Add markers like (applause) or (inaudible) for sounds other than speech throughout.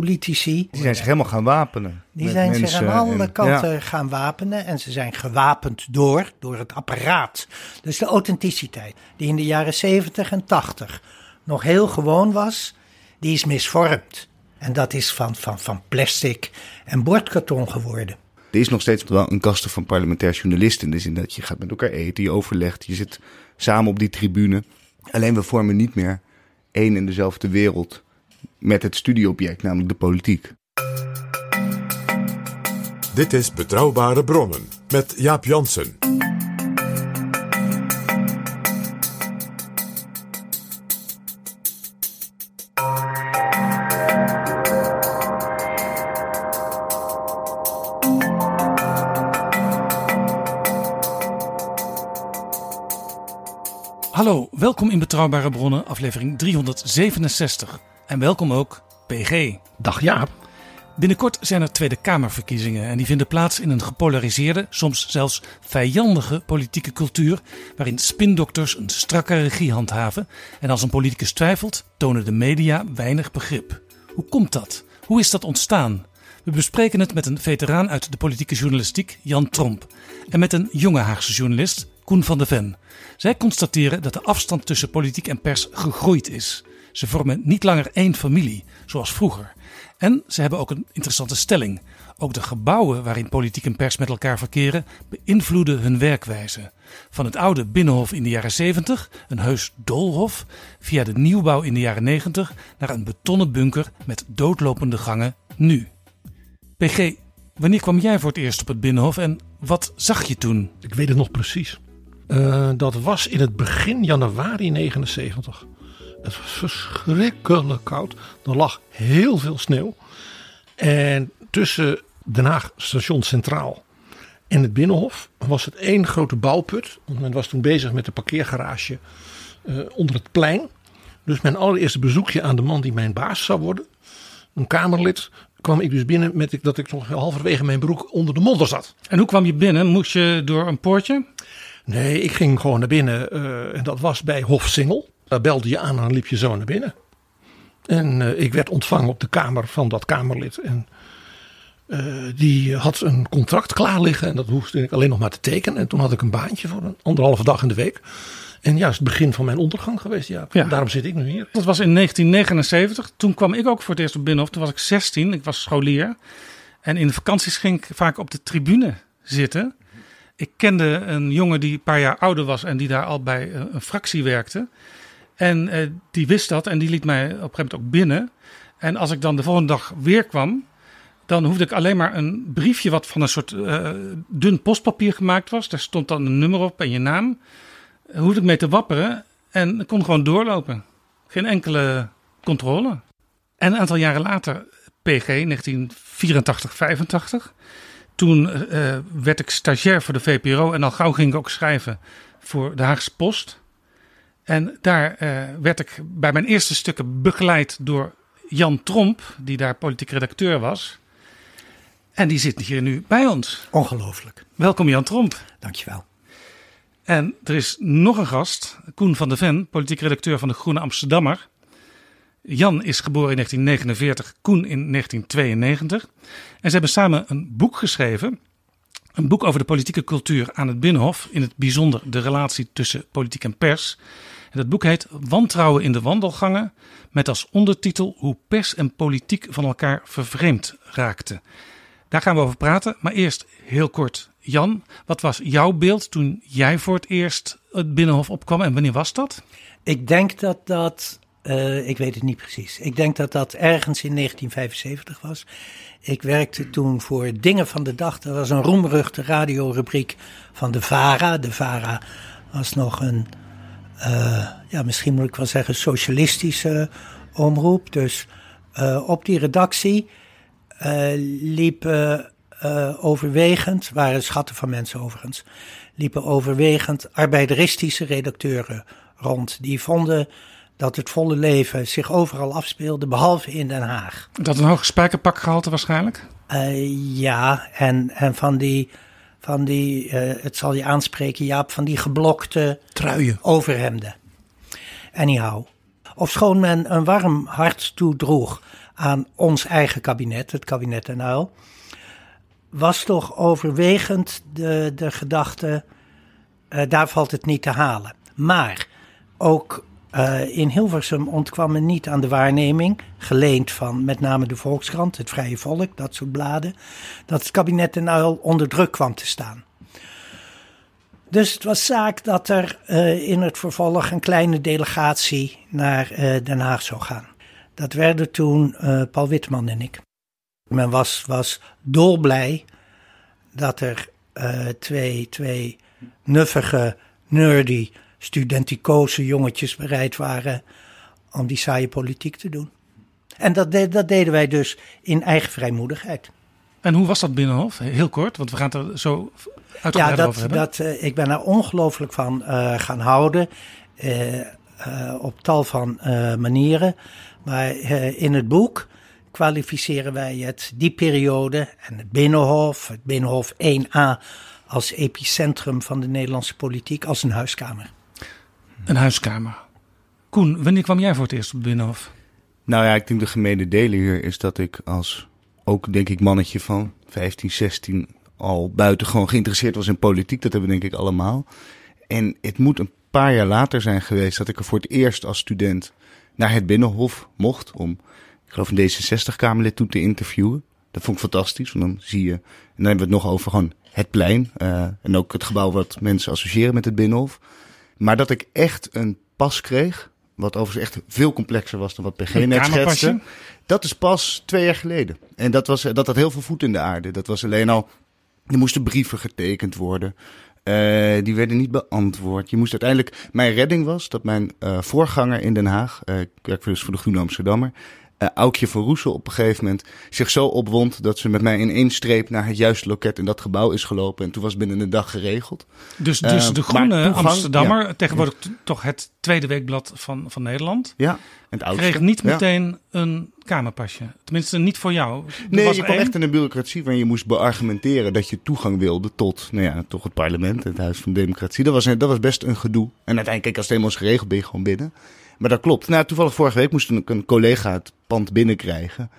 Politici. Die zijn zich helemaal gaan wapenen. Die zijn zich aan alle en- kanten ja. gaan wapenen en ze zijn gewapend door, door het apparaat. Dus de authenticiteit, die in de jaren 70 en 80 nog heel gewoon was, die is misvormd. En dat is van, van, van plastic en bordkarton geworden. Er is nog steeds wel een kasten van parlementair journalisten. In de zin dat je gaat met elkaar eten, je overlegt, je zit samen op die tribune. Alleen we vormen niet meer één en dezelfde wereld met het studieobject, namelijk de politiek. Dit is Betrouwbare Bronnen met Jaap Jansen. Hallo, welkom in Betrouwbare Bronnen, aflevering 367. En welkom ook PG. Dag Jaap. Binnenkort zijn er Tweede Kamerverkiezingen en die vinden plaats in een gepolariseerde, soms zelfs vijandige politieke cultuur, waarin spindokters een strakke regie handhaven en als een politicus twijfelt, tonen de media weinig begrip. Hoe komt dat? Hoe is dat ontstaan? We bespreken het met een veteraan uit de politieke journalistiek, Jan Tromp, en met een jonge Haagse journalist, Koen van de Ven. Zij constateren dat de afstand tussen politiek en pers gegroeid is. Ze vormen niet langer één familie, zoals vroeger. En ze hebben ook een interessante stelling. Ook de gebouwen waarin politiek en pers met elkaar verkeren beïnvloeden hun werkwijze. Van het oude binnenhof in de jaren 70, een heus doolhof, via de nieuwbouw in de jaren 90 naar een betonnen bunker met doodlopende gangen nu. PG, wanneer kwam jij voor het eerst op het binnenhof en wat zag je toen? Ik weet het nog precies. Eh, dat was in het begin januari 79. Het was verschrikkelijk koud. Er lag heel veel sneeuw. En tussen Den Haag station Centraal en het Binnenhof was het één grote bouwput. Want men was toen bezig met de parkeergarage eh, onder het plein. Dus mijn allereerste bezoekje aan de man die mijn baas zou worden, een Kamerlid, kwam ik dus binnen met dat ik nog halverwege mijn broek onder de modder zat. En hoe kwam je binnen? Moest je door een poortje? Nee, ik ging gewoon naar binnen eh, en dat was bij Hof Singel. Daar belde je aan en dan liep je zo naar binnen. En eh, ik werd ontvangen op de kamer van dat Kamerlid. En eh, die had een contract klaar liggen en dat hoefde ik alleen nog maar te tekenen. En toen had ik een baantje voor een anderhalve dag in de week. En ja, het is het begin van mijn ondergang geweest. Ja. Ja. Daarom zit ik nu hier. Dat was in 1979. Toen kwam ik ook voor het eerst op Binnenhof. Toen was ik 16. Ik was scholier. En in de vakanties ging ik vaak op de tribune zitten. Ik kende een jongen die een paar jaar ouder was en die daar al bij eh, een fractie werkte. En eh, die wist dat en die liet mij op een gegeven moment ook binnen. En als ik dan de volgende dag weer kwam, dan hoefde ik alleen maar een briefje wat van een soort eh, dun postpapier gemaakt was. Daar stond dan een nummer op en je naam. Hoefde ik mee te wapperen en kon gewoon doorlopen. Geen enkele controle. En een aantal jaren later, PG, 1984, 85. Toen eh, werd ik stagiair voor de VPRO en al gauw ging ik ook schrijven voor de Haagse Post. En daar eh, werd ik bij mijn eerste stukken begeleid door Jan Tromp, die daar politiek redacteur was. En die zit hier nu bij ons. Ongelooflijk. Welkom Jan Tromp. Dankjewel. En er is nog een gast, Koen van de Ven, politiek redacteur van de Groene Amsterdammer. Jan is geboren in 1949, Koen in 1992. En ze hebben samen een boek geschreven. Een boek over de politieke cultuur aan het Binnenhof. In het bijzonder de relatie tussen politiek en pers. Dat boek heet Wantrouwen in de wandelgangen. Met als ondertitel Hoe pers en politiek van elkaar vervreemd raakten. Daar gaan we over praten. Maar eerst heel kort Jan, wat was jouw beeld toen jij voor het eerst het Binnenhof opkwam en wanneer was dat? Ik denk dat dat, uh, ik weet het niet precies. Ik denk dat dat ergens in 1975 was. Ik werkte toen voor Dingen van de Dag. Dat was een roemruchte radiorubriek van de VARA. De VARA was nog een, uh, ja, misschien moet ik wel zeggen, socialistische omroep. Dus uh, op die redactie liepen overwegend, waren schatten van mensen overigens, liepen overwegend arbeideristische redacteuren rond. Die vonden dat het volle leven zich overal afspeelde, behalve in Den Haag. Dat een hoog spijkerpakgehalte waarschijnlijk? Uh, ja, en, en van die, van die uh, het zal je aanspreken, Jaap, van die geblokte truien, overhemden. Anyhow, ofschoon men een warm hart toedroeg aan ons eigen kabinet, het kabinet Den Uyl, was toch overwegend de, de gedachte, uh, daar valt het niet te halen. Maar ook uh, in Hilversum ontkwam men niet aan de waarneming, geleend van met name de Volkskrant, het Vrije Volk, dat soort bladen, dat het kabinet Den Uyl onder druk kwam te staan. Dus het was zaak dat er uh, in het vervolg een kleine delegatie naar uh, Den Haag zou gaan. Dat werden toen Paul Witman en ik. Men was, was dolblij dat er twee, twee nuffige, nerdy studenticoze jongetjes bereid waren om die saaie politiek te doen. En dat, dat deden wij dus in eigen vrijmoedigheid. En hoe was dat Binnenhof? Heel kort, want we gaan het er zo uitgebreid ja, over hebben. Dat, uh, ik ben er ongelooflijk van uh, gaan houden. Uh, op tal van manieren. Maar in het boek kwalificeren wij het, die periode en het Binnenhof, het Binnenhof 1a als epicentrum van de Nederlandse politiek, als een huiskamer. Een huiskamer. Koen, wanneer kwam jij voor het eerst op Binnenhof? Nou ja, ik denk de gemene delen hier is dat ik als ook denk ik mannetje van 15, 16 al buitengewoon geïnteresseerd was in politiek. Dat hebben we denk ik allemaal. En het moet een paar jaar later zijn geweest dat ik er voor het eerst als student naar het Binnenhof mocht om, ik geloof een D66-Kamerlid toen te interviewen. Dat vond ik fantastisch, want dan zie je, en dan hebben we het nog over gewoon het plein uh, en ook het gebouw wat mensen associëren met het Binnenhof. Maar dat ik echt een pas kreeg, wat overigens echt veel complexer was dan wat PG net schetste. Dat is pas twee jaar geleden. En dat, was, dat had heel veel voet in de aarde. Dat was alleen al, er moesten brieven getekend worden. Uh, die werden niet beantwoord. Je moest uiteindelijk. Mijn redding was dat mijn uh, voorganger in Den Haag. Uh, ik werk dus voor de Groene Amsterdammer uh, Aukje van Roesel op een gegeven moment zich zo opwond dat ze met mij in één streep naar het juiste loket in dat gebouw is gelopen. En toen was het binnen een dag geregeld. Dus, dus de Groene Amsterdammer, tegenwoordig toch het tweede weekblad van, van Nederland. Ja, het oudste. Kreeg niet meteen een kamerpasje. Tenminste, niet voor jou. Er nee, je kwam echt in een bureaucratie waarin je moest beargumenteren dat je toegang wilde tot, nou ja, toch het parlement, het Huis van Democratie. Dat was, dat was best een gedoe. En uiteindelijk, als het helemaal is geregeld, ben je gewoon binnen. Maar dat klopt. Nou, toevallig vorige week moest een, een collega het pand binnenkrijgen.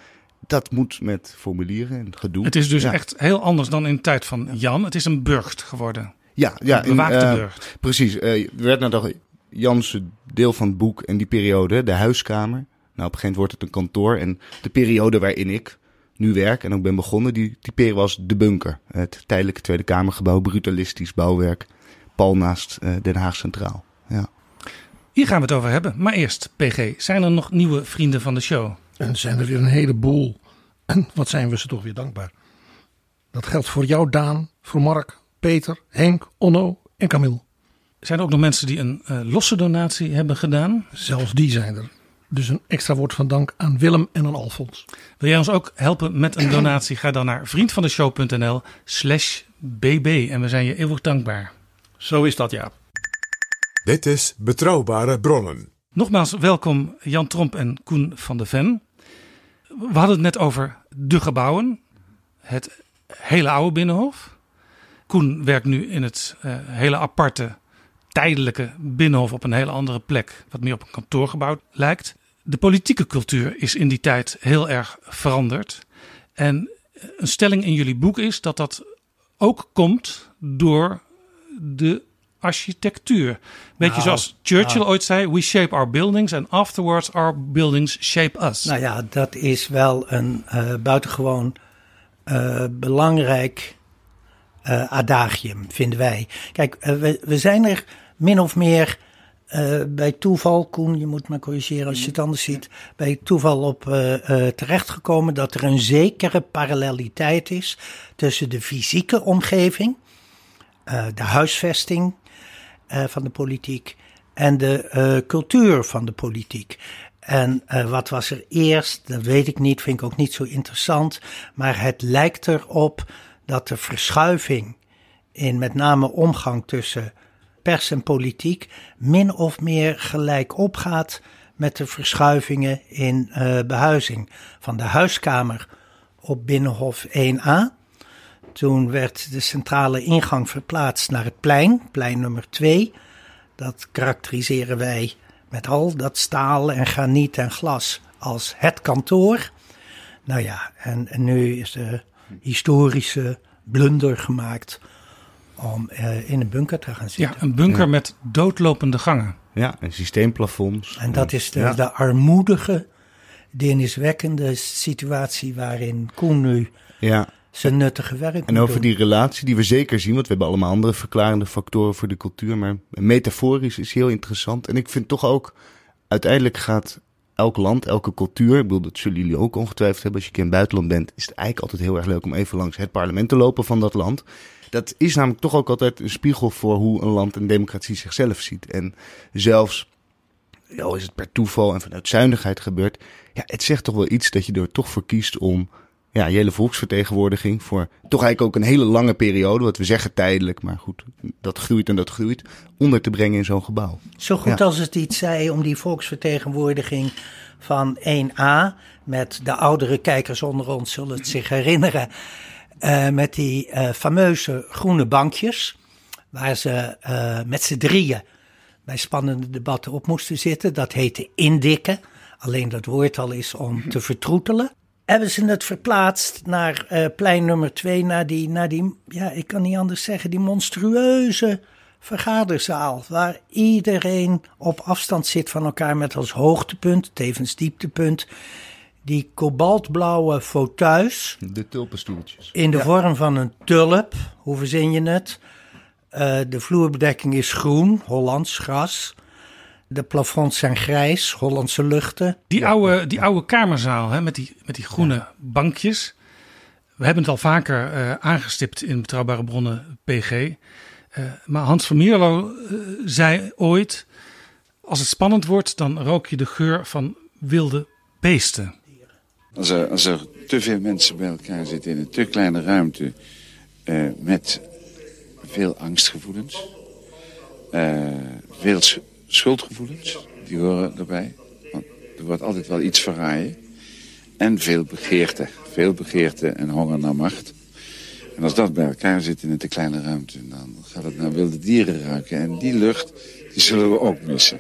Dat moet met formulieren en gedoe. Het is dus echt heel anders dan in de tijd van Jan. Het is een burcht geworden. Ja, ja. Een bewaakte uh, burcht. Precies. Uh, er werd nou toch Jan's deel van het boek en die periode, de huiskamer. Nou, op een gegeven moment wordt het een kantoor. En de periode waarin ik nu werk en ook ben begonnen, die typeren was de bunker. Het tijdelijke Tweede Kamergebouw, brutalistisch bouwwerk. Pal naast uh, Den Haag Centraal. Ja. Hier gaan we het over hebben. Maar eerst, PG, zijn er nog nieuwe vrienden van de show? En zijn er weer een heleboel. En wat zijn we ze toch weer dankbaar. Dat geldt voor jou, Daan, voor Mark, Peter, Henk, Onno en Camille. Zijn er ook nog mensen die een uh, losse donatie hebben gedaan? Zelfs die zijn er. Dus een extra woord van dank aan Willem en aan Alfons. Wil jij ons ook helpen met een donatie? Ga dan naar vriendvandeshow.nl slash bb en we zijn je eeuwig dankbaar. Zo is dat, ja. Dit is Betrouwbare Bronnen. Nogmaals welkom Jan Tromp en Koen van de Ven. We hadden het net over de gebouwen. Het hele oude Binnenhof. Koen werkt nu in het uh, hele aparte, tijdelijke Binnenhof op een hele andere plek. Wat meer op een kantoorgebouw lijkt. De politieke cultuur is in die tijd heel erg veranderd. En een stelling in jullie boek is dat dat ook komt door de architectuur. Beetje nou, zoals Churchill nou. ooit zei: We shape our buildings and afterwards our buildings shape us. Nou ja, dat is wel een uh, buitengewoon uh, belangrijk uh, adagium, vinden wij. Kijk, uh, we, we zijn er min of meer uh, bij toeval, Koen, je moet me corrigeren als je het anders ziet, bij toeval op uh, uh, terechtgekomen dat er een zekere paralleliteit is tussen de fysieke omgeving, de huisvesting van de politiek en de cultuur van de politiek. En wat was er eerst, dat weet ik niet, vind ik ook niet zo interessant, maar het lijkt erop dat de verschuiving in met name omgang tussen pers en politiek min of meer gelijk opgaat met de verschuivingen in behuizing. Van de huiskamer op Binnenhof 1a. Toen werd de centrale ingang verplaatst naar het plein, plein nummer 2. Dat karakteriseren wij met al dat staal en graniet en glas als het kantoor. Nou ja, en, en nu is de historische blunder gemaakt om uh, in een bunker te gaan zitten. Ja, een bunker ja. met doodlopende gangen. Ja, en systeemplafonds. En dat is de, ja. de armoedige, deniswekkende situatie waarin Koen nu ja. Zijn nuttige werk En over die relatie die we zeker zien, want we hebben allemaal andere verklarende factoren voor de cultuur, maar metaforisch is heel interessant. En ik vind toch ook, uiteindelijk gaat elk land, elke cultuur, ik bedoel, dat zullen jullie ook ongetwijfeld hebben als je in het buitenland bent, is het eigenlijk altijd heel erg leuk om even langs het parlement te lopen van dat land dat is namelijk toch ook altijd een spiegel voor hoe een land en democratie zichzelf ziet. En zelfs, al is het per toeval en vanuit zuinigheid gebeurd, ja, het zegt toch wel iets dat je er toch voor kiest om ja, hele volksvertegenwoordiging voor toch eigenlijk ook een hele lange periode, wat we zeggen tijdelijk, maar goed, dat groeit en dat groeit, onder te brengen in zo'n gebouw. Zo goed ja. als het iets zei om die volksvertegenwoordiging van 1A, met de oudere kijkers onder ons zullen het zich herinneren, uh, met die uh, fameuze groene bankjes, waar ze uh, met z'n drieën bij spannende debatten op moesten zitten. Dat heette indikken. Alleen dat woord al is om te vertroetelen. Hebben ze het verplaatst naar plein nummer twee, naar die, naar die, ja, ik kan niet anders zeggen, die monstrueuze vergaderzaal. Waar iedereen op afstand zit van elkaar met als hoogtepunt, tevens dieptepunt, die kobaltblauwe fauteuils. De tulpenstoeltjes. In de ja. vorm van een tulp. Hoe verzin je het? Uh, de vloerbedekking is groen, Hollands gras. De plafonds zijn grijs, Hollandse luchten. Die, ja. oude, die oude kamerzaal hè, met, die, met die groene ja. bankjes. We hebben het al vaker uh, aangestipt in Betrouwbare Bronnen PG. Uh, maar Hans van Mierlo zei ooit... Als het spannend wordt, dan rook je de geur van wilde beesten. Als er, als er te veel mensen bij elkaar zitten in een te kleine ruimte... Uh, met veel angstgevoelens, uh, veel schuldgevoelens, die horen erbij. Want er wordt altijd wel iets verraaien. En veel begeerte, veel begeerte en honger naar macht. En als dat bij elkaar zit in een te kleine ruimte... dan gaat het naar wilde dieren ruiken. En die lucht, die zullen we ook missen.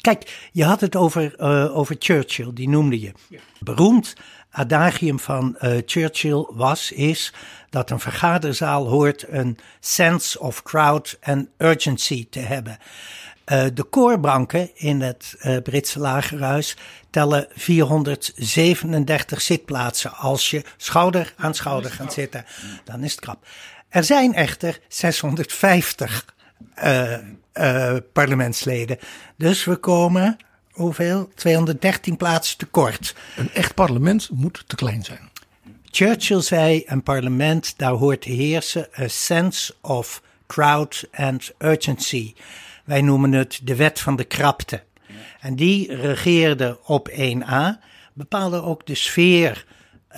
Kijk, je had het over, uh, over Churchill, die noemde je. Beroemd adagium van uh, Churchill was, is dat een vergaderzaal hoort een sense of crowd and urgency te hebben. Uh, de koorbanken in het Britse lagerhuis tellen 437 zitplaatsen. Als je schouder aan schouder gaat zitten, dan is het krap. Er zijn echter 650 uh, parlementsleden. Dus we komen, hoeveel? 213 plaatsen tekort. Een echt parlement moet te klein zijn. Churchill zei, een parlement, daar hoort te heersen a sense of crowd and urgency. Wij noemen het de wet van de krapte. En die regeerde op 1a, bepaalde ook de sfeer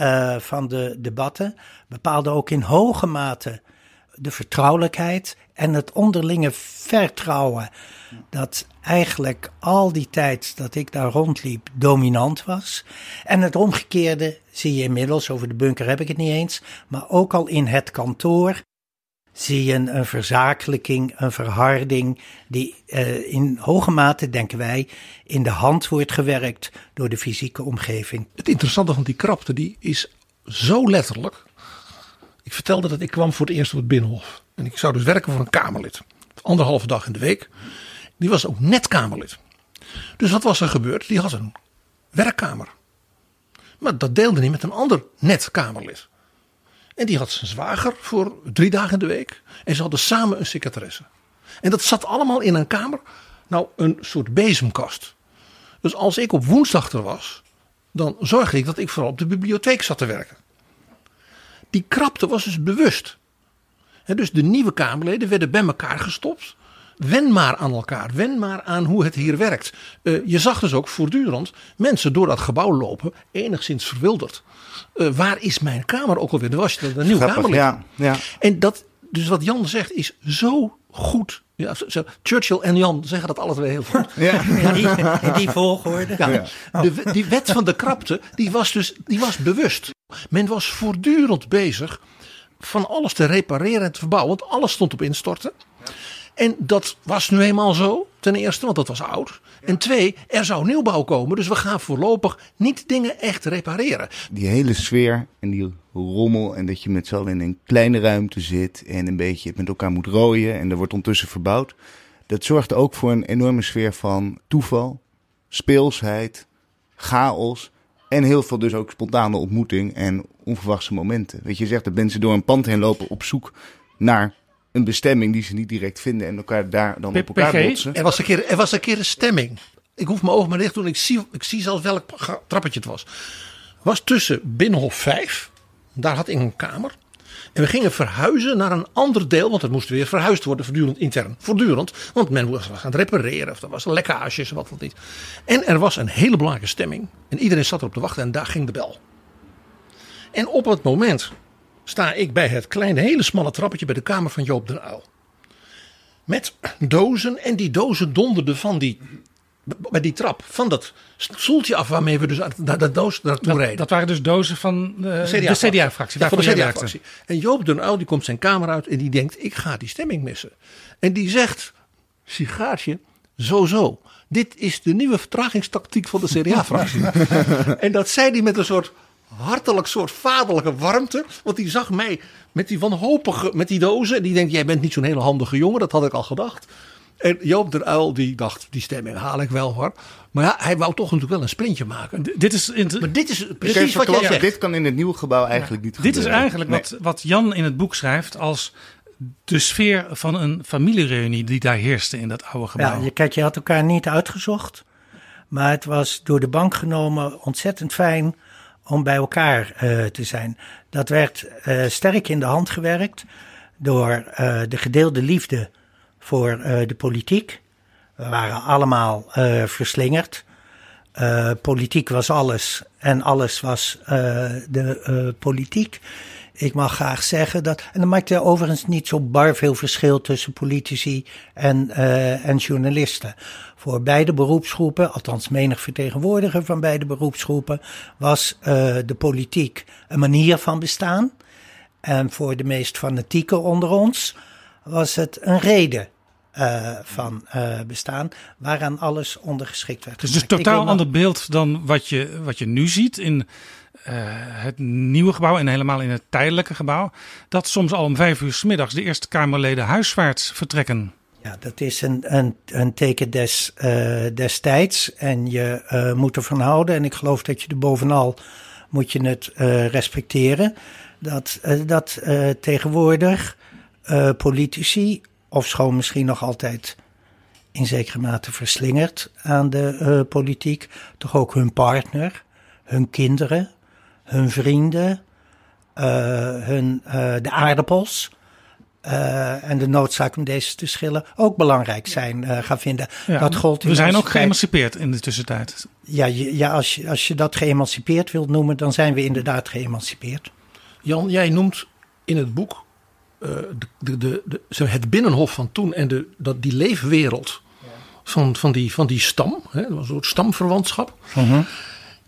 uh, van de debatten, bepaalde ook in hoge mate de vertrouwelijkheid en het onderlinge vertrouwen. Dat eigenlijk al die tijd dat ik daar rondliep dominant was. En het omgekeerde zie je inmiddels, over de bunker heb ik het niet eens, maar ook al in het kantoor zie je een, verzakelijking, een verharding, die uh, in hoge mate, denken wij, in de hand wordt gewerkt door de fysieke omgeving. Het interessante van die krapte, die is zo letterlijk. Ik vertelde dat ik kwam voor het eerst op het Binnenhof. En ik zou dus werken voor een Kamerlid. Anderhalve dag in de week. Die was ook net Kamerlid. Dus wat was er gebeurd? Die had een werkkamer. Maar dat deelde hij met een ander net Kamerlid. En die had zijn zwager voor drie dagen in de week. En ze hadden samen een secretaresse. En dat zat allemaal in een kamer. Nou, een soort bezemkast. Dus als ik op woensdag er was, dan zorgde ik dat ik vooral op de bibliotheek zat te werken. Die krapte was dus bewust. dus de nieuwe Kamerleden werden bij elkaar gestopt. Wen maar aan elkaar. Wen maar aan hoe het hier werkt. Uh, je zag dus ook voortdurend mensen door dat gebouw lopen. Enigszins verwilderd. Uh, waar is mijn kamer ook alweer? Er was je een nieuwe kamer. Ja, ja. En dat, dus wat Jan zegt is zo goed. Ja, zo, Churchill en Jan zeggen dat alles weer heel goed. Ja. (laughs) In, die, (laughs) in die volgorde. Ja. De, die wet van de krapte, die was dus die was bewust. Men was voortdurend bezig van alles te repareren en te verbouwen. Want alles stond op instorten. En dat was nu eenmaal zo, ten eerste, want dat was oud. En twee, er zou nieuwbouw komen, dus we gaan voorlopig niet dingen echt repareren. Die hele sfeer en die rommel en dat je met z'n allen in een kleine ruimte zit en een beetje met elkaar moet rooien en er wordt ondertussen verbouwd. Dat zorgt ook voor een enorme sfeer van toeval, speelsheid, chaos. En heel veel dus ook spontane ontmoeting en onverwachte momenten. Weet je, je zegt dat mensen door een pand heen lopen op zoek naar een bestemming die ze niet direct vinden en elkaar daar dan op elkaar botsen. Er was, een keer, er was een keer een stemming. Ik hoef mijn ogen maar dicht te doen. Ik zie, ik zie zelfs welk trappetje het was. Was tussen Binnenhof 5. Daar had ik een kamer. En we gingen verhuizen naar een ander deel, want het moest weer verhuisd worden, voortdurend intern. Voortdurend, want men was aan het repareren, of er was lekkages, wat wat niet. En er was een hele belangrijke stemming. En iedereen zat erop te wachten en daar ging de bel. En op het moment sta ik bij het kleine, hele smalle trappetje bij de kamer van Joop den Uil. Met dozen en die dozen donderden van die, bij die trap, van dat stoeltje af waarmee we dus naar de doos naartoe dat, reden. Dat waren dus dozen van de CDA-fractie. CDA van de CDA-fractie. En Joop den Uil die komt zijn kamer uit en die denkt, ik ga die stemming missen. En die zegt, sigaartje, zo zo. Dit is de nieuwe vertragingstactiek van de CDA-fractie. (laughs) en dat zei hij met een soort hartelijk soort vaderlijke warmte. Want die zag mij met die wanhopige, met die dozen. En die denkt, jij bent niet zo'n hele handige jongen. Dat had ik al gedacht. En Joop der Uil die dacht, die stemming haal ik wel hoor. Maar ja, hij wou toch natuurlijk wel een sprintje maken. dit is, maar dit is precies wat jij zegt. Dit kan in het nieuwe gebouw eigenlijk niet Dit is eigenlijk wat, wat Jan in het boek schrijft als de sfeer van een familiereunie die daar heerste in dat oude gebouw. Ja, je, kijk, je had elkaar niet uitgezocht. Maar het was door de bank genomen ontzettend fijn om bij elkaar uh, te zijn. Dat werd uh, sterk in de hand gewerkt door uh, de gedeelde liefde voor de politiek. We waren allemaal verslingerd. politiek was alles en alles was de politiek. Ik mag graag zeggen dat. En dan maakt er overigens niet zo bar veel verschil tussen politici en, en journalisten voor beide beroepsgroepen, althans menig vertegenwoordiger van beide beroepsgroepen, was uh, de politiek een manier van bestaan. En voor de meest fanatieke onder ons was het een reden uh, van uh, bestaan, waaraan alles ondergeschikt werd. Dus, dus totaal ander beeld dan wat je, wat je nu ziet in uh, het nieuwe gebouw en helemaal in het tijdelijke gebouw. Dat soms al om vijf uur s middags de Eerste Kamerleden huiswaarts vertrekken. Ja, dat is een, een, een teken des, uh, destijds en je uh, moet ervan houden. En ik geloof dat je er bovenal moet je het uh, respecteren. Dat, dat tegenwoordig politici, of schoon misschien nog altijd in zekere mate verslingerd aan de politiek, toch ook hun partner, hun kinderen, hun vrienden, hun, de aardappels uh, en de noodzaak om deze te schillen ook belangrijk zijn uh, gaan vinden. Ja, dat gold we zijn ook geëmancipeerd in de tussentijd. Ja, ja als, je, als je dat geëmancipeerd wilt noemen, dan zijn we inderdaad geëmancipeerd. Jan, jij noemt in het boek uh, de, de, de, het binnenhof van toen en de, dat, die leefwereld van, van, die, van die stam, hè, een soort stamverwantschap. Uh -huh.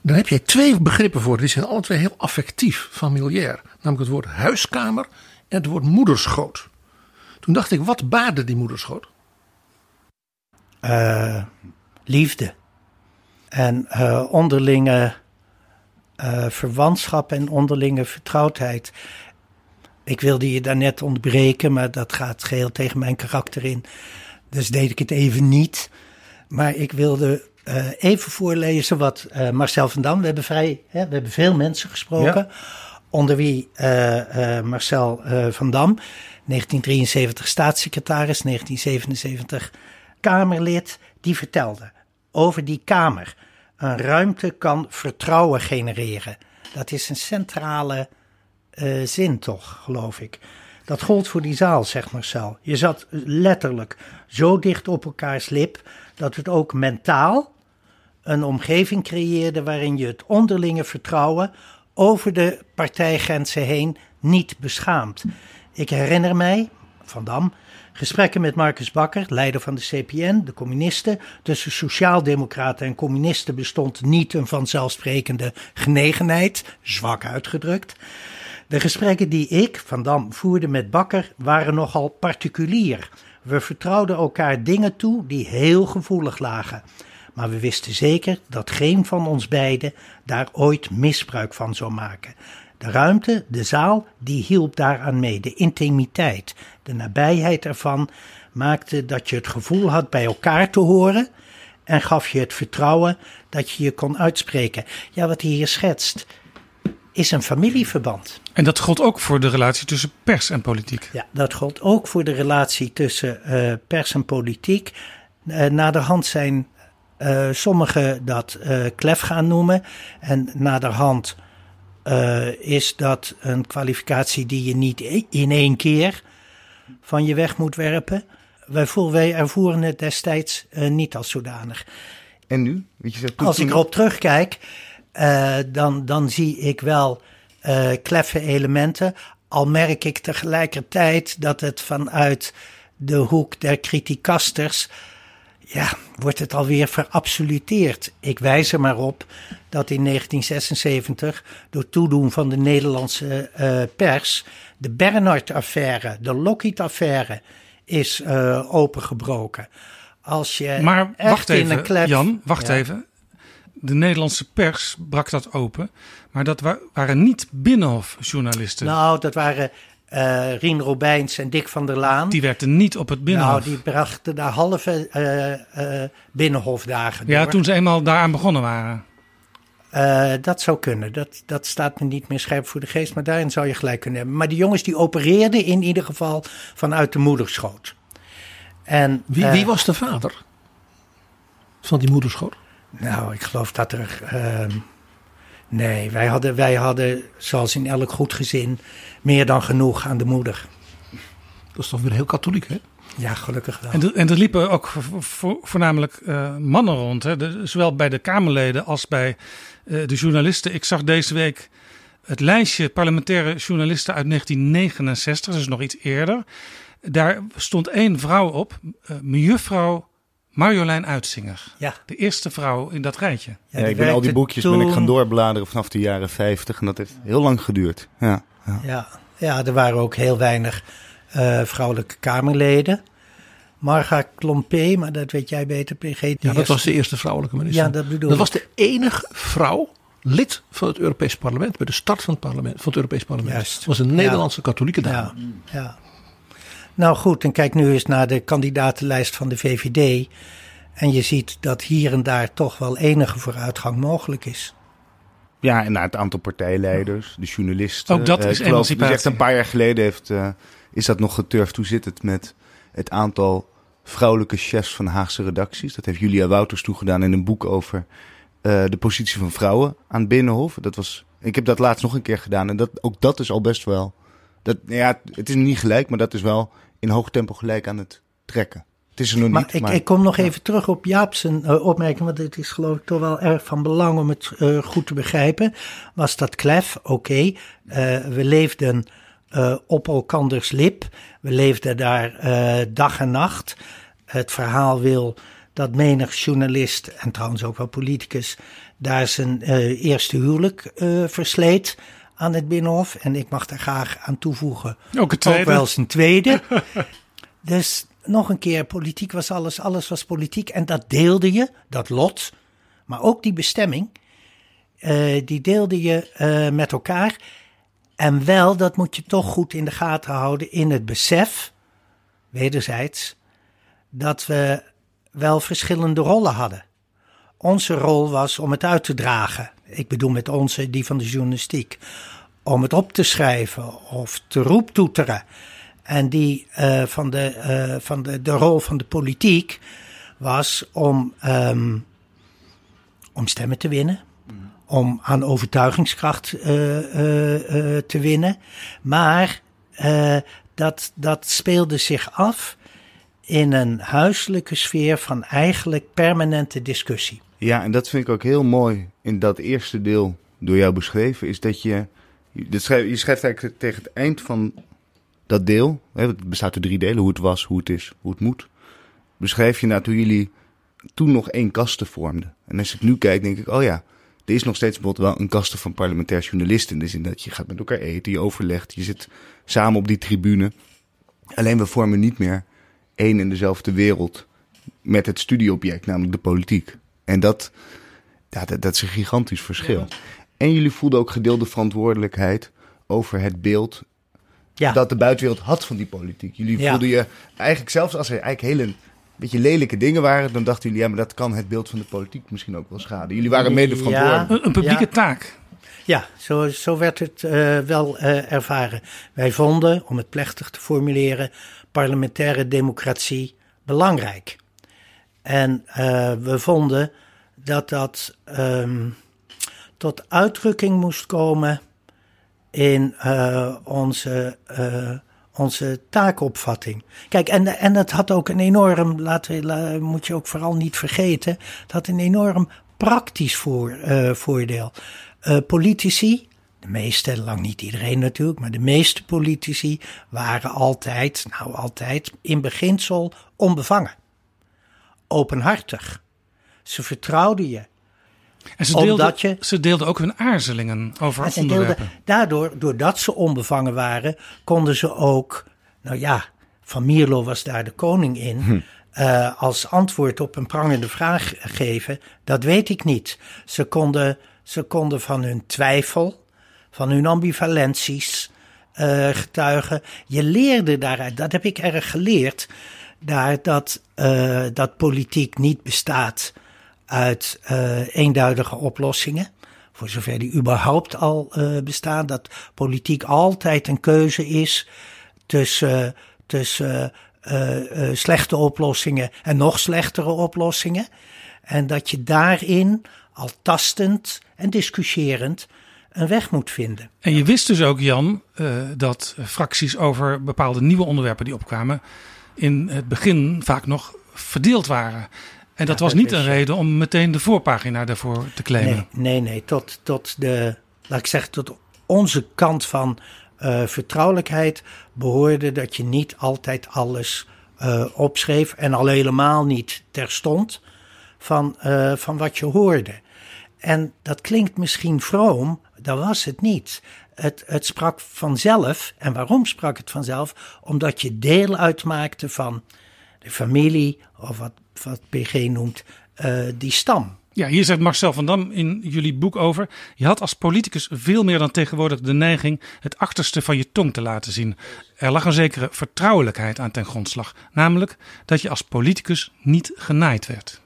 Dan heb je twee begrippen voor. Die zijn alle twee heel affectief, familiair. Namelijk het woord huiskamer en het woord moederschoot. Toen dacht ik, wat baarde die moederschoot? Uh, liefde. En uh, onderlinge uh, verwantschap en onderlinge vertrouwdheid. Ik wilde je daarnet ontbreken, maar dat gaat geheel tegen mijn karakter in. Dus deed ik het even niet. Maar ik wilde even voorlezen wat Marcel van Dam, we hebben, vrij, hè, we hebben veel mensen gesproken. Ja onder wie eh, eh, Marcel eh, van Dam, 1973 staatssecretaris, 1977 Kamerlid, die vertelde over die Kamer. Een ruimte kan vertrouwen genereren. Dat is een centrale zin toch, geloof ik. Dat gold voor die zaal, zegt Marcel. Je zat letterlijk zo dicht op elkaars lip dat het ook mentaal een omgeving creëerde waarin je het onderlinge vertrouwen over de partijgrenzen heen niet beschaamt. Ik herinner mij, Van Dam, gesprekken met Marcus Bakker, leider van de CPN, de communisten. Tussen sociaaldemocraten en communisten bestond niet een vanzelfsprekende genegenheid, zwak uitgedrukt. De gesprekken die ik, Van Dam, voerde met Bakker waren nogal particulier. We vertrouwden elkaar dingen toe die heel gevoelig lagen. Maar we wisten zeker dat geen van ons beiden daar ooit misbruik van zou maken. De ruimte, de zaal, die hielp daaraan mee. De intimiteit, de nabijheid ervan maakte dat je het gevoel had bij elkaar te horen en gaf je het vertrouwen dat je je kon uitspreken. Ja, wat hij hier schetst, is een familieverband. En dat gold ook voor de relatie tussen pers en politiek. Ja, dat gold ook voor de relatie tussen uh, pers en politiek. Uh, naderhand zijn uh, sommigen dat klef gaan noemen. En naderhand is dat een kwalificatie die je niet in één keer van je weg moet werpen. Wij, voer, wij ervoeren het destijds niet als zodanig. En nu? Weet je, als ik erop terugkijk, uh, dan, dan zie ik wel uh, kleffe elementen. Al merk ik tegelijkertijd dat het vanuit de hoek der criticasters. Ja, wordt het alweer verabsoluteerd. Ik wijs er maar op dat in 1976, door toedoen van de Nederlandse uh, pers, de Bernard-affaire, de Lockheed-affaire is uh, opengebroken. Als je maar wacht even, een klef, Jan, wacht ja. even de Nederlandse pers brak dat open. Maar dat waren niet binnenhofjournalisten. Nou, dat waren uh, Rien Robijns en Dick van der Laan. Die werkten niet op het binnenhof. Nou, die brachten daar halve uh, uh, binnenhofdagen Ja, toen ze eenmaal daaraan begonnen waren. dat zou kunnen. Dat, dat staat me niet meer scherp voor de geest, maar daarin zou je gelijk kunnen hebben. Maar die jongens die opereerden in ieder geval vanuit de moederschoot. En, wie, wie was de vader van die moederschoot? Nou, ik geloof dat er. Nee, wij hadden, wij hadden, zoals in elk goed gezin, meer dan genoeg aan de moeder. Dat is toch weer heel katholiek, hè? Ja, gelukkig wel. En, er, en er liepen ook voornamelijk uh, mannen rond, hè? zowel bij de Kamerleden als bij uh, de journalisten. Ik zag deze week het lijstje parlementaire journalisten uit 1969, dus nog iets eerder. Daar stond één vrouw op, uh, mejuffrouw Marjolein Uitzinger. Ja. De eerste vrouw in dat rijtje. Ja, ik ben al die boekjes ben ik gaan doorbladeren vanaf de jaren 50 en dat heeft heel lang geduurd. Ja, ja. ja, ja er waren ook heel weinig uh, vrouwelijke Kamerleden. Marga Klompé, maar dat weet jij beter, PG. Ja, dat was de eerste vrouwelijke minister. Ja, dat bedoel Dat was de enige vrouw lid van het Europees Parlement, bij de start van het, parlement, van het Europees Parlement. Juist. Dat was een Nederlandse katholieke dame. Ja, ja. Nou goed, en kijk nu eens naar de kandidatenlijst van de VVD. En je ziet dat hier en daar toch wel enige vooruitgang mogelijk is. Ja, en naar het aantal partijleiders, de journalisten. Ook dat uh, is emancipatie. Echt een paar jaar geleden heeft, uh, is dat nog geturfd. Hoe zit het met het aantal vrouwelijke chefs van Haagse redacties? Dat heeft Julia Wouters toegedaan in een boek over uh, de positie van vrouwen aan het Binnenhof. Dat was, ik heb dat laatst nog een keer gedaan en dat, ook dat is al best wel... Dat, ja, het is niet gelijk, maar dat is wel in hoog tempo gelijk aan het trekken. Het is er nog maar niet. Ik, maar ik kom nog even terug op Jaap's uh, opmerking, want het is geloof ik toch wel erg van belang om het uh, goed te begrijpen. Was dat klef? Oké, okay. uh, we leefden op elkanders lip. We leefden daar dag en nacht. Het verhaal wil dat menig journalist, en trouwens ook wel politicus, daar zijn eerste huwelijk versleet aan het Binnenhof. En ik mag daar graag aan toevoegen. Ook, het tweede. ook wel eens een tweede. (laughs) dus nog een keer, politiek was alles, alles was politiek. En dat deelde je, dat lot, maar ook die bestemming, uh, die deelde je uh, met elkaar. En wel, dat moet je toch goed in de gaten houden, in het besef, wederzijds, dat we wel verschillende rollen hadden. Onze rol was om het uit te dragen. Ik bedoel met onze, die van de journalistiek om het op te schrijven of te roeptoeteren. En die uh, van, de, uh, van de, de rol van de politiek was om, um, om stemmen te winnen. Om aan overtuigingskracht uh, te winnen. Maar dat, dat speelde zich af in een huiselijke sfeer van eigenlijk permanente discussie. Ja, en dat vind ik ook heel mooi in dat eerste deel door jou beschreven, is dat je. Je schrijft eigenlijk tegen het eind van dat deel, hè, het bestaat uit drie delen, hoe het was, hoe het is, hoe het moet. Beschrijf je toen jullie toen nog één kaste vormden. En als ik nu kijk, denk ik, oh ja, er is nog steeds bijvoorbeeld wel een kaste van parlementair journalisten. In de zin dat je gaat met elkaar eten, je overlegt, je zit samen op die tribune. Alleen we vormen niet meer één en dezelfde wereld met het studieobject, namelijk de politiek. En dat, ja, dat, dat is een gigantisch verschil. En jullie voelden ook gedeelde verantwoordelijkheid over het beeld ja. dat de buitenwereld had van die politiek. Jullie voelden je eigenlijk zelfs als er eigenlijk hele beetje lelijke dingen waren, dan dachten jullie, ja, maar dat kan het beeld van de politiek misschien ook wel schaden. Jullie waren mede verantwoordelijk. Een, een, publieke taak. Ja, zo, zo werd het uh, wel uh, ervaren. Wij vonden, om het plechtig te formuleren, parlementaire democratie belangrijk. En uh, we vonden dat dat um, tot uitdrukking moest komen in uh, onze, uh, onze taakopvatting. Kijk, en, en het had ook een enorm, laten moet je ook vooral niet vergeten, het had een enorm praktisch voor, voordeel. politici, de meeste, lang niet iedereen natuurlijk, maar de meeste politici waren altijd, nou altijd, in beginsel onbevangen. Openhartig. Ze vertrouwden je. En ze deelden, je, ze deelden ook hun aarzelingen over ze onderwerpen. Deelden, daardoor, doordat ze onbevangen waren, konden ze ook, nou ja, Van Mierlo was daar de koning in, hm. uh, als antwoord op een prangende vraag geven. Dat weet ik niet. Ze konden, ze konden van hun twijfel, van hun ambivalenties uh, getuigen. Je leerde daaruit, dat heb ik erg geleerd, daar dat, uh, dat politiek niet bestaat uit uh, eenduidige oplossingen. Voor zover die überhaupt al uh, bestaan. Dat politiek altijd een keuze is tussen, tussen slechte oplossingen en nog slechtere oplossingen. En dat je daarin al tastend en discussiërend een weg moet vinden. En je wist dus ook, Jan, dat fracties over bepaalde nieuwe onderwerpen die opkwamen in het begin vaak nog verdeeld waren. En dat was niet een reden om meteen de voorpagina daarvoor te claimen. Nee, nee, nee. Tot, tot de, laat ik zeggen, tot onze kant van uh, vertrouwelijkheid behoorde dat je niet altijd alles uh, opschreef en al helemaal niet terstond van, uh, van wat je hoorde. En dat klinkt misschien vroom, dat was het niet. Het, het sprak vanzelf. En waarom sprak het vanzelf? Omdat je deel uitmaakte van de familie, of wat wat PG noemt, uh, die stam. Ja, hier zegt Marcel van Dam in jullie boek over. Je had als politicus veel meer dan tegenwoordig de neiging het achterste van je tong te laten zien. Er lag een zekere vertrouwelijkheid aan ten grondslag. Namelijk dat je als politicus niet genaaid werd.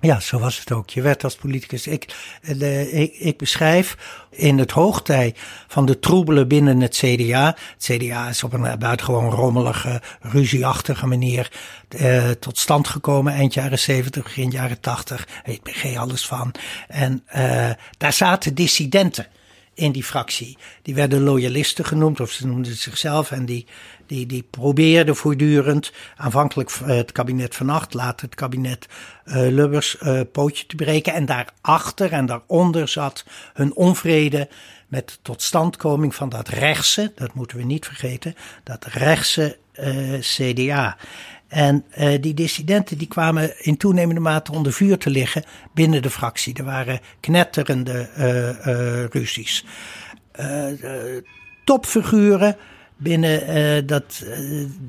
Ja, zo was het ook. Je werd als politicus. Ik, de, ik, ik, beschrijf in het hoogtij van de troebelen binnen het CDA. Het CDA is op een buitengewoon rommelige, ruzieachtige manier eh, tot stand gekomen. Eind jaren 70, begin jaren 80. Ik begreep alles van. En eh, daar zaten dissidenten in die fractie. Die werden loyalisten genoemd, of ze noemden zichzelf. En die, die, die probeerden voortdurend, aanvankelijk het kabinet Van Acht, later het kabinet uh, Lubbers, uh, pootje te breken. En daarachter en daaronder zat hun onvrede met de totstandkoming van dat rechtse, dat moeten we niet vergeten, dat rechtse eh, CDA. En uh, die dissidenten die kwamen in toenemende mate onder vuur te liggen binnen de fractie. Er waren knetterende uh, uh, ruzies. topfiguren binnen dat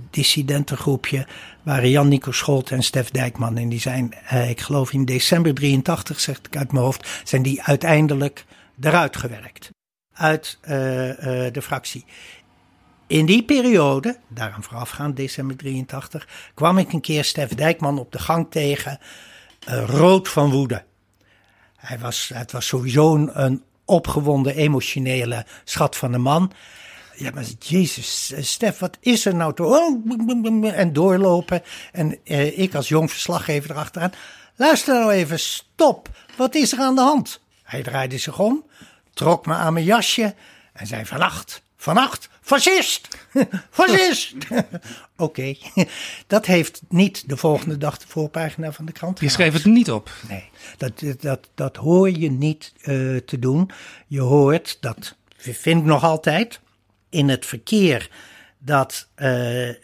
dissidentengroepje waren Jan-Nico Scholt en Stef Dijkman. En die zijn, ik geloof in december 83, zeg ik uit mijn hoofd, zijn die uiteindelijk eruit gewerkt. Uit de fractie. In die periode, daaraan voorafgaand, december 83, kwam ik een keer Stef Dijkman op de gang tegen, uh, rood van woede. Hij was, het was sowieso een, opgewonden, emotionele schat van een man. Ja, maar Jezus, eh, Stef, wat is er nou toch? Oh, en doorlopen. En eh, ik als jong verslaggever erachteraan. Luister nou even, stop. Wat is er aan de hand? Hij draaide zich om, trok me aan mijn jasje en zei vannacht, vannacht, fascist, (laughs) fascist. (laughs) Oké, (laughs) dat heeft niet de volgende dag de voorpagina van de krant Je schreef het niet op. Nee, dat, dat, dat hoor je niet uh, te doen. Je hoort, dat vind ik nog altijd, in het verkeer dat uh, uh,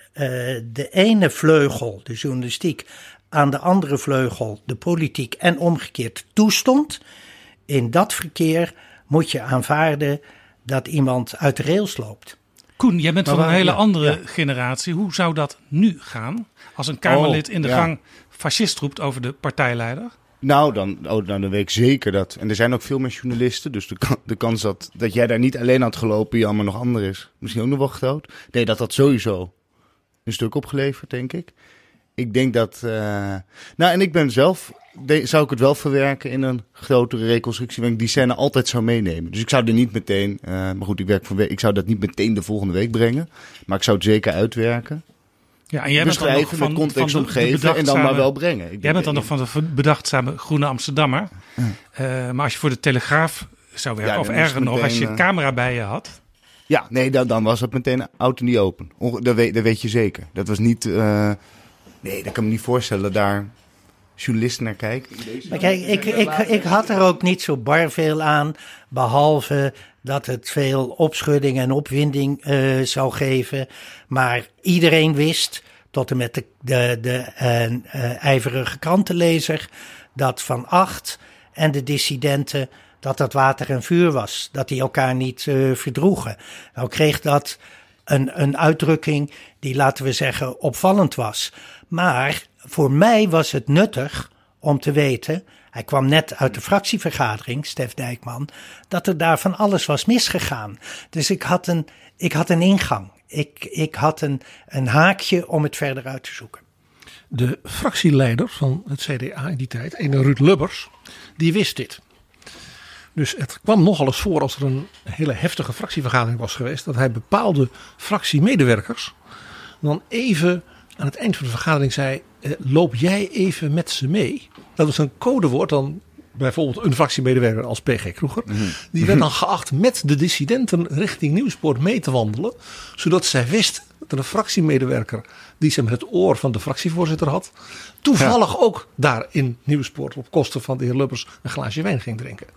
de ene vleugel, de journalistiek, aan de andere vleugel, de politiek en omgekeerd toestond. In dat verkeer moet je aanvaarden dat iemand uit de rails loopt. Koen, jij bent van een hele andere generatie. Hoe zou dat nu gaan als een Kamerlid in de gang fascist roept over de partijleider? Nou, dan, oh, dan, dan weet ik zeker dat. En er zijn ook veel meer journalisten. Dus de, de kans dat, dat jij daar niet alleen had gelopen, je allemaal nog ander is, misschien ook nog wel groot. Nee, dat had sowieso een stuk opgeleverd, denk ik. Ik denk dat. Uh, nou, en ik ben zelf. Zou ik het wel verwerken in een grotere reconstructie. Waarin ik die scène altijd zou meenemen. Dus ik zou er niet meteen. Uh, maar goed, ik, werk ik zou dat niet meteen de volgende week brengen. Maar ik zou het zeker uitwerken. Ja, en jij bent dan nog van, context van de, omgeven en dan maar wel brengen. Ik jij bent dan nog van de bedachtzame Groene Amsterdammer. Uh, maar als je voor de Telegraaf zou werken, ja, of erger nog, als je een camera bij je had. Ja, nee, dan, dan was het meteen auto niet open. Dat weet, dat weet je zeker. Dat was niet. Nee, dat kan me niet voorstellen daar journalisten naar kijken. Maar kijk, ik, ik, ik had er ook niet zo bar veel aan, behalve dat het veel opschudding en opwinding uh, zou geven. Maar iedereen wist, tot en met de, de, de uh, ijverige krantenlezer, dat Van Acht en de dissidenten, dat dat water en vuur was. Dat die elkaar niet verdroegen. Nou kreeg dat een, een uitdrukking die, laten we zeggen, opvallend was. Maar voor mij was het nuttig om te weten. Hij kwam net uit de fractievergadering, Stef Dijkman, dat er daar van alles was misgegaan. Dus ik had een, ik had een ingang. Ik, ik had een, een haakje om het verder uit te zoeken. De fractieleider van het CDA in die tijd, ene Ruud Lubbers, die wist dit. Dus het kwam nogal eens voor als er een hele heftige fractievergadering was geweest, dat hij bepaalde fractiemedewerkers dan even aan het eind van de vergadering zei: Loop jij even met ze mee? Dat was een codewoord dan bijvoorbeeld een fractiemedewerker als PG Kroeger. Mhm. Die werd dan geacht met de dissidenten richting Nieuwspoort mee te wandelen. Zodat zij wist dat een fractiemedewerker die ze met het oor van de fractievoorzitter had. Toevallig ook daar in Nieuwspoort op kosten van de heer Lubbers een glaasje wijn ging drinken.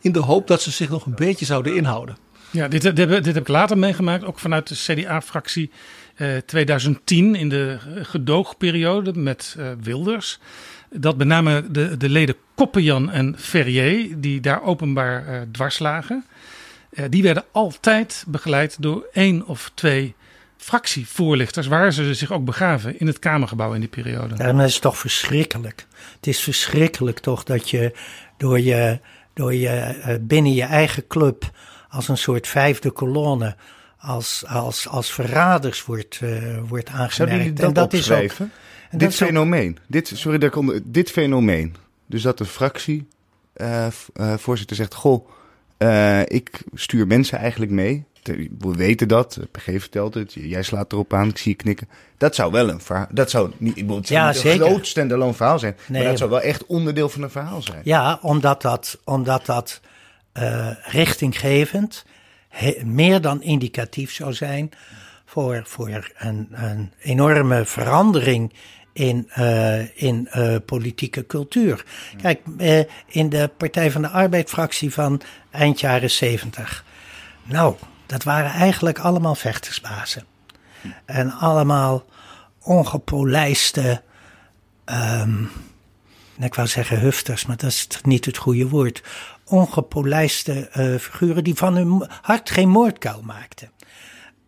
In de hoop dat ze zich nog een beetje zouden inhouden. Ja, dit, dit, dit heb ik later meegemaakt, ook vanuit de CDA-fractie. 2010 eh, in de gedoogperiode met uh, Wilders. Dat met name de, de leden Koppenjan en Ferrier, die daar openbaar uh, dwars lagen, die werden altijd begeleid door één of twee fractievoorlichters, waar ze zich ook begaven in het Kamergebouw in die periode. Dat is toch verschrikkelijk. Het is verschrikkelijk toch dat je door je, door je binnen je eigen club als een soort vijfde kolonne als, als, als verraders wordt, uh, wordt aangemerkt. Dat, en dat is ook, en dit fenomeen, dit, sorry dat ik dit fenomeen, dus dat de fractie uh, uh, voorzitter zegt, goh, ik stuur mensen eigenlijk mee. We weten dat, PG vertelt het, jij slaat erop aan, ik zie je knikken. Dat zou wel een verhaal, dat zou niet, ik het ja, niet een groot standalone verhaal zijn, nee, maar dat zou wel echt onderdeel van een verhaal zijn. Ja, omdat dat, omdat dat richtinggevend meer dan indicatief zou zijn voor, voor een, een enorme verandering in, uh, in uh, politieke cultuur. Kijk, uh, in de Partij van de Arbeid-fractie van eind jaren zeventig. Nou, dat waren eigenlijk allemaal vechtersbazen. En allemaal ongepolijste. Um, ik wou zeggen hufters, maar dat is niet het goede woord ongepolijste uh, figuren die van hun hart geen moordkuil maakten.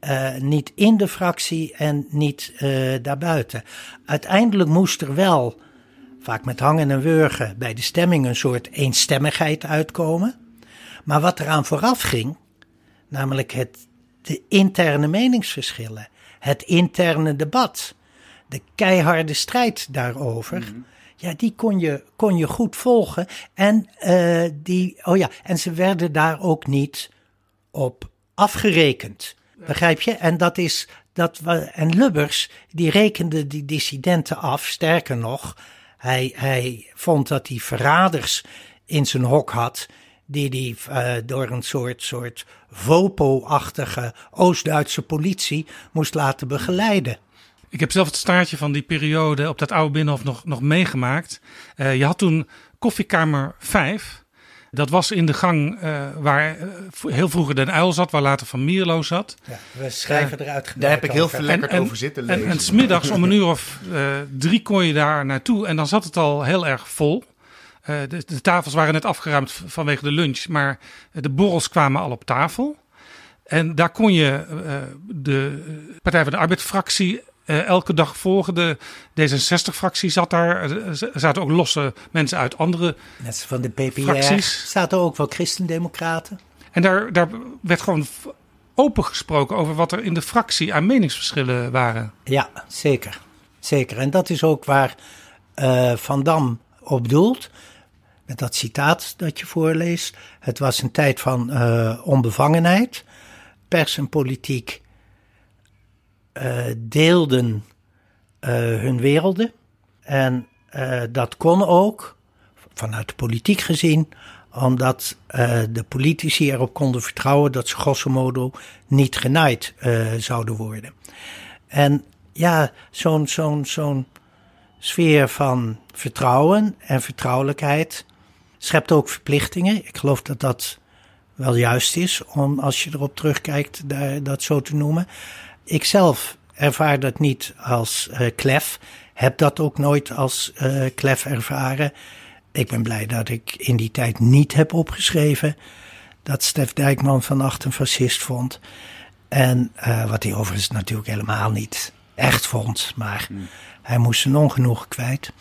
Uh, niet in de fractie en niet uh, daarbuiten. Uiteindelijk moest er wel, vaak met hangen en wurgen, bij de stemming een soort eenstemmigheid uitkomen. Maar wat eraan vooraf ging, namelijk het, de interne meningsverschillen, het interne debat, de keiharde strijd daarover. Mhm. Ja, die kon je, kon je goed volgen. En, uh, die, oh ja, en ze werden daar ook niet op afgerekend. Begrijp je? En dat is. Dat, en Lubbers, die rekende die dissidenten af. Sterker nog, hij, hij vond dat hij verraders in zijn hok had. Die hij uh, door een soort, soort VOPO-achtige Oost-Duitse politie moest laten begeleiden. Ik heb zelf het staartje van die periode op dat oude Binnenhof nog, nog meegemaakt. Uh, je had toen koffiekamer 5. Dat was in de gang uh, waar uh, heel vroeger Den Uil zat, waar later Van Mierlo zat. Ja, we schrijven eruit. Daar heb ik heel veel lekker over zitten lezen. En, en smiddags om een (laughs) uur of drie kon je daar naartoe en dan zat het al heel erg vol. De, de, tafels waren net afgeruimd vanwege de lunch, maar de borrels kwamen al op tafel. En daar kon je de Partij van de Arbeid-fractie uh, elke dag volgen. De D66-fractie zat daar. Er zaten ook losse mensen uit andere Mensen van de PPR. Fracties. Zaten ook wel christendemocraten. En daar, daar werd gewoon open gesproken over wat er in de fractie aan meningsverschillen waren. Ja, zeker. Zeker. En dat is ook waar uh, Van Dam op doelt. Met dat citaat dat je voorleest. Het was een tijd van uh, onbevangenheid. Pers en politiek deelden uh, hun werelden. En uh, dat kon ook, vanuit de politiek gezien, omdat de politici erop konden vertrouwen dat ze grosso modo niet genaaid zouden worden. En ja, zo'n zo'n zo'n sfeer van vertrouwen en vertrouwelijkheid schept ook verplichtingen. Ik geloof dat dat wel juist is om, als je erop terugkijkt, dat zo te noemen. Ik zelf ervaar dat niet als uh, klef. Heb dat ook nooit als uh, klef ervaren. Ik ben blij dat ik in die tijd niet heb opgeschreven dat Stef Dijkman van Acht een fascist vond. En uh, wat hij overigens natuurlijk helemaal niet echt vond. Maar mm. hij moest zijn ongenoegen kwijt.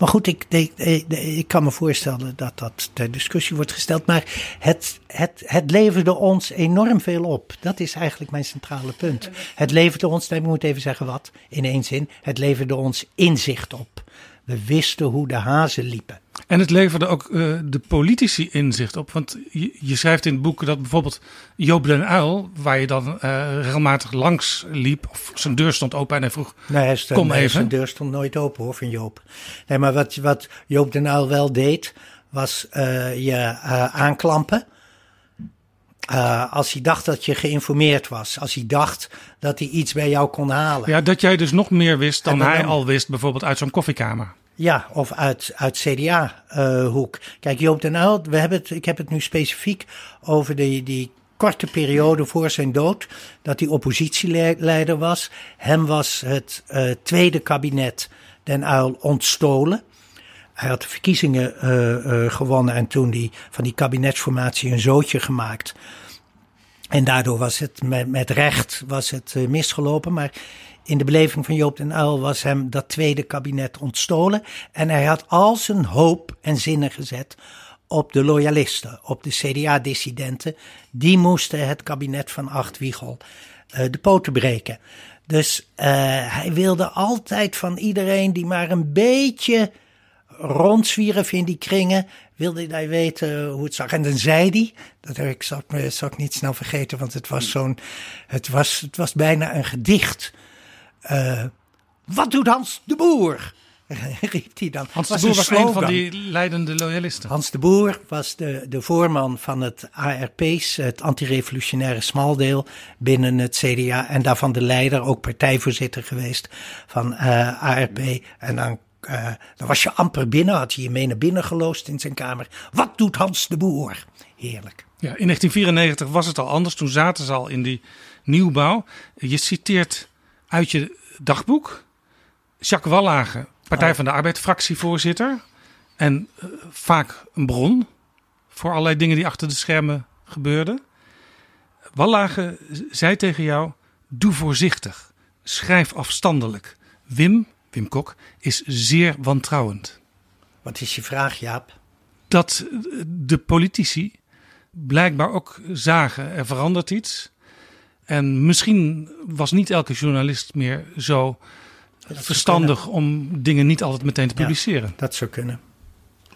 Maar goed, ik, ik, ik, kan me voorstellen dat dat ter discussie wordt gesteld. Maar het, het, het leverde ons enorm veel op. Dat is eigenlijk mijn centrale punt. Het leverde ons, nee, ik moet even zeggen wat, in één zin. Het leverde ons inzicht op. We wisten hoe de hazen liepen. En het leverde ook uh, de politici inzicht op. Want je, je, schrijft in het boek dat bijvoorbeeld Joop den Uil, waar je dan uh, regelmatig langs liep, of zijn deur stond open en hij vroeg: nee, stond, Kom nee, even. Zijn deur stond nooit open hoor, van Joop. Nee, maar wat, wat Joop den Uil wel deed, was uh, je aanklampen. Uh, als hij dacht dat je geïnformeerd was. Als hij dacht dat hij iets bij jou kon halen. Ja, dat jij dus nog meer wist dan, dan hij al wist, bijvoorbeeld uit zo'n koffiekamer. Ja, of uit, uit CDA-hoek. Uh, Kijk, Joop den Uyl, we hebben het, ik heb het nu specifiek over die, die korte periode voor zijn dood. Dat hij oppositieleider was. Hem was het uh, tweede kabinet den Uyl ontstolen. Hij had de verkiezingen uh, gewonnen en toen die, van die kabinetsformatie een zootje gemaakt. En daardoor was het met, met recht was het, misgelopen. Maar in de beleving van Joop den Uyl was hem dat tweede kabinet ontstolen. En hij had al zijn hoop en zinnen gezet op de loyalisten, op de CDA-dissidenten. Die moesten het kabinet van Acht Wiegel uh, de poten breken. Dus uh, hij wilde altijd van iedereen die maar een beetje rondzwierf in die kringen, wilde hij weten hoe het zag. En dan zei hij, dat heb ik, zal, zal ik niet snel vergeten, want het was zo'n, het was, het was bijna een gedicht. Uh, wat doet Hans de Boer? (laughs) riep hij dan. Hans de Boer was een van die leidende loyalisten. Hans de Boer was de, de voorman van het ARP's, het antirevolutionaire smaldeel binnen het CDA. En daarvan de leider, ook partijvoorzitter geweest van uh, ARP. En dan, uh, dan was je amper binnen, had je je mee naar binnen geloosd in zijn kamer. Wat doet Hans de Boer? Heerlijk. Ja, in 1994 was het al anders. Toen zaten ze al in die nieuwbouw. Je citeert uit je dagboek. Jacques Wallage, Partij van de Arbeid, fractievoorzitter. En uh, vaak een bron voor allerlei dingen die achter de schermen gebeurden. Wallage zei tegen jou: Doe voorzichtig, schrijf afstandelijk. Wim, Wim Kok, is zeer wantrouwend. Wat is je vraag, Jaap? Dat de politici blijkbaar ook zagen: er verandert iets. En misschien was niet elke journalist meer zo verstandig om dingen niet altijd meteen te publiceren. Ja, dat zou kunnen.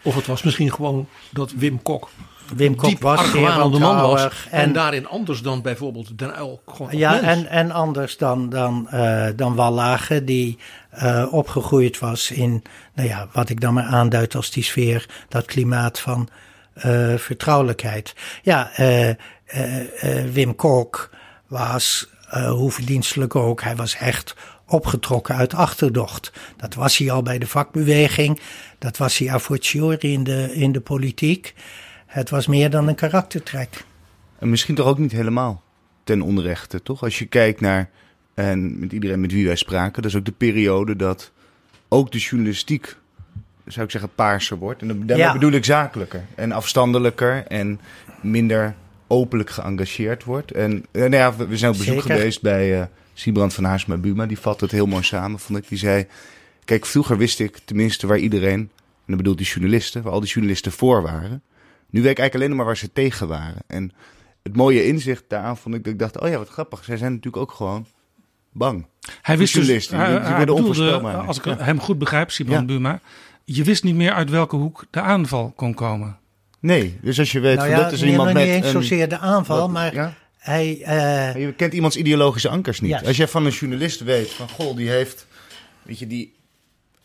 Of het was misschien gewoon dat Wim Kok Wim Kok diep was zeer argwanende man En, en- daarin anders dan bijvoorbeeld Den Uyl gewoon Ja, en, en anders dan, dan, eh dan Wallage, die eh, opgegroeid was in, nou ja, wat ik dan maar aanduid als die sfeer, dat klimaat van eh, vertrouwelijkheid. Ja, eh, eh, eh, Wim Kok was, eh, hoe verdienstelijk ook, hij was echt opgetrokken uit achterdocht. Dat was hij al bij de vakbeweging, dat was hij a fortiori in de, in de politiek. Het was meer dan een karaktertrek. En misschien toch ook niet helemaal ten onrechte, toch? Als je kijkt naar, en met iedereen met wie wij spraken, dat is ook de periode dat ook de journalistiek, zou ik zeggen, paarser wordt. En daarmee Ja. bedoel ik zakelijker en afstandelijker en minder openlijk geëngageerd wordt. En eh, nou ja, we we zijn op bezoek Zeker. geweest bij eh Siebrand van Haarsma Buma, die vat het heel mooi samen, vond ik. Die zei, kijk, vroeger wist ik tenminste waar iedereen, en dan bedoelt die journalisten, waar al die journalisten voor waren. Nu weet ik eigenlijk alleen nog maar waar ze tegen waren. En het mooie inzicht daaraan vond ik dat ik dacht, oh ja, wat grappig. Zij zijn natuurlijk ook gewoon bang. Hij wist dus, hij, die- hij werden bedoelde, onvoorspelbaar. als ik Ja. hem goed begrijp, Simon Buma, je wist niet meer uit welke hoek de aanval kon komen. Nee, dus als je weet, Nou ja, dat is iemand met niet eens zozeer de aanval, wat- maar ja? hij... eh, Je kent iemands ideologische ankers niet. Als jij van een journalist weet van, goh, die heeft, weet je, die,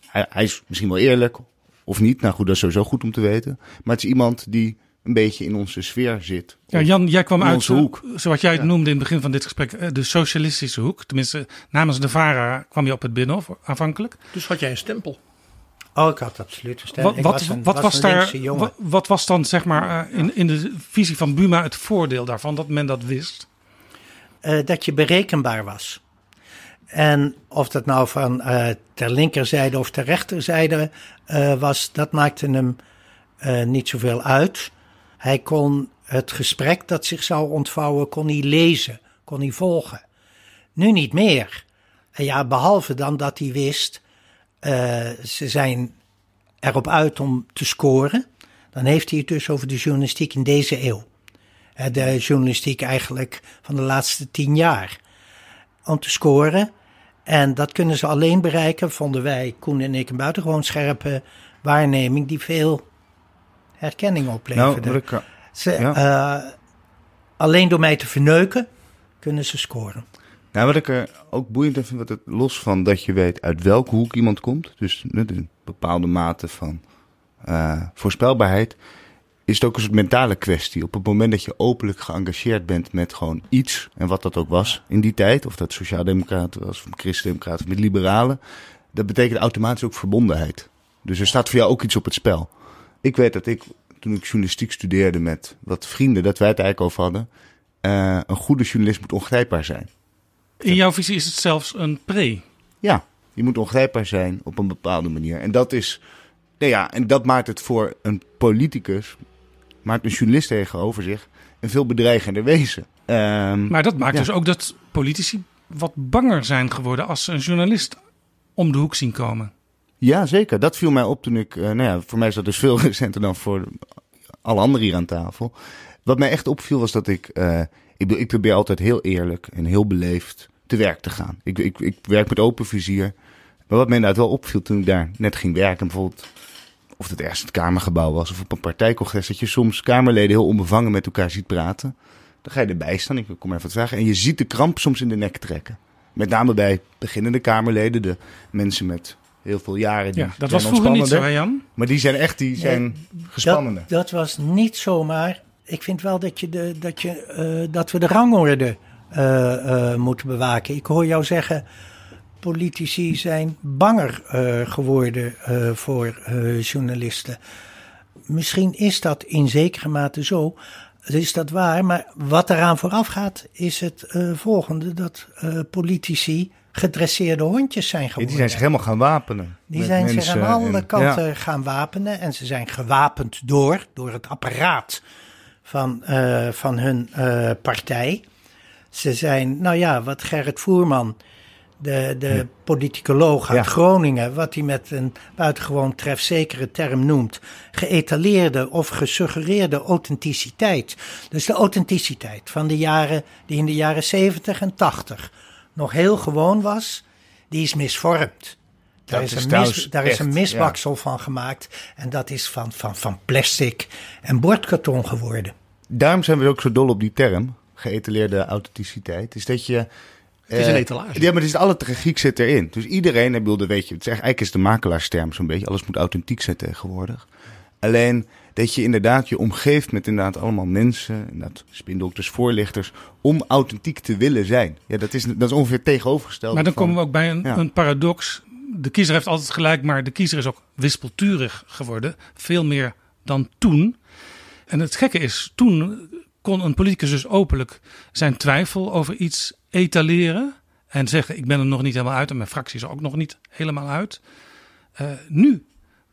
hij, hij is misschien wel eerlijk of niet. Nou goed, dat is sowieso goed om te weten. Maar het is iemand die een beetje in onze sfeer zit. Ja, Jan, jij kwam uit, onze hoek. zoals jij het noemde in het begin van dit gesprek, eh, de socialistische hoek. Tenminste, namens de VARA kwam je op het Binnenhof aanvankelijk. Dus had jij een stempel. Oh, ik had absoluut een. Wat, wat, was een, wat was was een daar, wat, wat was dan zeg maar eh, in, in de visie van Buma het voordeel daarvan, dat men dat wist? eh, dat je berekenbaar was. En of dat nou van eh, ter linkerzijde of ter rechterzijde was, dat maakte hem niet zoveel uit. Hij kon het gesprek dat zich zou ontvouwen, kon hij lezen, kon hij volgen. Nu niet meer. En ja, behalve dan dat hij wist, ze zijn erop uit om te scoren. Dan heeft hij het dus over de journalistiek in deze eeuw. Eh, De journalistiek eigenlijk van de laatste tien jaar. Om te scoren. En dat kunnen ze alleen bereiken, vonden wij, Koen en ik, een buitengewoon scherpe waarneming die veel herkenning opleverde. Nou, Ze, eh, alleen door mij te verneuken kunnen ze scoren. Nou, wat ik er ook boeiend aan vind, wat het los van dat je weet uit welke hoek iemand komt, dus een bepaalde mate van eh, voorspelbaarheid, is het ook een soort mentale kwestie. Op het moment dat je openlijk geëngageerd bent met gewoon iets, en wat dat ook was in die tijd, of dat sociaaldemocraten was, of christendemocraten, of met liberalen, dat betekent automatisch ook verbondenheid. Dus er staat voor jou ook iets op het spel. Ik weet dat ik, toen ik journalistiek studeerde met wat vrienden, dat wij het eigenlijk over hadden, eh, een goede journalist moet ongrijpbaar zijn. In jouw visie is het zelfs een pre. Ja, je moet ongrijpbaar zijn op een bepaalde manier. En dat is, nou ja, en dat maakt het voor een politicus, maakt een journalist tegenover zich een veel bedreigender wezen. Ehm, Maar dat maakt ja. dus ook dat politici wat banger zijn geworden als ze een journalist om de hoek zien komen. Ja, zeker. Dat viel mij op toen ik, eh, nou ja, voor mij is dat dus (laughs) veel recenter dan voor alle anderen hier aan tafel. Wat mij echt opviel was dat ik, eh, ik, ik probeer altijd heel eerlijk en heel beleefd te werk te gaan. Ik, ik, ik werk met open vizier. Maar wat mij inderdaad wel opviel toen ik daar net ging werken, bijvoorbeeld of het ergens het Kamergebouw was of op een partijcongres, dat je soms Kamerleden heel onbevangen met elkaar ziet praten. Dan ga je erbij staan, ik kom even wat vragen, en je ziet de kramp soms in de nek trekken. Met name bij beginnende Kamerleden, de mensen met heel veel jaren. Die Ja, dat zijn was vroeger niet zo, Jan? Maar die zijn echt, die zijn gespannener. Dat, dat was niet zomaar. Ik vind wel dat, je de, dat, je, eh, dat we de rangorde eh, eh, moeten bewaken. Ik hoor jou zeggen, politici zijn banger geworden voor journalisten. Misschien is dat in zekere mate zo. Is dat waar? Maar wat eraan vooraf gaat, is het volgende: dat politici gedresseerde hondjes zijn geworden. die zijn zich helemaal gaan wapenen. Die zijn zich aan alle en- kanten ja. gaan wapenen. En ze zijn gewapend door, door het apparaat van, eh, van hun eh, partij. Ze zijn, nou ja, wat Gerrit Voerman, de, de politicoloog uit Ja. Groningen, wat hij met een buitengewoon trefzekere term noemt, geëtaleerde of gesuggereerde authenticiteit. Dus de authenticiteit van de jaren, die in de jaren 70 en 80 nog heel gewoon was, die is misvormd. Daar, is, een, mis, daar is een misbaksel van gemaakt. En dat is van, van, van plastic en bordkarton geworden. Daarom zijn we ook zo dol op die term, geëtaleerde authenticiteit. Is dat je... Het is een etalage. Ja, maar het is alle tragiek zit erin. Dus iedereen, ik bedoel, weet je, het is eigenlijk is de makelaarsterm zo'n beetje. Alles moet authentiek zijn tegenwoordig. Alleen dat je inderdaad je omgeeft met inderdaad allemaal mensen, inderdaad spindokters, voorlichters, om authentiek te willen zijn. Ja, dat is, dat is ongeveer tegenovergesteld. Maar dan komen we ook bij een, een paradox. De kiezer heeft altijd gelijk, maar de kiezer is ook wispelturig geworden. Veel meer dan toen. En het gekke is, toen kon een politicus dus openlijk zijn twijfel over iets etaleren. En zeggen, ik ben er nog niet helemaal uit en mijn fractie is er ook nog niet helemaal uit. Uh, nu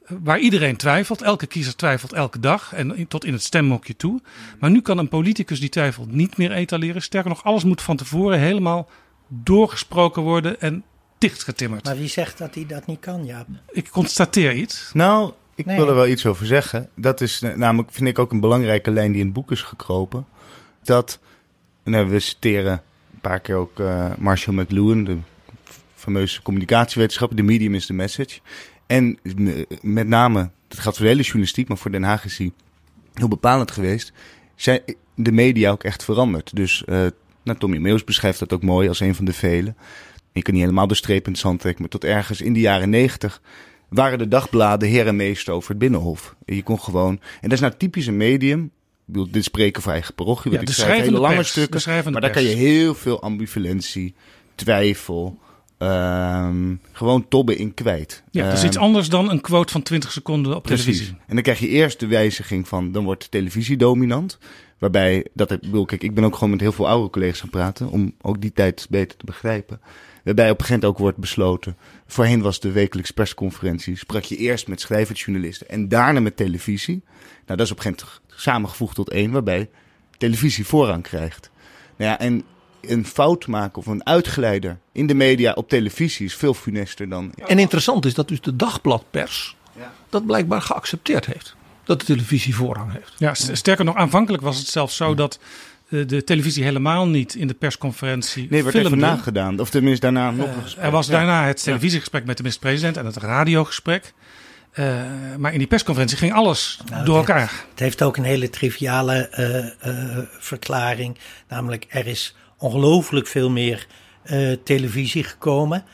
waar iedereen twijfelt. Elke kiezer twijfelt elke dag en tot in het stemmokje toe. Maar nu kan een politicus die twijfelt niet meer etaleren. Sterker nog, alles moet van tevoren helemaal doorgesproken worden en dichtgetimmerd. Maar wie zegt dat hij dat niet kan, Jaap? Ik constateer iets. Nou, ik wil er wel iets over zeggen. Dat is namelijk, vind ik ook een belangrijke lijn die in het boek is gekropen. Dat, nou, we citeren een paar keer ook uh, Marshall McLuhan, de fameuze communicatiewetenschapper. The medium is the message. En met name, dat gaat voor de hele journalistiek, maar voor Den Haag is hij heel bepalend geweest. Zijn de media ook echt veranderd. Dus uh, nou, Tommy Meus beschrijft dat ook mooi als een van de velen. Je kunt niet helemaal de streep in het zand trekken, maar tot ergens in de jaren negentig waren de dagbladen heer en meester over het Binnenhof. En je kon gewoon, en dat is nou typisch een medium. Ik bedoel, dit spreken voor eigen parochie. Ja, ik schrijf hele lange stukken. Maar daar kan je heel veel ambivalentie, twijfel, Ehm, gewoon tobben in kwijt. Ja, dat is iets ehm, anders dan een quote van 20 seconden op televisie. En dan krijg je eerst de wijziging van, dan wordt televisie dominant. Waarbij, dat ik bedoel, kijk, ik ben ook gewoon met heel veel oude collega's gaan praten, om ook die tijd beter te begrijpen. Waarbij op een gegeven moment ook wordt besloten, voorheen was de wekelijks persconferentie, sprak je eerst met schrijversjournalisten en daarna met televisie. Nou, dat is op een gegeven moment samengevoegd tot één, waarbij televisie voorrang krijgt. Nou ja, en een fout maken of een uitgeleider in de media op televisie is veel funester dan. En interessant is dat dus de dagbladpers dat blijkbaar geaccepteerd heeft. Dat de televisie voorrang heeft. Ja, sterker nog, aanvankelijk was het zelfs zo dat de televisie helemaal niet in de persconferentie. Nee, werd even nagedaan. Of tenminste daarna nog een gesprek. Er was daarna het televisiegesprek met de minister-president en het radiogesprek. Uh, maar in die persconferentie ging alles nou, door elkaar. Het heeft ook een hele triviale uh, verklaring. Namelijk, er is ongelooflijk veel meer uh, televisie gekomen.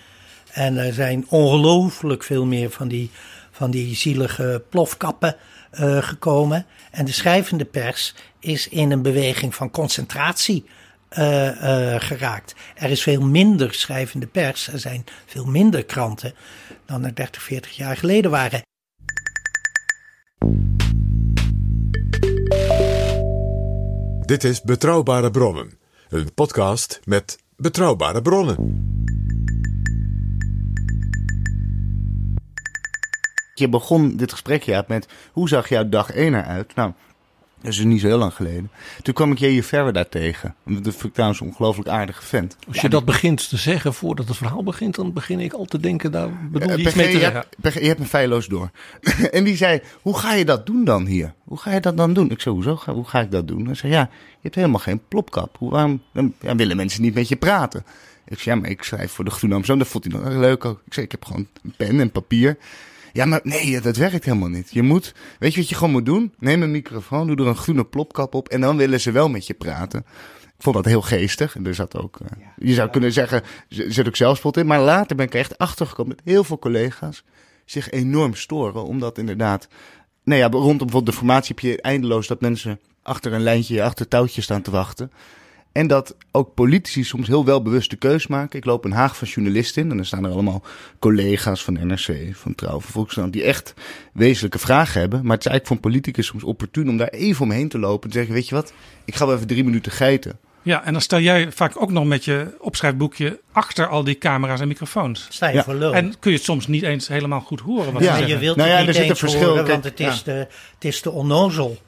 En er zijn ongelooflijk veel meer van die, van die zielige plofkappen uh, gekomen. En de schrijvende pers is in een beweging van concentratie uh, geraakt. Er is veel minder schrijvende pers, er zijn veel minder kranten dan er 30, 40 jaar geleden waren. Dit is Betrouwbare Bronnen een podcast met betrouwbare bronnen. Je begon dit gesprek ja, met hoe zag jouw dag 1 eruit? Nou, dat is niet zo heel lang geleden. Toen kwam ik je verder daar tegen. Dat vind ik trouwens een ongelooflijk aardige vent. Als je dat begint te zeggen voordat het verhaal begint, dan begin ik al te denken, daar bedoel je uh, iets mee te zeggen. je hebt me feilloos door. (laughs) en die zei, hoe ga je dat doen dan hier? Hoe ga je dat dan doen? Ik zei, hoezo? Hoe ga ik dat doen? Hij zei, ja, je hebt helemaal geen plopkap. Hoe, waarom ja, willen mensen niet met je praten? Ik zei, ja, maar ik schrijf voor de Groene Amsterdam. Dat vond hij nog leuk ook. Ik zei, ik heb gewoon een pen en papier. Ja, maar nee, dat werkt helemaal niet. Je moet, weet je wat je gewoon moet doen? Neem een microfoon, doe er een groene plopkap op en dan willen ze wel met je praten. Ik vond dat heel geestig. En er zat ook, uh, je zou kunnen zeggen, er zit ook zelfspot in. Maar later ben ik er echt achtergekomen dat heel veel collega's zich enorm storen. Omdat inderdaad, nou ja, rondom bijvoorbeeld de formatie heb je eindeloos dat mensen achter een lijntje, achter touwtjes staan te wachten. En dat ook politici soms heel wel bewuste keus maken. Ik loop een Haag van journalisten in en dan staan er allemaal collega's van NRC, van Trouw, van Volkskrant, die echt wezenlijke vragen hebben. Maar het is eigenlijk voor een politicus soms opportun om daar even omheen te lopen en te zeggen, weet je wat, ik ga wel even drie minuten geiten. Ja, en dan sta jij vaak ook nog met je opschrijfboekje achter al die camera's en microfoons. Sta je voor lul. En kun je het soms niet eens helemaal goed horen. Wat ja, je wilt nou ja, niet er zit een verschil, horen, want het is, de, het is de onnozel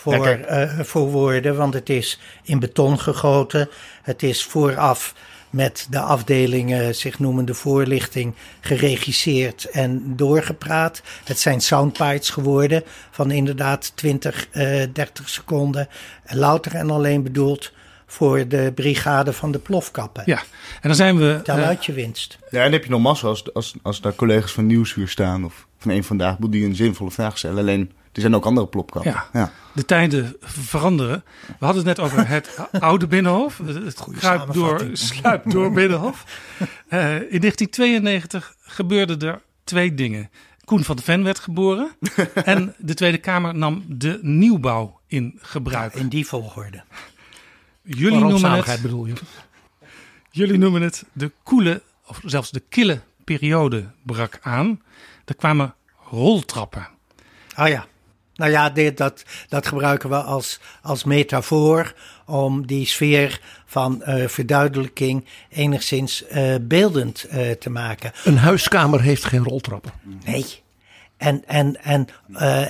voor, uh, voor woorden, want het is in beton gegoten. Het is vooraf met de afdelingen zich noemende voorlichting geregisseerd en doorgepraat. Het zijn soundbites geworden van inderdaad 20, uh, 30 seconden. Louter en alleen bedoeld voor de brigade van de plofkappen. Ja, en dan zijn we... Tel eh, uit je winst. Ja, en dan heb je nog massa als, als, als daar collega's van Nieuwsuur staan of van een vandaag die een zinvolle vraag stellen. Alleen, er zijn ook andere plopkappen. Ja. ja. de tijden veranderen. We hadden het net over het (laughs) oude Binnenhof. Het kruipt door, door Binnenhof. (laughs) Eh, in 1992 gebeurden er twee dingen. Koen van de Ven werd geboren. (laughs) en de Tweede Kamer nam de nieuwbouw in gebruik. In die volgorde. Jullie noemen, het, bedoel je? jullie noemen het de koele, of zelfs de kille periode brak aan. Er kwamen roltrappen. Ah ja. Nou ja, dit, dat, dat gebruiken we als, als metafoor om die sfeer van eh, verduidelijking enigszins eh, beeldend eh, te maken. Een huiskamer heeft geen roltrappen. Nee. En, en, en,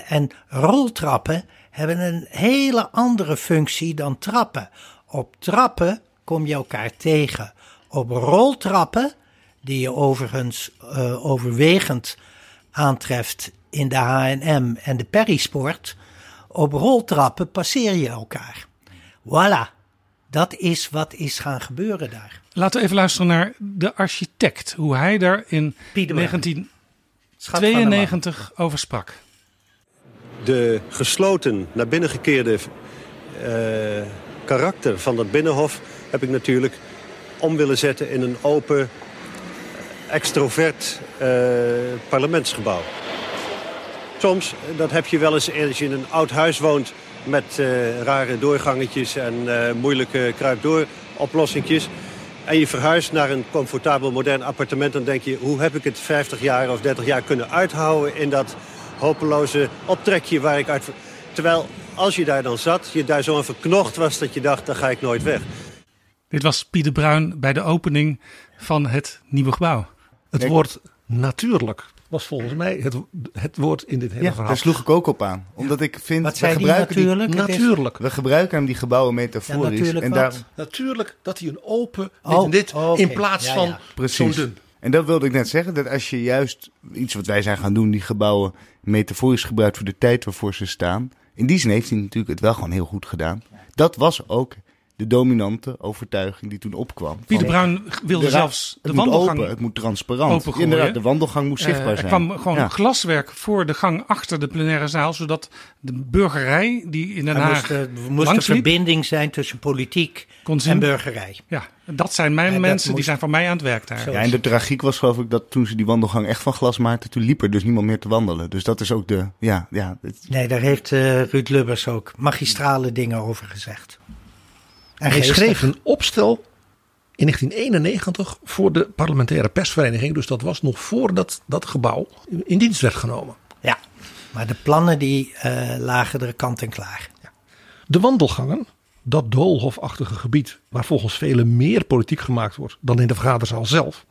en roltrappen hebben een hele andere functie dan trappen. Op trappen kom je elkaar tegen. Op roltrappen, die je overigens overwegend aantreft in de H&M en de Perisport, op roltrappen passeer je elkaar. Voilà. Dat is wat is gaan gebeuren daar. Laten we even luisteren naar de architect. Hoe hij daar in Piet de Bruin. 1992 over sprak. De gesloten, naar binnen gekeerde eh, karakter van dat binnenhof... heb ik natuurlijk om willen zetten in een open, extrovert eh, parlementsgebouw. Soms, dat heb je wel eens als je in een oud huis woont... met eh, rare doorgangetjes en eh, moeilijke kruipdooroplossingjes... en je verhuist naar een comfortabel modern appartement... dan denk je, hoe heb ik het 50 jaar of 30 jaar kunnen uithouden... in dat hopeloze optrekje waar ik uit... Terwijl, als je daar dan zat, je daar zo aan verknocht was... dat je dacht, dan ga ik nooit weg. Dit was Pieter Bruin bij de opening van het nieuwe gebouw. Het woord natuurlijk was volgens mij het, het woord in dit hele Ja, verhaal. daar sloeg ik ook op aan. Omdat ik vind, Wat we zei die gebruiken die, natuurlijk? Is- natuurlijk. we gebruiken hem die gebouwen Ja, metaforisch. natuurlijk en daar, Natuurlijk dat hij een open dit Oh, en dit in plaats Ja, van ja. zo'n Precies. dun. En dat wilde ik net zeggen, dat als je juist iets wat wij zijn gaan doen, die gebouwen metaforisch gebruikt voor de tijd waarvoor ze staan. In die zin heeft hij natuurlijk het wel gewoon heel goed gedaan. Dat was ook de dominante overtuiging die toen opkwam. Pieter Bruin wilde de zelfs de het moet wandelgang open, het moet transparant. opengooien. Inderdaad, de wandelgang moet Eh, zichtbaar er zijn. kwam gewoon Ja. glaswerk voor de gang achter de plenaire zaal, zodat de burgerij die in Den Er Haag moest, er moest een verbinding zijn tussen politiek en burgerij. Ja, dat zijn mijn Ja, mensen, die moest- zijn van mij aan het werk daar. Ja, en de tragiek was geloof ik dat toen ze die wandelgang echt van glas maakten, toen liep er dus niemand meer te wandelen. Dus dat is ook de, ja, ja, het- Nee, daar heeft eh, Ruud Lubbers ook magistrale dingen over gezegd. En Hij schreef een opstel in 1991 voor de parlementaire persvereniging. Dus dat was nog voordat dat gebouw in dienst werd genomen. Ja, maar de plannen die eh, lagen er kant en klaar. De wandelgangen, dat doolhofachtige gebied waar volgens velen meer politiek gemaakt wordt dan in de vergaderzaal zelf,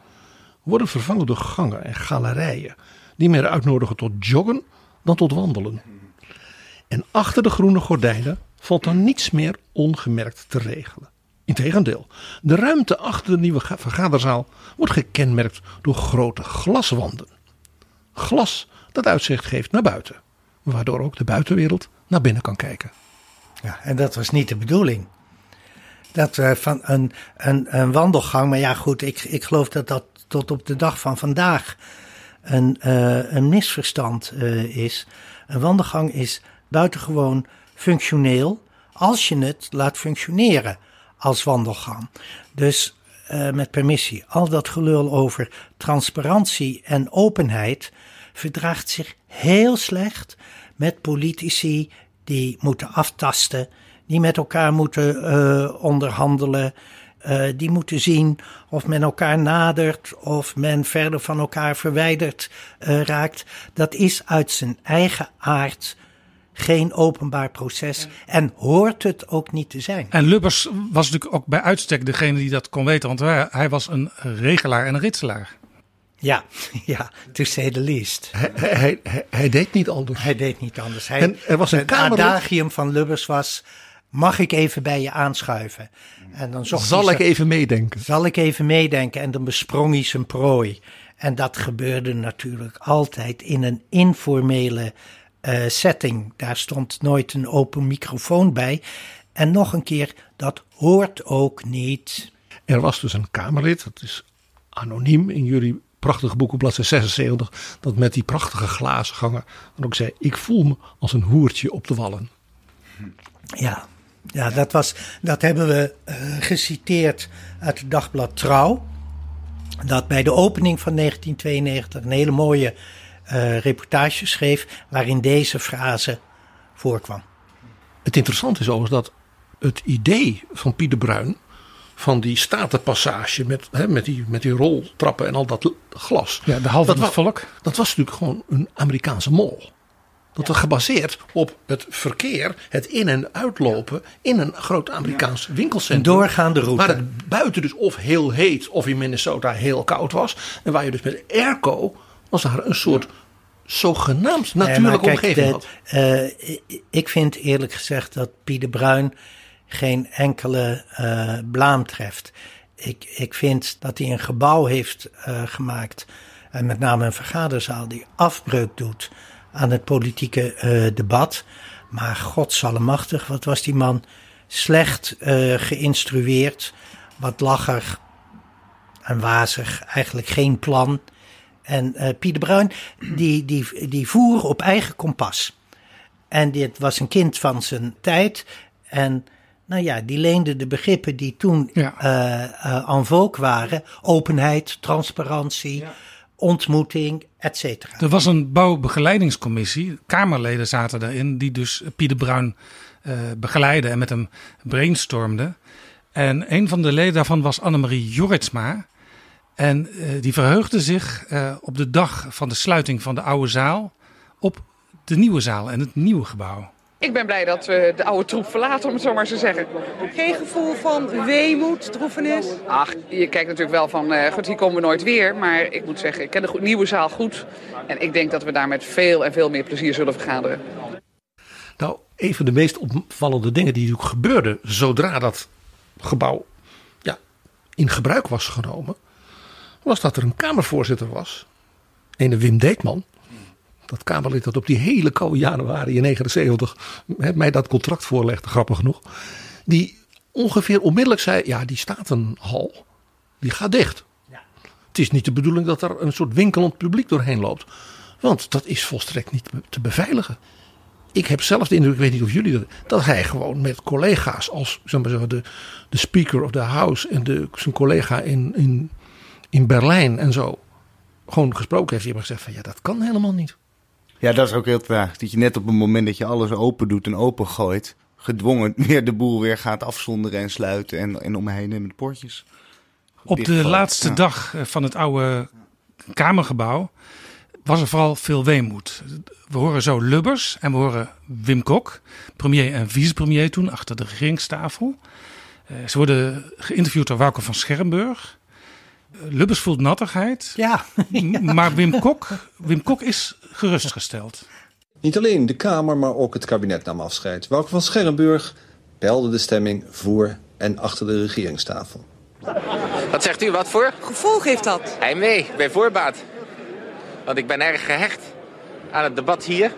worden vervangen door gangen en galerijen die meer uitnodigen tot joggen dan tot wandelen. En achter de groene gordijnen valt dan niets meer ongemerkt te regelen. Integendeel, de ruimte achter de nieuwe ga- vergaderzaal wordt gekenmerkt door grote glaswanden. Glas dat uitzicht geeft naar buiten, waardoor ook de buitenwereld naar binnen kan kijken. Ja, en dat was niet de bedoeling. Dat we van een, een, een wandelgang, maar ja goed, ik, ik geloof dat dat tot op de dag van vandaag een, eh, een misverstand eh, is. Een wandelgang is buitengewoon functioneel als je het laat functioneren als wandelgang. Dus eh, met permissie, al dat gelul over transparantie en openheid verdraagt zich heel slecht met politici die moeten aftasten, die met elkaar moeten eh, onderhandelen, eh, die moeten zien of men elkaar nadert of men verder van elkaar verwijderd raakt. Dat is uit zijn eigen aard geen openbaar proces en hoort het ook niet te zijn. En Lubbers was natuurlijk ook bij uitstek degene die dat kon weten, want hij, was een regelaar en een ritselaar. Ja, (laughs) ja, to say the least. Hij, hij, hij, hij deed niet anders. Hij deed niet anders. Hij, En er was een het kamerlid- adagium van Lubbers was, mag ik even bij je aanschuiven? En dan zocht Zal hij ik even meedenken? Zal ik even meedenken? En dan besprong hij zijn prooi. En dat gebeurde natuurlijk altijd in een informele eh, setting. Daar stond nooit een open microfoon bij. En nog een keer, dat hoort ook niet. Er was dus een Kamerlid, dat is anoniem in jullie prachtige boek op bladzijde 76, dat met die prachtige glazen gangen dan ook zei: Ik voel me als een hoertje op de wallen. Ja, ja dat, was, dat hebben we uh, geciteerd uit het dagblad Trouw. Dat bij de opening van 1992 een hele mooie uh, reportage schreef waarin deze frase voorkwam. Het interessante is overigens dat het idee van Pieter Bruin van die statenpassage met, hè, met, die, met die roltrappen en al dat glas. Ja, de halve dat volk. Dat was natuurlijk gewoon een Amerikaanse mol. Dat was gebaseerd op het verkeer, het in- en uitlopen in een groot Amerikaans winkelcentrum. Een doorgaande route. Waar het buiten dus of heel heet of in Minnesota heel koud was. En waar je dus met airco was daar een soort zogenaamd natuurlijke kijk, omgeving had. Uh, ik vind eerlijk gezegd dat Pieter Bruin geen enkele uh, blaam treft. Ik, ik vind dat hij een gebouw heeft uh, gemaakt, en met name een vergaderzaal, die afbreuk doet aan het politieke debat. Maar godsallemachtig, wat was die man slecht geïnstrueerd, wat lacher en wazig, eigenlijk geen plan. En Pieter Bruin, die, die, die voer op eigen kompas. En dit was een kind van zijn tijd. En nou ja, die leende de begrippen die toen ja. uh, en vogue waren: openheid, transparantie, ontmoeting, etc. Er was een bouwbegeleidingscommissie. Kamerleden zaten daarin, die dus Pieter Bruin uh, begeleiden en met hem brainstormden. En een van de leden daarvan was Annemarie Jorritsma. En uh, die verheugde zich op de dag van de sluiting van de oude zaal op de nieuwe zaal en het nieuwe gebouw. Ik ben blij dat we de oude troep verlaten, om het zo maar te zeggen. Geen gevoel van weemoed, droefenis? Ach, je kijkt natuurlijk wel van, uh, goed, hier komen we nooit weer. Maar ik moet zeggen, ik ken de nieuwe zaal goed. En ik denk dat we daar met veel en veel meer plezier zullen vergaderen. Nou, een van de meest opvallende dingen die natuurlijk gebeurde zodra dat gebouw ja, in gebruik was genomen, was dat er een Kamervoorzitter was, ene Wim Deetman dat Kamerlid dat op die hele koude januari in 79 mij dat contract voorlegde, grappig genoeg. Die ongeveer onmiddellijk zei, ja die statenhal, die gaat dicht. Ja. Het is niet de bedoeling dat er een soort winkelend publiek doorheen loopt. Want dat is volstrekt niet te beveiligen. Ik heb zelf de indruk, ik weet niet of jullie dat, dat hij gewoon met collega's als zeg maar de, de speaker of the house en de, zijn collega in, in, in Berlijn en zo gewoon gesproken heeft. Die hebben gezegd van ja, dat kan helemaal niet. Ja, dat is ook heel traag. Dat je net op het moment dat je alles open doet en open gooit, gedwongen (laughs) weer de boel weer gaat afzonderen en sluiten en, en omheen met poortjes. Op de laatste dag eh, van het oude Kamergebouw was er vooral veel weemoed. We horen zo Lubbers en we horen Wim Kok, premier en vicepremier toen, achter de regeringstafel. Uh, ze worden geïnterviewd door Wouter van Schermburg. Lubbers voelt nattigheid. Ja. Maar Wim Kok, Wim Kok is gerustgesteld. Niet alleen de Kamer, maar ook het kabinet nam afscheid. Wouter van Scherrenburg belde de stemming voor en achter de regeringstafel. Wat zegt u, wat voor? Gevolg heeft dat? mee, bij voorbaat. Want ik ben erg gehecht aan het debat hier.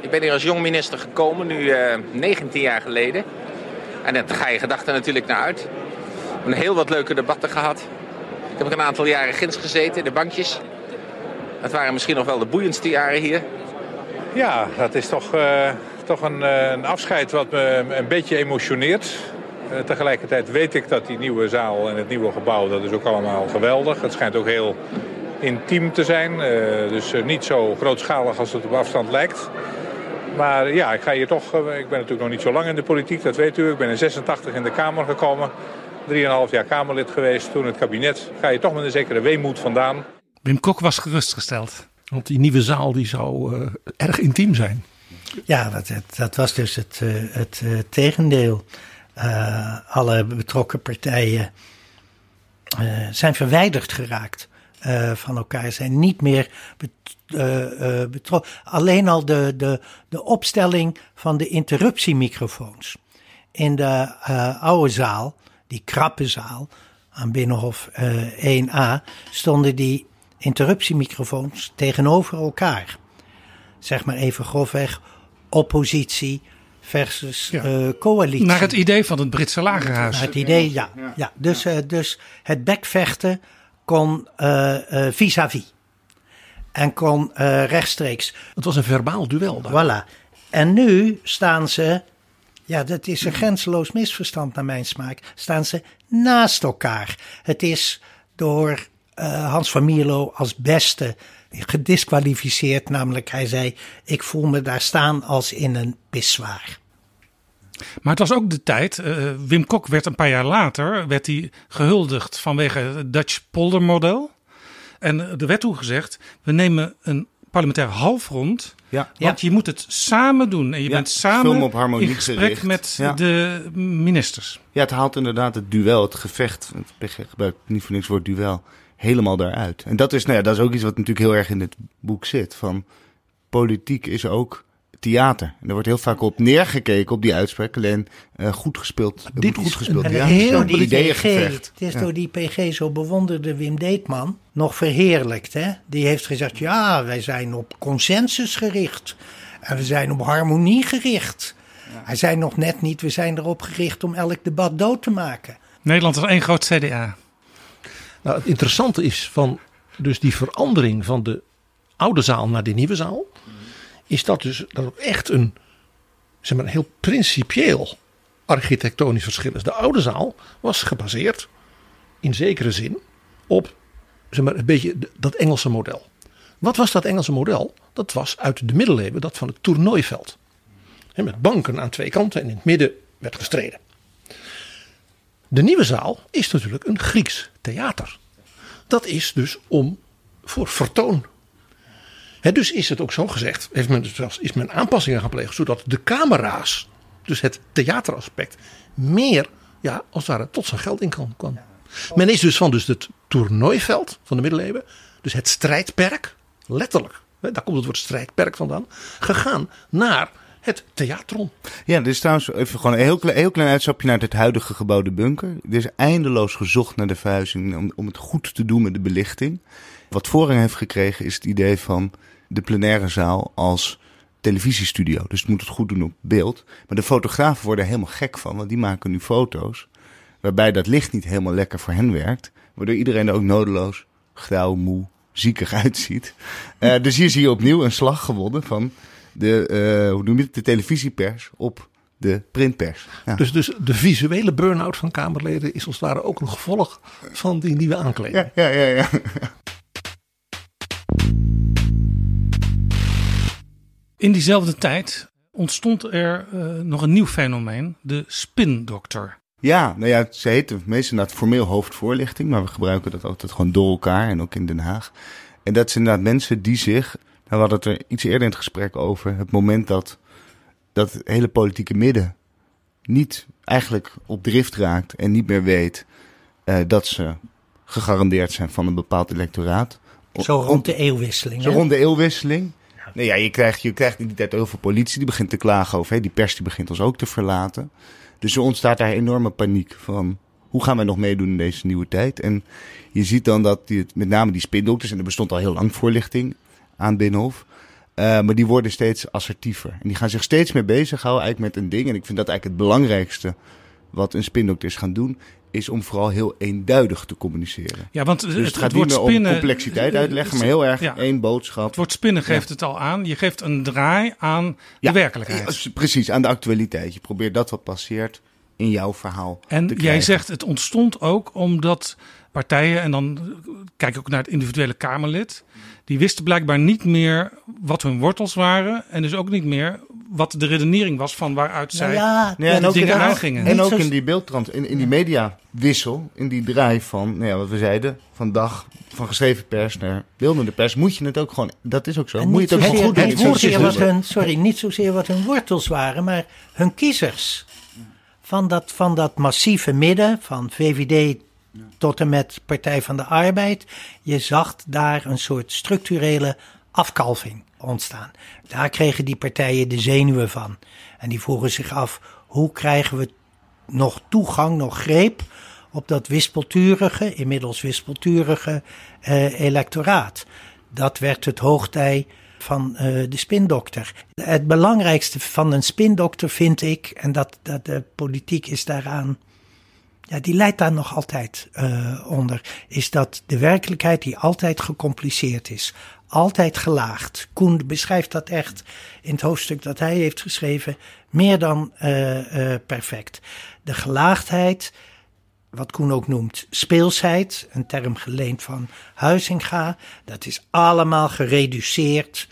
Ik ben hier als jong minister gekomen, nu uh, 19 jaar geleden. En daar ga je gedachten natuurlijk naar uit. We hebben heel wat leuke debatten gehad. Ik heb een aantal jaren ginds gezeten in de bankjes. Het waren misschien nog wel de boeiendste jaren hier. Ja, dat is toch, uh, toch een, uh, een, afscheid wat me een beetje emotioneert. Uh, tegelijkertijd weet ik dat die nieuwe zaal en het nieuwe gebouw, dat is ook allemaal geweldig. Het schijnt ook heel intiem te zijn. dus niet zo grootschalig als het op afstand lijkt. Maar ja, ik ga hier toch, ik ben natuurlijk nog niet zo lang in de politiek, dat weet u. Ik ben in 86 in de Kamer gekomen. 3,5 jaar Kamerlid geweest. Toen het kabinet ga je toch met een zekere weemoed vandaan. Wim Kok was gerustgesteld. Want die nieuwe zaal die zou uh, erg intiem zijn. Ja, dat, dat was dus het, uh, het uh, tegendeel. alle betrokken partijen zijn verwijderd geraakt van elkaar. Zijn niet meer betrokken. Alleen al de, de, de opstelling van de interruptiemicrofoons in de oude zaal die krappe zaal aan Binnenhof uh, eh, 1A, stonden die interruptiemicrofoons tegenover elkaar. Zeg maar even grofweg, oppositie, versus uh, coalitie. Naar het idee van het Britse lagerhuis. Naar het idee, ja. ja. Dus, uh, dus het bekvechten kon uh, vis-à-vis. En kon rechtstreeks. Het was een verbaal duel. Daar. Voilà. En nu staan ze, ja, dat is een grenzeloos misverstand naar mijn smaak, staan ze naast elkaar. Het is door Hans van Mierlo als beste gedisqualificeerd. Namelijk, hij zei: Ik voel me daar staan als in een pissoir. Maar het was ook de tijd. Uh, Wim Kok werd een paar jaar later werd hij gehuldigd vanwege het Dutch poldermodel. En er werd toen gezegd: we nemen een parlementair halfrond. Ja. Want je moet het samen doen. En je bent samen op harmonie in gesprek gericht. met de ministers. Ja, het haalt inderdaad het duel, het gevecht. Het gebruikt niet voor niks woord duel helemaal daaruit. En dat is, nou ja, dat is ook iets wat natuurlijk heel erg in dit boek zit. Van politiek is ook theater. En er wordt heel vaak op neergekeken op die uitspraak. Alleen uh, goed gespeeld. Dit goed is gespeeld. ja, heel die PG. Het is door die PG zo bewonderde Wim Deetman nog verheerlijkt. Hè? Die heeft gezegd: ja, wij zijn op consensus gericht. En we zijn op harmonie gericht. Ja. Hij zei nog net niet: we zijn erop gericht om elk debat dood te maken. Nederland is één groot CDA. Nou, het interessante is van dus die verandering van de oude zaal naar de nieuwe zaal. Is dat dus het echt een, zeg maar, heel principieel architectonisch verschil is. De oude zaal was gebaseerd in zekere zin op zeg maar, een beetje dat Engelse model. Wat was dat Engelse model? Dat was uit de middeleeuwen dat van het toernooiveld. met banken aan twee kanten en in het midden werd gestreden. De nieuwe zaal is natuurlijk een Grieks theater. Dat is dus om voor vertoon. Dus is het ook zo gezegd, heeft men dus is men aanpassingen gepleegd, zodat de camera's, dus het theateraspect, meer, ja, als het ware tot zijn geld in kan. kan. Men is dus van dus het toernooiveld van de middeleeuwen, dus het strijdperk, letterlijk, daar komt het woord strijdperk vandaan, gegaan naar het theatron. Ja, dit is trouwens even gewoon een heel, klein, heel klein uitstapje naar het huidige gebouwde bunker. Er is eindeloos gezocht naar de verhuizing om, om het goed te doen met de belichting. Wat voorrang heeft gekregen is het idee van de plenaire zaal als televisiestudio. Dus het moet het goed doen op beeld. Maar de fotografen worden er helemaal gek van, want die maken nu foto's waarbij dat licht niet helemaal lekker voor hen werkt. Waardoor iedereen er ook nodeloos, grauw, moe, ziekig (laughs) uitziet. Uh, dus hier zie je opnieuw een slag gewonnen van de, uh, hoe noem je het, de televisiepers op de printpers. Ja. Dus, dus de visuele burn-out van Kamerleden is als het ware ook een gevolg van die nieuwe aankleding. Ja, ja, ja. ja. In diezelfde tijd ontstond er uh, nog een nieuw fenomeen, de spindokter. Ja, nou ja, ze heten meestal inderdaad formeel hoofdvoorlichting, maar we gebruiken dat altijd gewoon door elkaar en ook in Den Haag. En dat zijn inderdaad mensen die zich we hadden het er iets eerder in het gesprek over. Het moment dat, dat het hele politieke midden niet eigenlijk op drift raakt en niet meer weet uh, dat ze gegarandeerd zijn van een bepaald electoraat. Zo rond de eeuwwisseling. Zo rond de eeuwwisseling. Nee, ja, je krijgt, je krijgt in die tijd heel veel politie die begint te klagen over. Die pers die begint ons ook te verlaten. Dus er ontstaat daar enorme paniek van hoe gaan wij nog meedoen in deze nieuwe tijd? En je ziet dan dat die, met name die spindokters, en er bestond al heel lang voorlichting, aan Binnenhof. Uh, maar die worden steeds assertiever. En die gaan zich steeds meer bezighouden eigenlijk met een ding. En ik vind dat eigenlijk het belangrijkste wat een spindokter is gaan doen. Is om vooral heel eenduidig te communiceren. Ja, want dus het, gaat niet meer om complexiteit uitleggen, maar heel erg één boodschap. Het woord spinnen geeft het al aan. Je geeft een draai aan de werkelijkheid. Precies, aan de actualiteit. Je probeert dat wat passeert in jouw verhaal. En jij zegt het ontstond ook omdat partijen, en dan kijk ik ook naar het individuele Kamerlid, die wisten blijkbaar niet meer wat hun wortels waren en dus ook niet meer wat de redenering was van waaruit nou zij ja, ja, en ook dingen aangingen. En ook in die beeldtrans, in, in die mediawissel, in die draai van, nou ja, wat we zeiden, van dag van geschreven pers naar beeldende pers, moet je het ook gewoon, dat is ook zo. moet je het ook goed doen. Niet wat hun, sorry, niet zozeer wat hun wortels waren, maar hun kiezers. Van dat, van dat massieve midden, van VVD tot en met Partij van de Arbeid. Je zag daar een soort structurele afkalving ontstaan. Daar kregen die partijen de zenuwen van. En die vroegen zich af: hoe krijgen we nog toegang, nog greep op dat wispelturige, inmiddels wispelturige eh, electoraat? Dat werd het hoogtij van eh, de spindokter. Het belangrijkste van een spindokter vind ik, en dat, dat de politiek is daaraan, ja, die leidt daar nog altijd uh, onder, is dat de werkelijkheid die altijd gecompliceerd is, altijd gelaagd. Koen beschrijft dat echt in het hoofdstuk dat hij heeft geschreven, meer dan uh, perfect. De gelaagdheid wat Koen ook noemt speelsheid, een term geleend van Huizinga. Dat is allemaal gereduceerd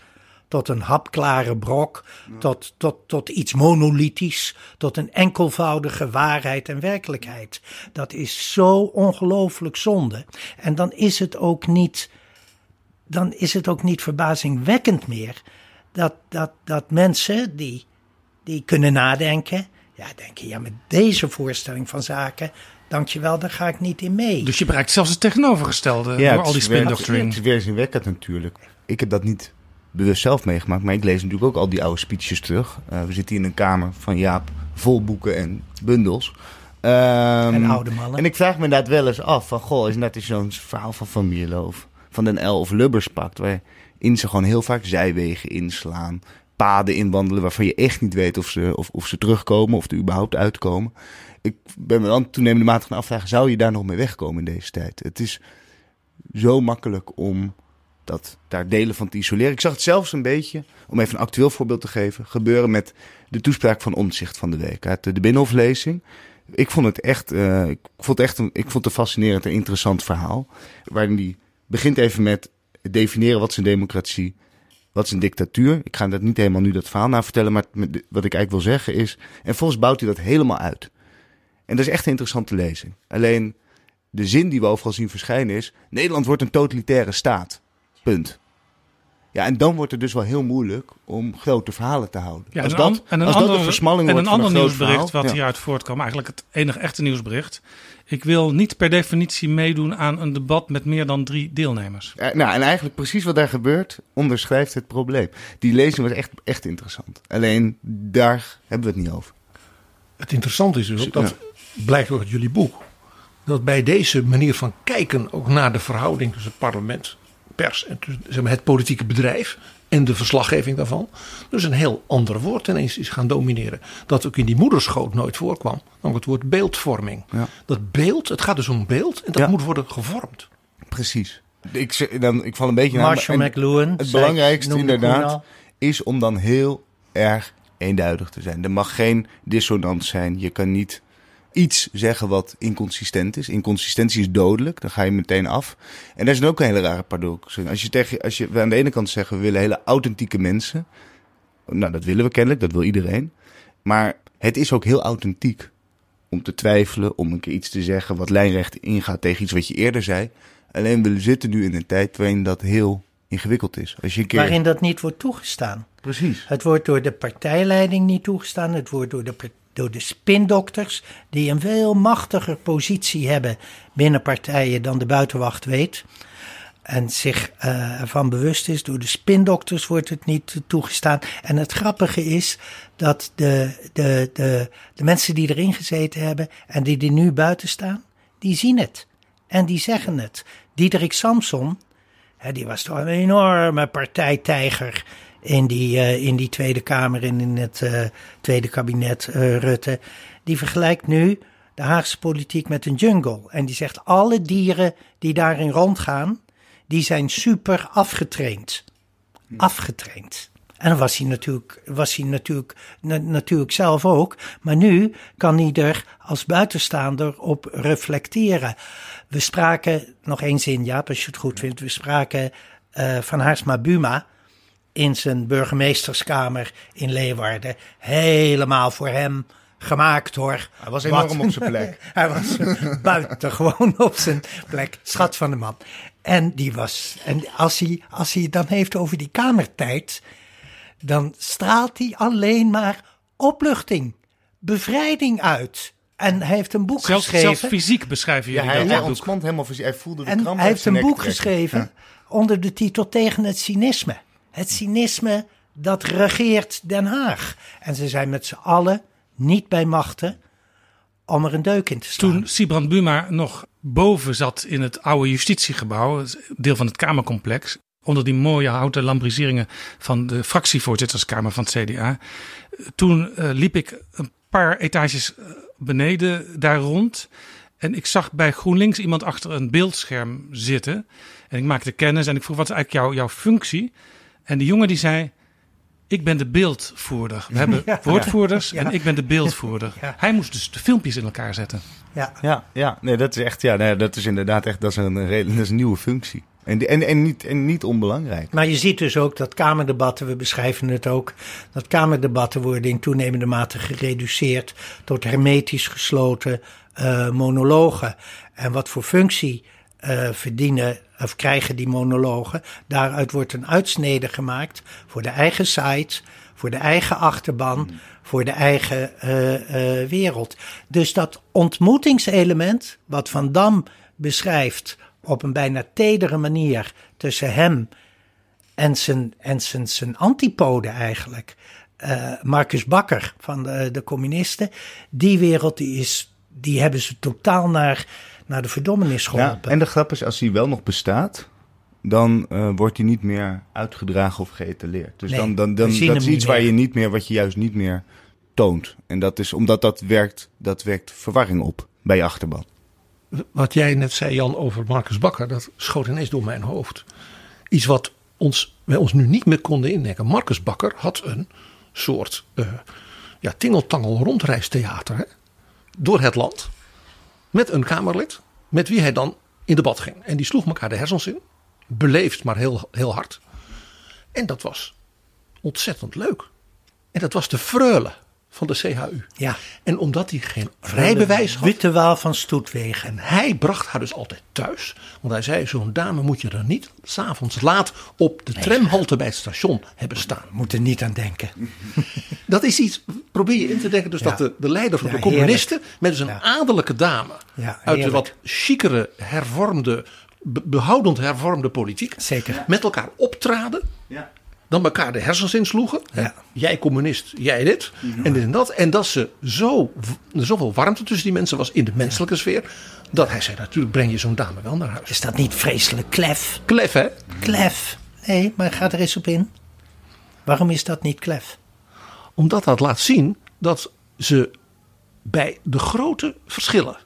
tot een hapklare brok, tot, tot, tot iets monolithisch, tot een enkelvoudige waarheid en werkelijkheid. Dat is zo ongelooflijk zonde. En dan is het ook niet, dan is het ook niet verbazingwekkend meer dat, dat, dat mensen die, die kunnen nadenken, ja, denken, ja, met deze voorstelling van zaken dankjewel, daar ga ik niet in mee. Dus je bereikt zelfs het tegenovergestelde ja, door al die spindoctrine. Het is weerzinwekkend natuurlijk. Ik heb dat niet bewust zelf meegemaakt, maar ik lees natuurlijk ook al die oude speeches terug. Uh, we zitten hier in een kamer van Jaap, vol boeken en bundels. Um, en oude mannen. En ik vraag me inderdaad wel eens af van, goh, is net zo'n verhaal van familieloof, van den L of Lubbers pakt, waarin ze gewoon heel vaak zijwegen inslaan, paden inwandelen waarvan je echt niet weet of ze, of, of ze terugkomen of er überhaupt uitkomen ik ben me dan toenemende mate gaan afvragen, zou je daar nog mee wegkomen in deze tijd? Het is zo makkelijk om dat, daar delen van te isoleren. Ik zag het zelfs een beetje, om even een actueel voorbeeld te geven, gebeuren met de toespraak van Omtzigt van de week. De, de Binnenhoflezing. Ik vond het echt, uh, ik vond echt een, ik vond het een fascinerend en interessant verhaal. Waarin die begint even met definiëren wat is een democratie, wat is een dictatuur. Ik ga dat niet helemaal nu dat verhaal na vertellen, maar wat ik eigenlijk wil zeggen is, en volgens bouwt hij dat helemaal uit. En dat is echt een interessante lezing. Alleen de zin die we overal zien verschijnen is: Nederland wordt een totalitaire staat. Punt. Ja, en dan wordt het dus wel heel moeilijk om grote verhalen te houden. Ja, als dat, en een als ander, dat versmalling en wordt een ander een nieuwsbericht verhaal, wat ja. hieruit voortkwam, eigenlijk het enige echte nieuwsbericht. Ik wil niet per definitie meedoen aan een debat met meer dan drie deelnemers. Eh, nou, en eigenlijk precies wat daar gebeurt, onderschrijft het probleem. Die lezing was echt, echt interessant. Alleen daar hebben we het niet over. Het interessante is dus ook dat blijkt ook uit jullie boek. Dat bij deze manier van kijken ook naar de verhouding tussen parlement, pers en zeg maar, het politieke bedrijf en de verslaggeving daarvan. Dus een heel ander woord ineens is gaan domineren. Dat ook in die moederschoot nooit voorkwam. Namelijk het woord beeldvorming. Ja. Dat beeld, het gaat dus om beeld en dat Ja. moet worden gevormd. Precies. Ik, zeg- dan, ik val een beetje Marshall aan. en McLuhan, Het belangrijkste inderdaad is om dan heel erg eenduidig te zijn. Er mag geen dissonant zijn. Je kan niet iets zeggen wat inconsistent is. Inconsistentie is dodelijk. Dan ga je meteen af. En daar is ook een hele rare paradox. in. Als je, tegen, als je we aan de ene kant zeggen we willen hele authentieke mensen. Nou, dat willen we kennelijk. Dat wil iedereen. Maar het is ook heel authentiek om te twijfelen, om een keer iets te zeggen wat lijnrecht ingaat tegen iets wat je eerder zei. Alleen we zitten nu in een tijd waarin dat heel ingewikkeld is. Als je een keer... Waarin dat niet wordt toegestaan. Precies. Het wordt door de partijleiding niet toegestaan. Het wordt door de, door de spindokters, die een veel machtiger positie hebben binnen partijen dan de buitenwacht weet. En zich eh, ervan bewust is. Door de spindokters wordt het niet toegestaan. En het grappige is dat de, de, de, de mensen die erin gezeten hebben en die er nu buiten staan, die zien het. En die zeggen het. Diederik Samson, Hè, die was toch een enorme partijtijger in die, eh, in die Tweede Kamer en in het eh, Tweede Kabinet eh, Rutte. Die vergelijkt nu de Haagse politiek met een jungle. En die zegt alle dieren die daarin rondgaan, die zijn super afgetraind. Afgetraind. En dat was hij natuurlijk, was hij natuurlijk, na- natuurlijk zelf ook. Maar nu kan hij er als buitenstaander op reflecteren. We spraken, nog één zin Jaap, als je het goed vindt. We spraken van Haarsma Buma in zijn burgemeesterskamer in Leeuwarden. Helemaal voor hem gemaakt hoor. Hij was enorm op zijn plek. (laughs) Hij was buitengewoon (laughs) op zijn plek. Schat van de man. En die was. En als hij, als hij het dan heeft over die kamertijd. dan straalt hij alleen maar opluchting, bevrijding uit. En hij heeft een boek Zelfs, geschreven. zelfs fysiek beschrijven Ja, jullie hij, dat hij ontspant helemaal. Hij voelde de En kramp hij heeft zijn een boek trekken. geschreven Ja. onder de titel Tegen het cynisme. Het cynisme dat regeert Den Haag. En ze zijn met z'n allen niet bij machten om er een deuk in te slaan. Toen Sibrand Buma nog boven zat in het oude justitiegebouw, deel van het Kamercomplex, Onder die mooie houten lambriseringen van de fractievoorzitterskamer van het CDA. Toen uh, liep ik een paar etages beneden daar rond. En ik zag bij GroenLinks iemand achter een beeldscherm zitten. En ik maakte kennis en ik vroeg: wat is eigenlijk jouw functie? En die jongen die zei: Ik ben de beeldvoerder. We hebben (laughs) woordvoerders ja. en ik ben de beeldvoerder. Ja. Hij moest dus de filmpjes in elkaar zetten. Ja, ja, ja. Nee, dat is echt, ja, nee, dat is inderdaad echt, dat is een, dat is een nieuwe functie. En, en, en, niet, en niet onbelangrijk. Maar je ziet dus ook dat Kamerdebatten, we beschrijven het ook, dat Kamerdebatten worden in toenemende mate gereduceerd tot hermetisch gesloten eh, monologen. En wat voor functie eh, verdienen of krijgen die monologen? Daaruit wordt een uitsnede gemaakt voor de eigen site, voor de eigen achterban, voor de eigen eh, eh, wereld. Dus dat ontmoetingselement, wat Van Dam beschrijft op een bijna tedere manier tussen hem en zijn, en zijn, zijn antipode eigenlijk, eh, Marcus Bakker van de, de communisten, die wereld die is, die hebben ze totaal naar, naar de verdommenis Ja, geholpen. en de grap is, als hij wel nog bestaat, dan eh, wordt hij niet meer uitgedragen of geëtaleerd. Dus Nee, dan, dan, dan dat is iets waar je niet meer, wat je juist niet meer toont. En dat is omdat dat werkt, dat werkt verwarring op bij je achterban. Wat jij net zei, Jan, over Marcus Bakker, dat schoot ineens door mijn hoofd. Iets wat ons, wij ons nu niet meer konden indenken. Marcus Bakker had een soort eh ja, tingeltangel rondreistheater hè? door het land. Met een Kamerlid, met wie hij dan in debat ging. En die sloeg elkaar de hersens in. Beleefd, maar heel, heel hard. En dat was ontzettend leuk. En dat was de freule van de CHU. Ja. En omdat hij geen rijbewijs had. Witte Waal van Stoetwegen. En hij bracht haar dus altijd thuis. Want hij zei, zo'n dame moet je er niet s'avonds laat op de tramhalte bij het station hebben staan. Moet er niet aan denken. (laughs) Dat is iets, probeer je in te denken, dus Ja. dat de, de leider van Ja, de communisten, met dus een Ja. adellijke dame, Ja, uit de wat chicere, hervormde, be- behoudend hervormde politiek, Zeker. met elkaar optraden. Dan elkaar de hersens insloegen. Ja. Jij communist, jij dit. En dit en dat. En dat ze zo, er zoveel warmte tussen die mensen was in de menselijke sfeer. Dat hij zei, natuurlijk breng je zo'n dame wel naar huis. Is dat niet vreselijk klef? Klef hè? Klef. Nee, maar ga er eens op in. Waarom is dat niet klef? Omdat dat laat zien dat ze bij de grote verschillen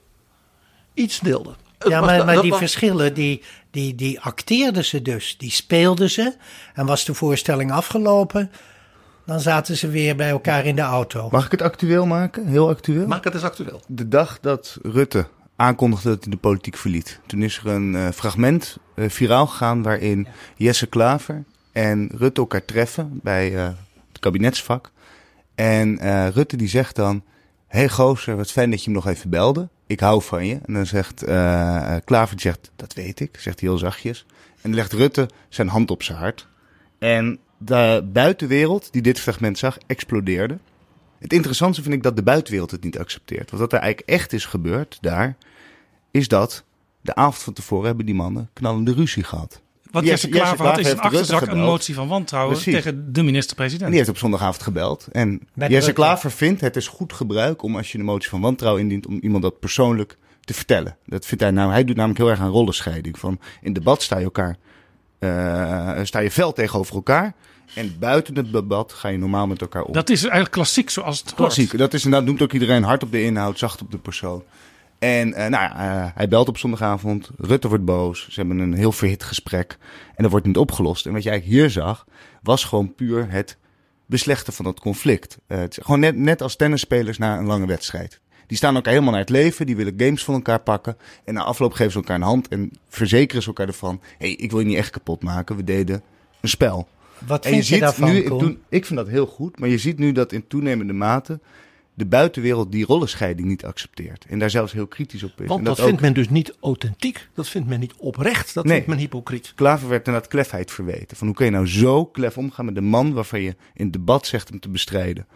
iets deelden. Ja, maar, maar die verschillen, die, die, die acteerden ze dus. Die speelden ze. En was de voorstelling afgelopen, dan zaten ze weer bij elkaar in de auto. Mag ik het actueel maken? Heel actueel? Maak het eens actueel. De dag dat Rutte aankondigde dat hij de politiek verliet. Toen is er een eh, fragment eh, viraal gegaan waarin Jesse Klaver en Rutte elkaar treffen bij eh, het kabinetsvak. En eh, Rutte die zegt dan, hey gozer, wat fijn dat je me nog even belde. Ik hou van je. En dan zegt eh, Klaver, zegt, dat weet ik. Zegt hij heel zachtjes. En legt Rutte zijn hand op zijn hart. En de buitenwereld die dit fragment zag, explodeerde. Het interessante vind ik dat de buitenwereld het niet accepteert. Want wat er eigenlijk echt is gebeurd daar, is dat de avond van tevoren hebben die mannen knallende ruzie gehad. Wat Jesse- Jesse Klaver had in heeft zijn achterzak een motie van wantrouwen Precies. tegen de minister-president. En die heeft op zondagavond gebeld. En Met Jesse Rutte. Klaver vindt het is goed gebruik om als je een motie van wantrouwen indient, om iemand dat persoonlijk te vertellen. Dat vindt hij nou, hij doet namelijk heel erg aan rollenscheiding. Van in debat sta je elkaar, eh, sta je fel tegenover elkaar. En buiten het debat ga je normaal met elkaar om. Dat is eigenlijk klassiek zoals het hoort. Klassiek. Dat is inderdaad, noemt ook iedereen hard op de inhoud, zacht op de persoon. En eh, nou ja, eh, hij belt op zondagavond. Rutte wordt boos. Ze hebben een heel verhit gesprek. En dat wordt niet opgelost. En wat je eigenlijk hier zag, was gewoon puur het beslechten van dat conflict. Eh, het is gewoon net, net als tennisspelers na een lange wedstrijd. Die staan elkaar helemaal naar het leven. Die willen games van elkaar pakken. En na afloop geven ze elkaar een hand. En verzekeren ze elkaar ervan. Hé, hey, ik wil je niet echt kapot maken. We deden een spel. Wat en vind je, ziet daarvan, nu, Koen? toen- ik vind dat heel goed, maar je ziet nu dat in toenemende mate de buitenwereld die rollenscheiding niet accepteert. En daar zelfs heel kritisch op is. Want en dat, vindt men dus niet authentiek. Dat vindt men niet oprecht. Dat Nee. vindt men hypocriet. Klaver werd inderdaad klefheid verweten. Van hoe kun je nou zo klef omgaan met een man waarvan je in het debat zegt hem te bestrijden.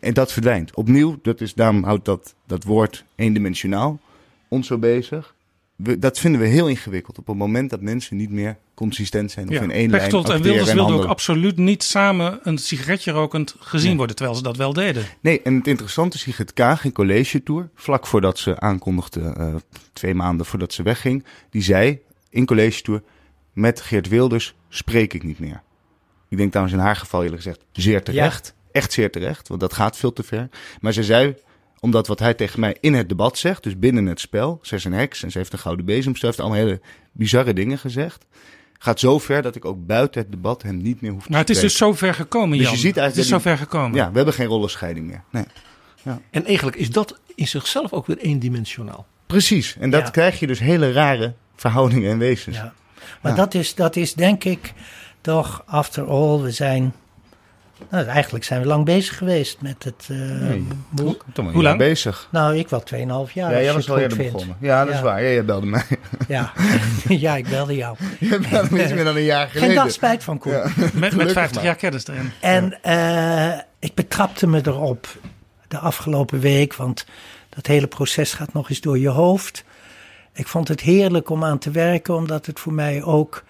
En dat verdwijnt. Opnieuw, dat is, daarom houdt dat, dat woord eendimensionaal ons zo bezig. We, dat vinden we heel ingewikkeld op het moment dat mensen niet meer consistent zijn of Ja, in één lijn Pechtold en acteren Wilders wilden ook absoluut niet samen een sigaretje rokend gezien Nee. worden, terwijl ze dat wel deden. Nee, en het interessante is, Sigrid Kaag in college tour, vlak voordat ze aankondigde, eh, twee maanden voordat ze wegging, die zei in college tour, met Geert Wilders spreek ik niet meer. Ik denk trouwens in haar geval eerlijk gezegd zeer terecht. Echt zeer terecht, want dat gaat veel te ver. Maar ze zei, omdat wat hij tegen mij in het debat zegt, dus binnen het spel, ze is een heks en ze heeft een gouden bezem, ze heeft allemaal hele bizarre dingen gezegd. Gaat zo ver dat ik ook buiten het debat hem niet meer hoef te Maar het is dus zo ver gekomen, Dus Jan. je ziet het is eigenlijk zo ver gekomen. Ja, we hebben geen rollenscheiding meer. Nee. Ja. En eigenlijk is dat in zichzelf ook weer eendimensionaal. Precies. En dat Ja. krijg je dus hele rare verhoudingen en wezens. Ja. Maar Ja. dat, is, dat is denk ik toch, after all, we zijn. Nou, eigenlijk zijn we lang bezig geweest met het eh, Nee, boek. toch maar Hoe lang? bezig. Nou, ik wel 2,5 jaar. Ja, jij was goed eerder vindt. begonnen. Ja, dat is waar. Ja, jij belde mij. (laughs) Ja. (laughs) ja, ik belde jou. (laughs) Je belde me iets meer dan een jaar geleden. Geen dag spijt van, Koen. Ja. Met, met Gelukkig 50 maar. jaar kennis erin. En eh, ik betrapte me erop de afgelopen week, want dat hele proces gaat nog eens door je hoofd. Ik vond het heerlijk om aan te werken, omdat het voor mij ook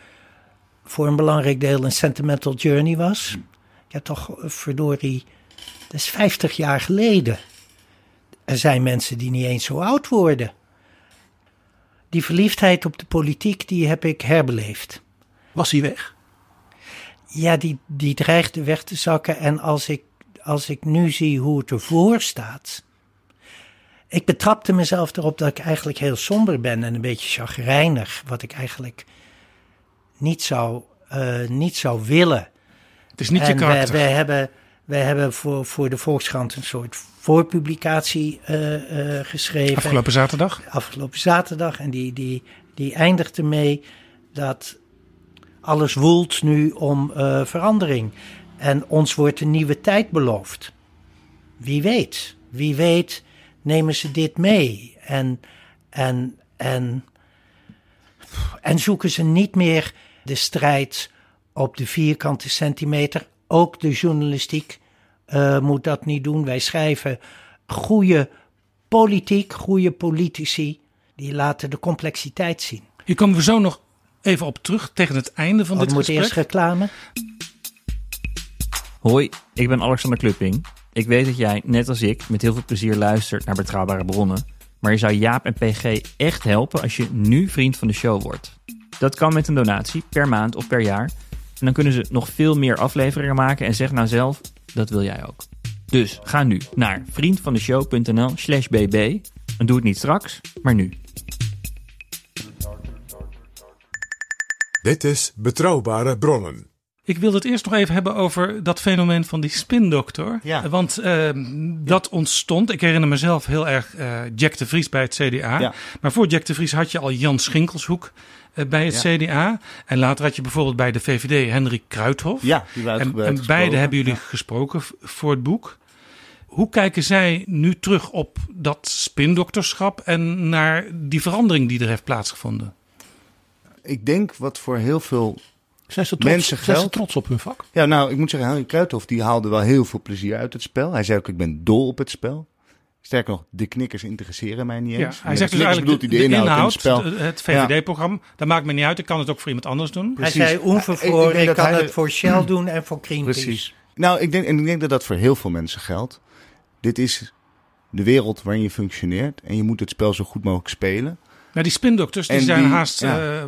voor een belangrijk deel een sentimental journey was. Ja, toch, eh, verdorie, dat is 50 jaar geleden. Er zijn mensen die niet eens zo oud worden. Die verliefdheid op de politiek, die heb ik herbeleefd. Was hij weg? Ja, die, die dreigde weg te zakken. En als ik, als ik nu zie hoe het ervoor staat. Ik betrapte mezelf erop dat ik eigenlijk heel somber ben en een beetje chagrijnig. Wat ik eigenlijk niet zou, eh, niet zou willen. Het is niet je En karakter. we hebben, we hebben voor, voor de Volkskrant een soort voorpublicatie eh, eh, geschreven. Afgelopen zaterdag? Afgelopen zaterdag. En die, die, die eindigt ermee dat alles woelt nu om eh, verandering. En ons wordt een nieuwe tijd beloofd. Wie weet, wie weet nemen ze dit mee. En, en, en, en zoeken ze niet meer de strijd op de vierkante centimeter. Ook de journalistiek eh, moet dat niet doen. Wij schrijven goede politiek, goede politici, die laten de complexiteit zien. Hier komen we zo nog even op terug tegen het einde van Oh, dit het moet gesprek. eerst reclame. Hoi, ik ben Alexander Klupping. Ik weet dat jij, net als ik, met heel veel plezier luistert naar betrouwbare bronnen. Maar je zou Jaap en PG echt helpen als je nu vriend van de show wordt. Dat kan met een donatie, per maand of per jaar. En dan kunnen ze nog veel meer afleveringen maken en zeg nou zelf, dat wil jij ook. Dus ga nu naar vriendvandeshow.nl slash bb. En doe het niet straks, maar nu. Dit is Betrouwbare Bronnen. Ik wilde het eerst nog even hebben over dat fenomeen van die spindokter. Ja. Want eh, dat ontstond, ik herinner mezelf heel erg eh, Jack de Vries bij het CDA. Ja. Maar voor Jack de Vries had je al Jan Schinkelshoek eh, bij het Ja. CDA. En later had je bijvoorbeeld bij de VVD Henry Kruithof. Ja, die en, en beide hebben jullie Ja. gesproken voor het boek. Hoe kijken zij nu terug op dat spindokterschap en naar die verandering die er heeft plaatsgevonden? Ik denk wat voor heel veel Zijn ze trots, mensen zijn ze trots op hun vak? Ja, nou, ik moet zeggen, Henry Kruithof die haalde wel heel veel plezier uit het spel. Hij zei ook, ik ben dol op het spel. Sterker nog, de knikkers interesseren mij niet Ja, eens. hij zegt de dus eigenlijk bedoelt hij de, inhoud, in het spel. de- het Ja. VVD-programma, dat maakt me niet uit. Ik kan het ook voor iemand anders doen. Hij zei onvervroren, ik, kan hij- het voor Shell doen en voor (clears throat) Greenpeace. Precies. Nou, ik denk, en ik denk dat dat voor heel veel mensen geldt. Dit is de wereld waarin je functioneert. En je moet het spel zo goed mogelijk spelen. Nou, die spindokters die En zijn die- haast ja. eh,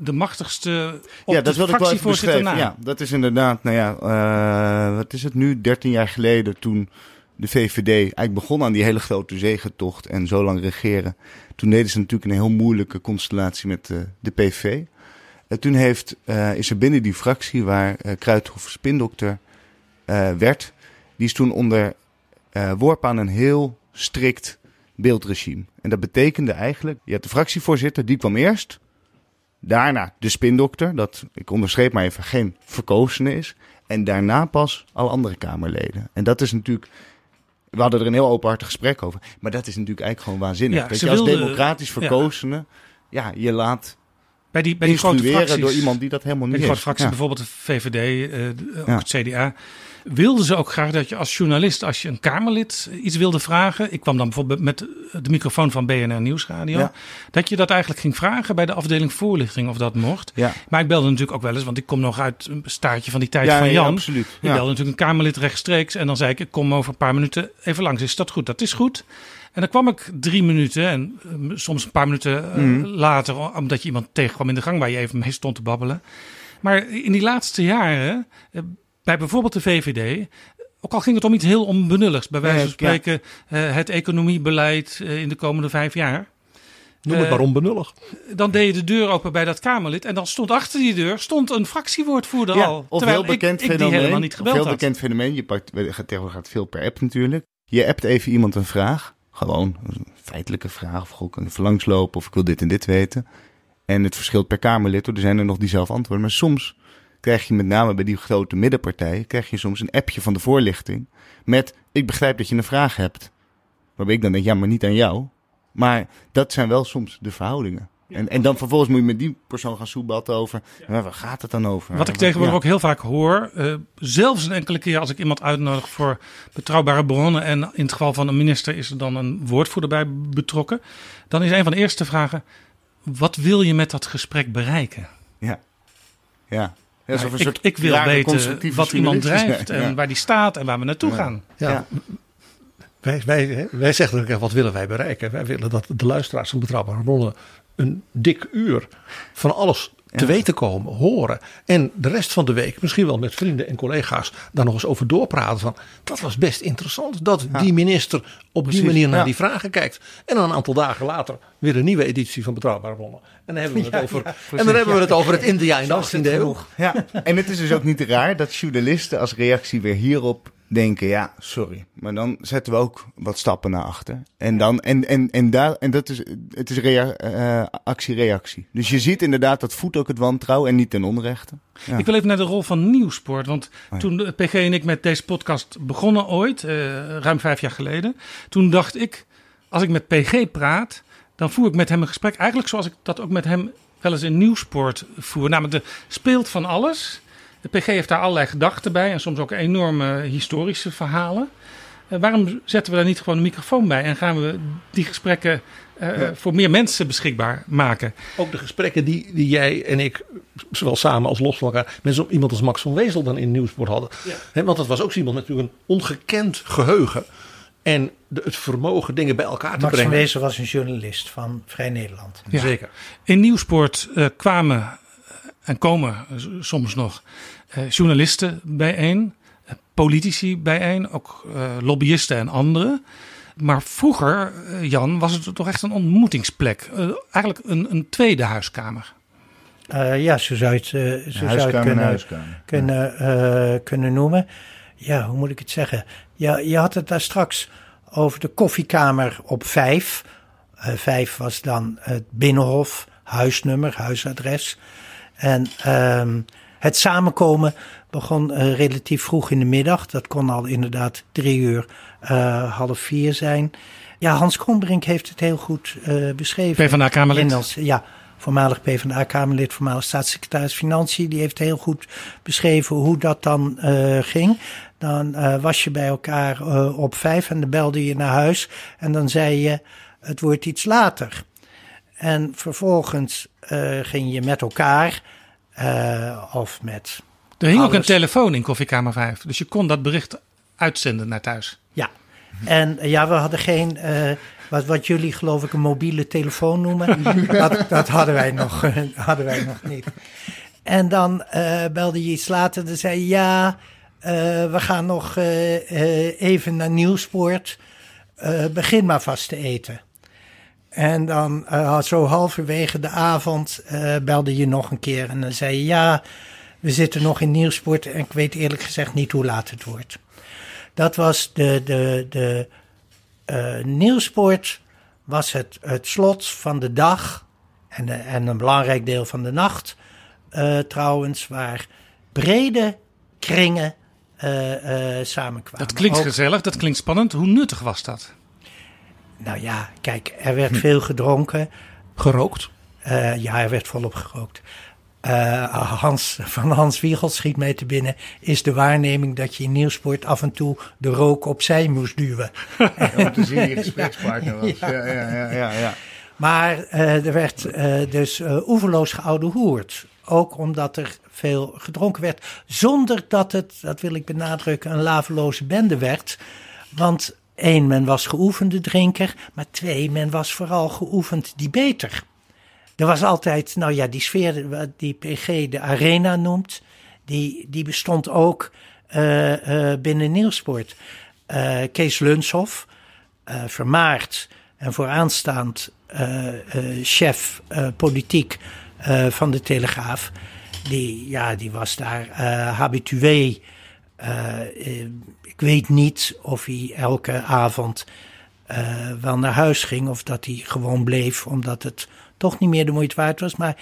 de machtigste op ja, dat de fractievoorzitter na. Ja, dat is inderdaad, nou ja, eh, wat is het nu? 13 jaar geleden toen de VVD eigenlijk begon aan die hele grote zegentocht en zo lang regeren. Toen deden ze natuurlijk een heel moeilijke constellatie met eh, de PV. En toen heeft, eh, is er binnen die fractie waar Kruithof spindokter werd, die is toen onder worpen aan een heel strikt beeldregime. En dat betekende eigenlijk, je had de fractievoorzitter, die kwam eerst. Daarna de spindokter, dat ik onderschreep maar even geen verkozene is. En daarna pas alle andere Kamerleden. En dat is natuurlijk. We hadden er een heel openhartig gesprek over. Maar dat is natuurlijk eigenlijk gewoon waanzinnig. Ja, dat je als democratisch ja. verkozene. Ja, je laat. Bij die, bij die grote fracties, door iemand die dat helemaal bij niet die is. grote fracties, Ja. bijvoorbeeld de VVD, eh, de- ook Ja. het CDA, wilden ze ook graag dat je als journalist, als je een Kamerlid iets wilde vragen, ik kwam dan bijvoorbeeld met de microfoon van BNR Nieuwsradio, Ja. dat je dat eigenlijk ging vragen bij de afdeling voorlichting of dat mocht. Ja. Maar ik belde natuurlijk ook wel eens, want ik kom nog uit een staartje van die tijd Ja, van ja, Jan. absoluut. Ik belde natuurlijk een Kamerlid rechtstreeks en dan zei ik, ik kom over een paar minuten even langs. Is dat goed? Dat is goed. En dan kwam ik drie minuten en eh, soms een paar minuten eh, Mhm. later, omdat je iemand tegenkwam in de gang waar je even mee stond te babbelen. Maar in die laatste jaren, eh, bij bijvoorbeeld de VVD, ook al ging het om iets heel onbenulligs, bij wijze van ja. spreken eh, het economiebeleid eh, in de komende vijf jaar. Noem het Eh, maar onbenullig. Dan deed je de deur open bij dat Kamerlid en dan stond achter die deur stond een fractiewoordvoerder Ja, al. of terwijl heel bekend ik, fenomeen. helemaal niet gebeld heel had. bekend fenomeen. Je pakt, tegenwoordig gaat veel per app natuurlijk. Je appt even iemand een vraag. Gewoon een feitelijke vraag. Of kan ik even langslopen of ik wil dit en dit weten. En het verschilt per Kamerlid. Er zijn er nog die zelf antwoorden. Maar soms krijg je met name bij die grote middenpartijen... krijg je soms een appje van de voorlichting met... ik begrijp dat je een vraag hebt. Waarbij ik dan denk, ja, maar niet aan jou. Maar dat zijn wel soms de verhoudingen. En, en dan vervolgens moet je met die persoon gaan soebatten over... waar gaat het dan over? Wat ik tegenwoordig Ja. ook heel vaak hoor, eh, zelfs een enkele keer als ik iemand uitnodig voor betrouwbare bronnen en in het geval van een minister is er dan een woordvoerder bij betrokken, dan is een van de eerste vragen, wat wil je met dat gesprek bereiken? Ja. Ja. Ja, ik, soort ik wil weten wat iemand drijft en Ja. waar die staat en waar we naartoe Ja. gaan. Ja. Wij, wij, wij zeggen ook, wat willen wij bereiken? Wij willen dat de luisteraars van Betrouwbare Bronnen een dik uur van alles te weten komen, horen. En de rest van de week misschien wel met vrienden en collega's daar nog eens over doorpraten. Van, dat was best interessant dat die minister op Precies, die manier naar die vragen kijkt. En dan een aantal dagen later weer een nieuwe editie van Betrouwbare Bronnen. En dan hebben we het over, en dan hebben we het over het India in de Zo is het 18e eeuw. genoeg. Ja, en het is dus ook niet raar dat journalisten als reactie weer hierop denken: ja, sorry. Maar dan zetten we ook wat stappen naar achter. En, dan, en, en, en, daar, en dat is, het is eh, actie-reactie. Dus je ziet inderdaad dat voedt ook het wantrouwen en niet ten onrechte. Ja. Ik wil even naar de rol van Nieuwsport. Want ja. toen de PG en ik met deze podcast begonnen ooit, eh, ruim vijf jaar geleden. Toen dacht ik, als ik met PG praat, dan voer ik met hem een gesprek. Eigenlijk zoals ik dat ook met hem wel eens in Nieuwsport voer. Namelijk, er speelt van alles. De PG heeft daar allerlei gedachten bij. En soms ook enorme historische verhalen. Eh, waarom zetten we daar niet gewoon een microfoon bij? En gaan we die gesprekken eh, Ja. voor meer mensen beschikbaar maken? Ook de gesprekken die, die jij en ik, zowel samen als los van elkaar, met zo iemand als Max van Wezel dan in Nieuwsport hadden. Hè, want dat was ook iemand met natuurlijk een ongekend geheugen. En de, het vermogen dingen bij elkaar te Max van brengen. Wezen was een journalist van Vrij Nederland. Ja. Zeker. In Nieuwsport eh, kwamen en komen soms nog eh, journalisten bijeen, eh, politici bijeen, ook eh, lobbyisten en anderen. Maar vroeger, Jan, was het toch echt een ontmoetingsplek. Eigenlijk een, een tweede huiskamer. Eh, ja, zo zou je het, zo zou het kunnen, kunnen, eh, kunnen noemen. Ja, hoe moet ik het zeggen? Ja, je had het daar straks over de koffiekamer op vijf. Eh, vijf was dan het binnenhof, huisnummer, huisadres. En ehm, het samenkomen begon eh, relatief vroeg in de middag. Dat kon al inderdaad drie uur, eh, half vier zijn. Ja, Hans Krombrink heeft het heel goed eh, beschreven. PvdA-kamerlid. Ja, voormalig PvdA-kamerlid, voormalig staatssecretaris Financiën. Die heeft heel goed beschreven hoe dat dan eh, ging. Dan eh, was je bij elkaar eh, op vijf en dan belde je naar huis. En dan zei je, het wordt iets later. En vervolgens eh, ging je met elkaar eh, of met... Er hing ook een telefoon in koffiekamer 5. Dus je kon dat bericht uitzenden naar thuis. Ja, en ja, we hadden geen, eh, wat, wat jullie geloof ik een mobiele telefoon noemen. (laughs) dat, dat hadden, wij nog, hadden wij nog niet. En dan eh, belde je iets later, dan zei je, ja, eh, we gaan nog even naar Nieuwspoort. Eh, begin maar vast te eten. En dan eh, zo halverwege de avond eh, belde je nog een keer en dan zei je, ja, we zitten nog in Nieuwsport en ik weet eerlijk gezegd niet hoe laat het wordt. Dat was de, de, de eh, Nieuwsport was het, het slot van de dag en, de- en een belangrijk deel van de nacht trouwens, waar brede kringen samenkwamen. Dat klinkt Ook- gezellig, dat klinkt spannend. Hoe nuttig was dat? Nou ja, kijk, er werd veel gedronken. Gerookt? Eh, ja, er werd volop gerookt. Eh, Hans, van Hans Wiegel schiet mij te binnen, is de waarneming dat je in Nieuwsport af en toe de rook opzij moest duwen. (laughs) om te zien wie je (laughs) gesprekspartner was. Ja, ja, ja, ja, ja. Maar eh, er werd dus oeverloos geoudehoerd. Ook omdat er veel gedronken werd. Zonder dat het, dat wil ik benadrukken, een laveloze bende werd. Want één, men was geoefende drinker, maar twee, men was vooral geoefend debater. Er was altijd, nou ja, die sfeer die PG de arena noemt, die, die bestond ook uh, uh, binnen Nieuwsport. Uh, Kees Lunshoff, vermaard en vooraanstaand chef politiek van de Telegraaf, die, ja, die was daar habitué. Ik weet niet of hij elke avond wel naar huis ging of dat hij gewoon bleef omdat het toch niet meer de moeite waard was. Maar,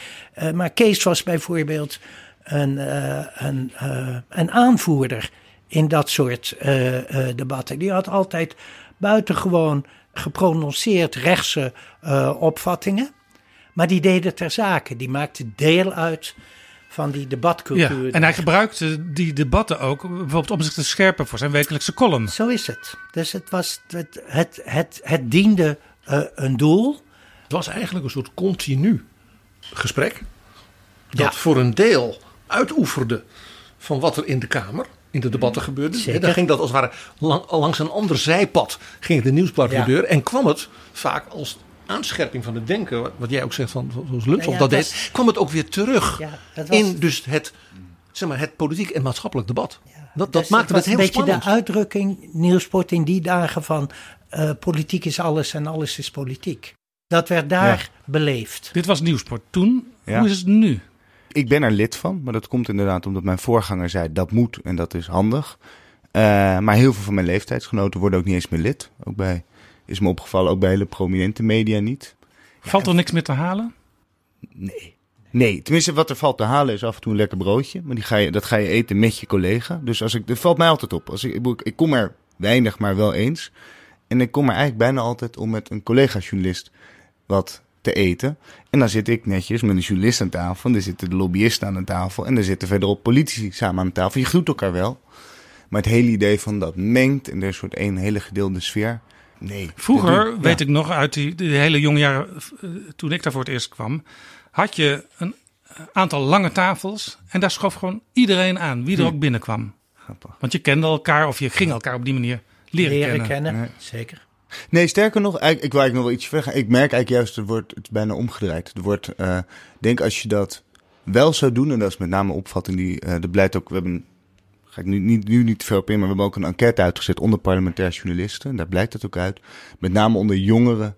maar Kees was bijvoorbeeld een, een, een aanvoerder in dat soort debatten. Die had altijd buitengewoon geprononceerd rechtse opvattingen. Maar die deden ter zake. Die maakte deel uit van die debatcultuur. Ja, en hij gebruikte die debatten ook bijvoorbeeld om zich te scherpen voor zijn wekelijkse column. Zo is het. Dus het, was, het, het, het, het diende een doel. Het was eigenlijk een soort continu gesprek. Dat voor een deel uitoeferde van wat er in de Kamer, in de debatten gebeurde. Zeker. Dan ging dat als het ware langs een ander zijpad ging de nieuwsbladdeur. En kwam het vaak als aanscherping van het denken, wat jij ook zegt van zoals Lunshoff ja, dat deed, kwam het ook weer terug in dus het, zeg maar, het politiek en maatschappelijk debat. Dat, dat dus maakte het, heel spannend. een beetje de uitdrukking nieuwsport in die dagen van uh, politiek is alles en alles is politiek. Dat werd daar beleefd. Dit was Nieuwsport toen. Hoe is het nu? Ik ben er lid van, maar dat komt inderdaad omdat mijn voorganger zei dat moet en dat is handig. Uh, maar heel veel van mijn leeftijdsgenoten worden ook niet eens meer lid. Ook bij, is me opgevallen, ook bij hele prominente media niet. Valt er niks meer te halen? Nee. Nee, tenminste wat er valt te halen is af en toe een lekker broodje. Maar die ga je, dat ga je eten met je collega. Dus als ik, dat valt mij altijd op. Als ik, ik, kom er weinig, maar wel eens. En ik kom er eigenlijk bijna altijd om met een collega-journalist wat te eten. En dan zit ik netjes met een journalist aan tafel. En dan zitten de lobbyisten aan de tafel. En dan zitten verderop politici samen aan tafel. Je groet elkaar wel. Maar het hele idee van dat mengt en er is een soort een hele gedeelde sfeer. Nee. Vroeger, weet ik nog, uit die, die hele jonge jaren, eh, toen ik daar voor het eerst kwam, had je een aantal lange tafels. En daar schoof gewoon iedereen aan, wie er hm. ook binnenkwam. Grappig. Want je kende elkaar of je ging elkaar op die manier leren, leren kennen. kennen. Zeker. Nee, sterker nog, ik, ik wil eigenlijk nog wel iets verder Ik merk eigenlijk juist, het wordt het bijna omgedraaid. Het wordt, uh, denk als je dat wel zou doen, en dat is met name een opvatting die, uh, de blijkt ook, we hebben, ga ik nu niet, nu niet te veel op in, maar we hebben ook een enquête uitgezet onder parlementair journalisten. En daar blijkt het ook uit. Met name onder jongere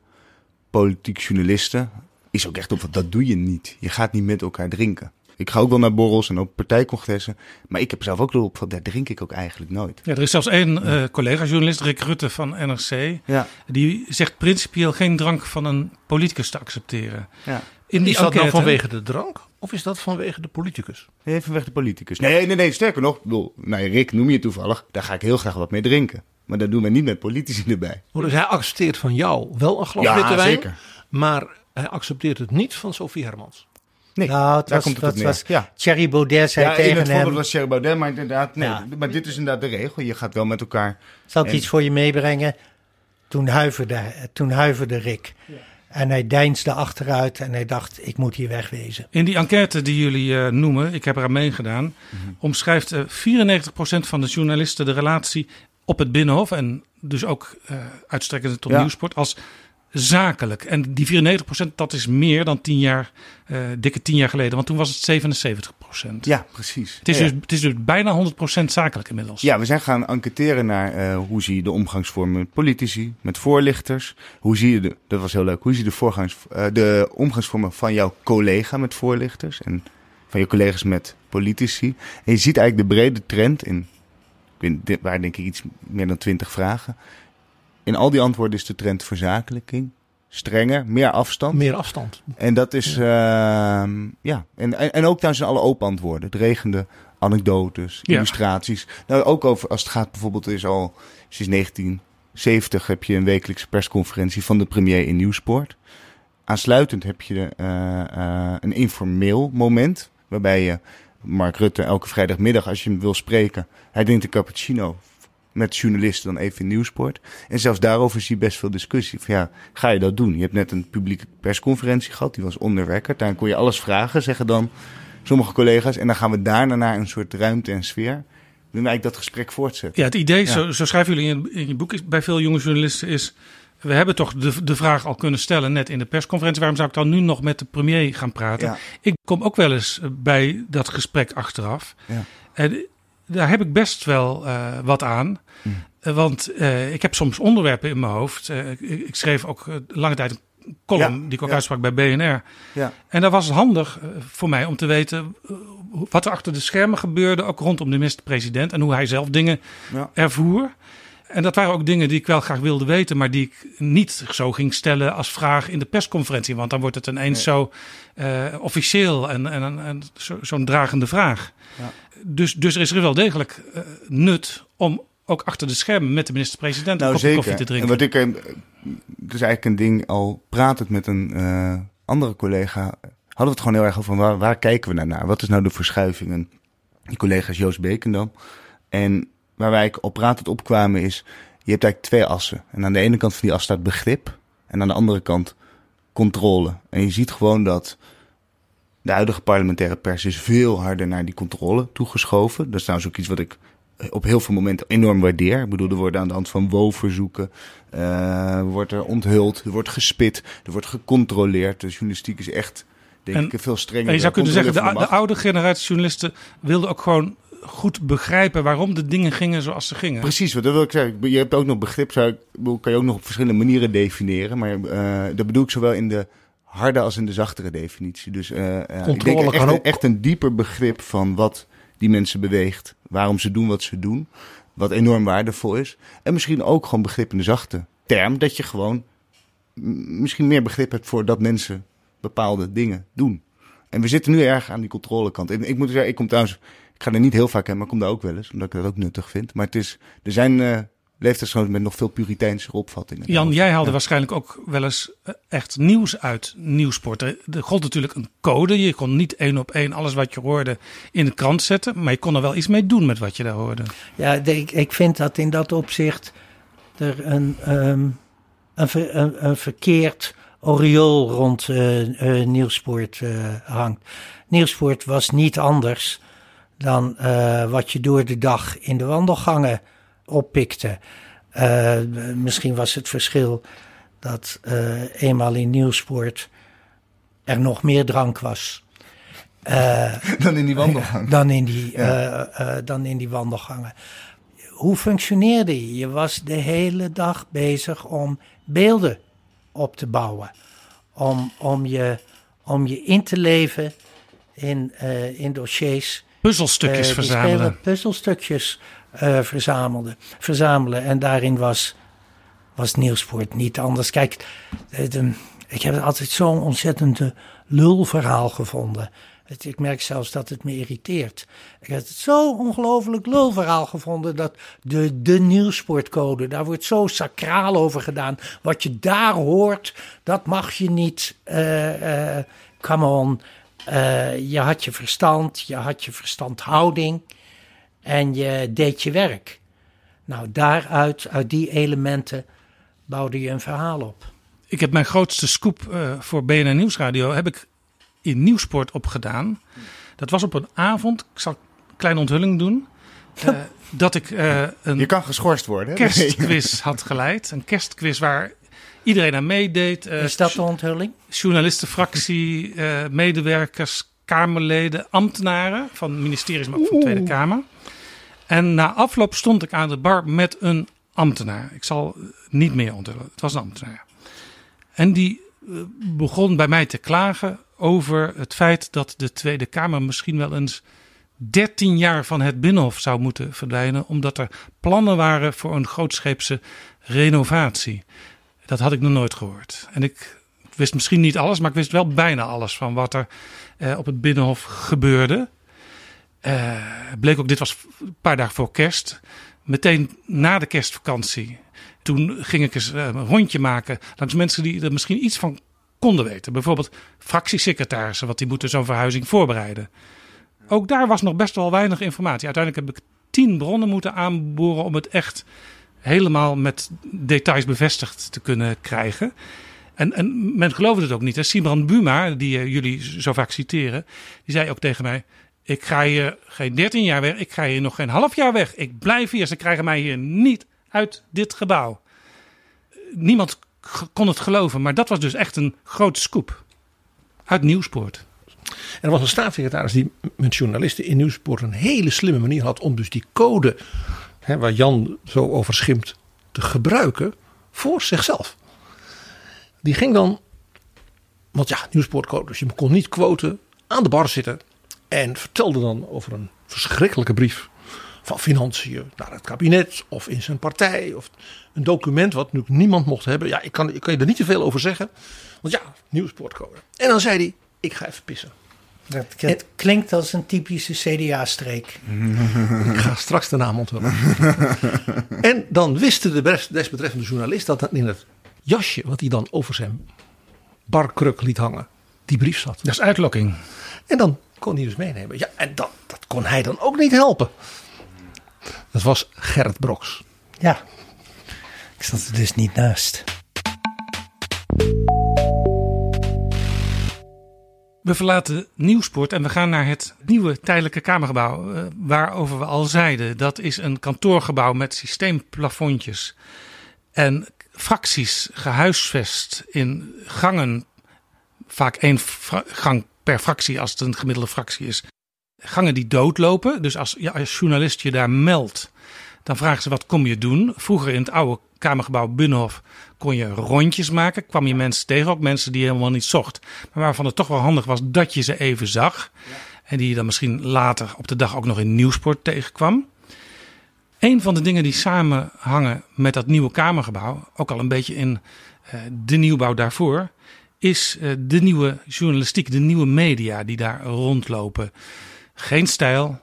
politiek journalisten. Is ook echt op, dat doe je niet. Je gaat niet met elkaar drinken. Ik ga ook wel naar borrels en ook partijcongressen. Maar ik heb zelf ook erop van, daar drink ik ook eigenlijk nooit. Ja, er is zelfs één uh, collega-journalist, Rick Rutte van NRC. Ja. Die zegt principieel geen drank van een politicus te accepteren. Ja. In die is dat nou vanwege de drank? Of is dat vanwege de politicus? Nee, vanwege de politicus. Nee, nee, nee, sterker nog. Bedoel, nou, Rick noem je toevallig. Daar ga ik heel graag wat mee drinken. Maar dat doen we niet met politici erbij. dus hij accepteert van jou wel een glas ja, witte wijn. Zeker. Maar hij accepteert het niet van Sophie Hermans. Nee, nou, het was, komt het was ja. Thierry Baudet zei ja, tegen in het hem... was Thierry Baudet, maar inderdaad, nee. Maar dit is inderdaad de regel. Je gaat wel met elkaar... Zal ik iets voor je meebrengen? Toen huiverde, toen huiverde Rick. En hij deinsde achteruit en hij dacht, ik moet hier wegwezen. In die enquête die jullie uh, noemen, ik heb er aan meegedaan... Mm -hmm. omschrijft uh, 94% van de journalisten de relatie op het Binnenhof... en dus ook uh, uitstrekkend tot ja. nieuwsport als zakelijk. En die 94%, dat is meer dan tien jaar, uh, dikke tien jaar geleden. Want toen was het 77%. Ja, precies. Het is, ja, Dus, het is dus bijna 100% zakelijk inmiddels. Ja, we zijn gaan enquêteren naar uh, hoe zie je de omgangsvormen met politici, met voorlichters. Hoe zie je de, dat was heel leuk, hoe zie je de, voorgangs, uh, de omgangsvormen van jouw collega met voorlichters en van je collega's met politici. En je ziet eigenlijk de brede trend in, in waar denk ik iets meer dan 20 vragen in al die antwoorden is de trend verzakelijking. Strenger, meer afstand. Meer afstand. En dat is, ja. Uh, ja. En, en, en ook daar zijn alle open antwoorden. Het regende anekdotes, ja. illustraties. Nou, ook over, als het gaat bijvoorbeeld, is al sinds 1970 heb je een wekelijkse persconferentie van de premier in Nieuwsport. Aansluitend heb je uh, uh, een informeel moment, waarbij je Mark Rutte elke vrijdagmiddag, als je hem wil spreken, hij drinkt een cappuccino met journalisten dan even in Nieuwsport. En zelfs daarover zie je best veel discussie. Van ja, ga je dat doen? Je hebt net een publieke persconferentie gehad, die was onder record. Daar kon je alles vragen, zeggen dan sommige collega's. En dan gaan we daarna naar een soort ruimte en sfeer. we eigenlijk dat gesprek voortzetten. Ja, het idee, Ja. Zo, zo schrijven jullie in, in je boek, is, bij veel jonge journalisten is... We hebben toch de, de vraag al kunnen stellen net in de persconferentie. Waarom zou ik dan nu nog met de premier gaan praten? Ja. Ik kom ook wel eens eh, bij dat gesprek achteraf. Ja. En daar heb ik best wel eh, wat aan. Eh, want eh, ik heb soms onderwerpen in mijn hoofd. Ik, ik schreef ook lange tijd een column Ja, die ik ook ja. uitsprak bij BNR. Ja. En dat was handig eh, voor mij om te weten wat er achter de schermen gebeurde. Ook rondom de minister-president. En hoe hij zelf dingen ervoer. En dat waren ook dingen die ik wel graag wilde weten, maar die ik niet zo ging stellen als vraag in de persconferentie. Want dan wordt het ineens zo eh, officieel en, en, en zo- zo'n dragende vraag. Ja. Dus, dus er is er wel degelijk eh, nut om ook achter de schermen met de minister-president Nou, een koffie te En drinken. wat ik, eh, het is eigenlijk een ding, al pratend met een andere collega, hadden we het gewoon heel erg over waar, waar kijken we nou naar? Wat is nou de verschuiving? En die collega is Joost Bekendam. En waar wij op pratend opkwamen is, je hebt eigenlijk twee assen. En aan de ene kant van die as staat begrip en aan de andere kant controle. En je ziet gewoon dat de huidige parlementaire pers is veel harder naar die controle toegeschoven. Dat is trouwens ook iets wat ik eh, op heel veel momenten enorm waardeer. Ik bedoel, er worden aan de hand van WO-verzoeken, eh, wordt er onthuld, er wordt gespit, er wordt gecontroleerd. De journalistiek is echt, denk ik, veel strenger. En je zou kunnen zeggen, de, de oude generatie journalisten wilden ook gewoon goed begrijpen waarom de dingen gingen zoals ze gingen. Precies, wat dat wil ik zeggen. Je hebt ook nog begrip, zou ik, kan je ook nog op verschillende manieren definiëren. Maar eh, dat bedoel ik zowel in de harde als in de zachtere definitie. Dus eh, ja, ik Controle denk echt, kan een- ook- echt een dieper begrip van wat die mensen beweegt. Waarom ze doen wat ze doen. Wat enorm waardevol is. En misschien ook gewoon begrip in de zachte term. Dat je gewoon misschien meer begrip hebt voor dat mensen bepaalde dingen doen. En we zitten nu erg aan die controlekant. En ik moet zeggen, ik kom trouwens, ik ga er niet heel vaak heen, maar ik kom daar ook wel eens, omdat ik dat ook nuttig vind. Maar het is, er zijn eh leeftijdsgenoten met nog veel puriteinsere opvattingen. Jan, jij haalde Ja. waarschijnlijk ook wel eens eh, echt nieuws uit Nieuwsport. Er, er gold natuurlijk een code. Je kon niet één op één alles wat je hoorde in de krant zetten. Maar je kon er wel iets mee doen met wat je daar hoorde. Ja, ik, ik vind dat in dat opzicht er een, ehm, een, ver- een, een verkeerd oriool rond eh, eh, Nieuwsport eh, hangt. Nieuwsport was niet anders dan eh, wat je door de dag in de wandelgangen oppikte. Eh, misschien was het verschil dat eh, eenmaal in Nieuwsport er nog meer drank was. (laughs) Dan in die wandelgang. (laughs) Dan in die, Ja. dan in die wandelgangen. Hoe functioneerde je? Je was de hele dag bezig om beelden op te bouwen. Om, om, je, om je in te leven in, in dossiers. Puzzelstukjes eh, verzamelen. Puzzelstukjes eh, verzamelde, verzamelen. En daarin was, was Nieuwsport niet anders. Kijk, de- de- ik heb het altijd zo'n ontzettende lulverhaal gevonden. Het, ik merk zelfs dat het me irriteert. Ik heb het zo ongelooflijk lulverhaal gevonden dat de, de nieuwsportcode, daar wordt zo sacraal over gedaan. Wat je daar hoort, dat mag je niet. eh, eh, come on. Eh, je had je verstand, je had je verstandhouding en je deed je werk. Nou, daaruit, uit die elementen, bouwde je een verhaal op. Ik heb mijn grootste scoop eh, voor BNN Nieuwsradio heb ik in Nieuwsport opgedaan. Dat was op een avond, ik zal een kleine onthulling doen. eh, (laughs) dat ik eh, een Je kan geschorst worden. hè? kerstquiz (laughs) had geleid. Een kerstquiz waar iedereen aan meedeed. eh, Is dat de onthulling? Journalistenfractie, eh, medewerkers, Kamerleden, ambtenaren van ministeries, maar ook van de Tweede Kamer. En na afloop stond ik aan de bar met een ambtenaar. Ik zal niet meer onthullen. Het was een ambtenaar. En die eh, begon bij mij te klagen over het feit dat de Tweede Kamer misschien wel eens 13 jaar van het Binnenhof zou moeten verdwijnen, omdat er plannen waren voor een grootscheepse renovatie. Dat had ik nog nooit gehoord. En ik wist misschien niet alles, maar ik wist wel bijna alles van wat er eh, op het Binnenhof gebeurde. Eh, bleek ook, dit was een paar dagen voor kerst. Meteen na de kerstvakantie. Toen ging ik eens eh, een rondje maken langs mensen die er misschien iets van konden weten. Bijvoorbeeld fractiesecretarissen, want die moeten zo'n verhuizing voorbereiden. Ook daar was nog best wel weinig informatie. Uiteindelijk heb ik tien bronnen moeten aanboren om het echt helemaal met details bevestigd te kunnen krijgen. En, en men geloofde het ook niet. hè. Simran Buma, die eh, jullie zo vaak citeren, die zei ook tegen mij: Ik ga hier geen 13 jaar weg, ik ga hier nog geen half jaar weg. Ik blijf hier, ze krijgen mij hier niet uit dit gebouw. Niemand kon het geloven, maar dat was dus echt een grote scoop. Uit Nieuwspoort. En er was een staatssecretaris die met journalisten in Nieuwspoort een hele slimme manier had om dus die code, hè, waar Jan zo over schimt, te gebruiken voor zichzelf. Die ging dan, want ja, Nieuwspoortcode, dus je kon niet quoten, aan de bar zitten en vertelde dan over een verschrikkelijke brief van financiën naar het kabinet of in zijn partij. Of een document wat nu niemand mocht hebben. Ja, ik kan, ik kan je er niet te veel over zeggen. Want ja, nieuwsportcode. En dan zei hij, ik ga even pissen. Dat, het klinkt als een typische CDA-streek. (laughs) ik ga straks de naam onthullen. (laughs) en dan wist de desbetreffende journalist dat in het jasje wat hij dan over zijn barkruk liet hangen, die brief zat. Dat is uitlokking. En dan kon hij dus meenemen. Ja, en dat, dat kon hij dan ook niet helpen. Dat was Gerrit Broks. Ja, ik zat er dus niet naast. We verlaten Nieuwsport en we gaan naar het nieuwe tijdelijke Kamergebouw. Uh, waarover we al zeiden. Dat is een kantoorgebouw met systeemplafondjes. En fracties gehuisvest in gangen. Vaak één gang per fractie als het een gemiddelde fractie is gangen die doodlopen. Dus als, ja, als journalist je daar meldt, dan vragen ze wat kom je doen. Vroeger in het oude Kamergebouw Binnenhof kon je rondjes maken. Kwam je mensen tegen, ook mensen die je helemaal niet zocht. Maar waarvan het toch wel handig was dat je ze even zag. En die je dan misschien later op de dag ook nog in Nieuwsport tegenkwam. Een van de dingen die samenhangen met dat nieuwe Kamergebouw, ook al een beetje in uh, de nieuwbouw daarvoor, is uh, de nieuwe journalistiek, de nieuwe media die daar rondlopen. Geen stijl,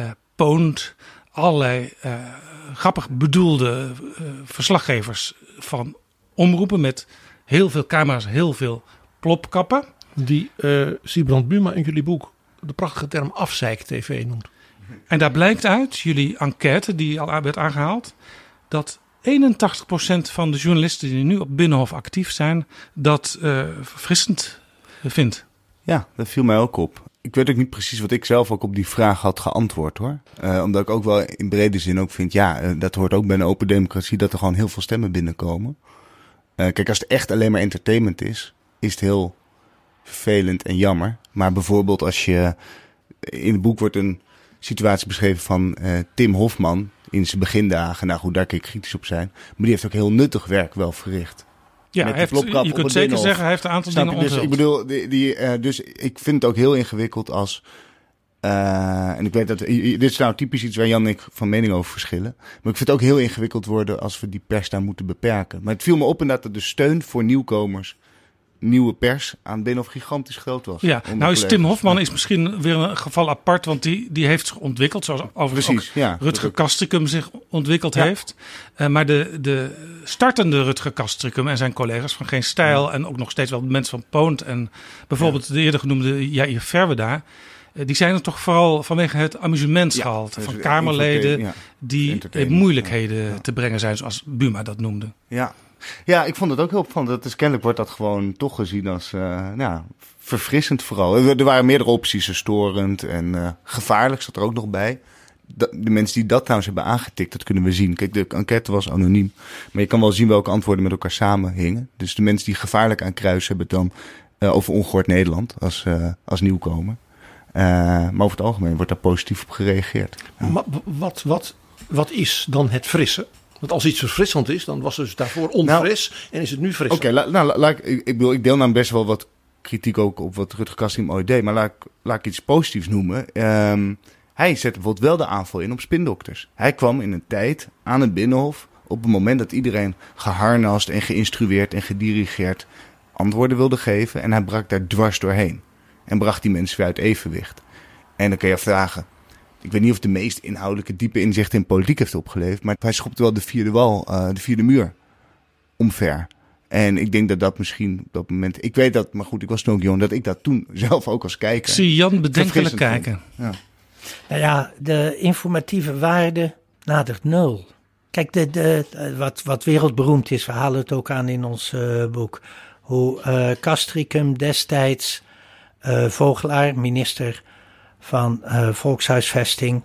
uh, poont, allerlei uh, grappig bedoelde uh, verslaggevers van omroepen met heel veel camera's, heel veel plopkappen. Die uh, Siebrand Buma in jullie boek de prachtige term afzeik-tv noemt. En daar blijkt uit, jullie enquête die al werd aangehaald, dat 81% van de journalisten die nu op Binnenhof actief zijn, dat uh, verfrissend vindt. Ja, dat viel mij ook op ik weet ook niet precies wat ik zelf ook op die vraag had geantwoord hoor. Uh, omdat ik ook wel in brede zin ook vind, ja, uh, dat hoort ook bij een open democratie, dat er gewoon heel veel stemmen binnenkomen. Uh, kijk, als het echt alleen maar entertainment is, is het heel vervelend en jammer. Maar bijvoorbeeld als je, in het boek wordt een situatie beschreven van Tim Hofman in zijn begindagen. Nou goed, daar kan ik kritisch op zijn. Maar die heeft ook heel nuttig werk wel verricht. Ja, heeft, je kunt zeker zeggen, hij heeft een aantal dingen dus, Ik bedoel, die, die, uh, dus ik vind het ook heel ingewikkeld als... Uh, en ik weet dat, dit is nou typisch iets waar Jan en ik van mening over verschillen. Maar ik vind het ook heel ingewikkeld worden als we die pers daar moeten beperken. Maar het viel me op inderdaad dat de steun voor nieuwkomers nieuwe pers aan Binnenhof gigantisch groot was. Ja, nou is Tim Hofman is misschien weer een geval apart, want die, die heeft zich ontwikkeld, zoals overigens ja, Rutger Kastrikum zich ontwikkeld heeft. Uh, maar de, de startende Rutger Kastrikum en zijn collega's van Geen Stijl en ook nog steeds wel de mensen van Poont en bijvoorbeeld de eerder genoemde Jair Verweda, uh, die zijn er toch vooral vanwege het amusementsgehalte van Kamerleden die in moeilijkheden te brengen zijn, zoals Buma dat noemde. Ja, ja, ik vond het ook heel opvallend. Dat is, kennelijk wordt dat gewoon toch gezien als uh, nou, verfrissend vooral. Er, waren meerdere opties, storend en uh, gevaarlijk zat er ook nog bij. De, mensen die dat trouwens hebben aangetikt, dat kunnen we zien. Kijk, de enquête was anoniem. Maar je kan wel zien welke antwoorden met elkaar samenhingen. Dus de mensen die gevaarlijk aan kruis hebben dan over ongehoord Nederland als, als nieuwkomer. maar over het algemeen wordt daar positief op gereageerd. Ja. Wat, wat, wat is dan het frisse? Want als iets verfrissend is, dan was het dus daarvoor onfris nou, en is het nu fris. Oké, okay, nou, laat, ik, ik, bedoel, ik deel nou best wel wat kritiek ook op wat Rutger Kassim ooit deed. Maar laat, laat ik iets positiefs noemen. Um, hij zette bijvoorbeeld wel de aanval in op spindokters. Hij kwam in een tijd aan het Binnenhof op het moment dat iedereen geharnast en geïnstrueerd en gedirigeerd antwoorden wilde geven. En hij brak daar dwars doorheen. En bracht die mensen weer uit evenwicht. En dan kun je vragen, ik weet niet of de meest inhoudelijke diepe inzicht in politiek heeft opgeleverd. Maar hij schopte wel de vierde wal, uh, de vierde muur omver. En ik denk dat dat misschien op dat moment. Ik weet dat, maar goed, ik was toen ook jong, dat ik dat toen (laughs) zelf ook als kijker. Zie Jan bedenkelijk kijken. Ja. Nou ja, de informatieve waarde nadert nul. Kijk, de, de, wat, wat wereldberoemd is, we halen het ook aan in ons uh, boek. Hoe uh, Castricum destijds, uh, Vogelaar, minister van uh, volkshuisvesting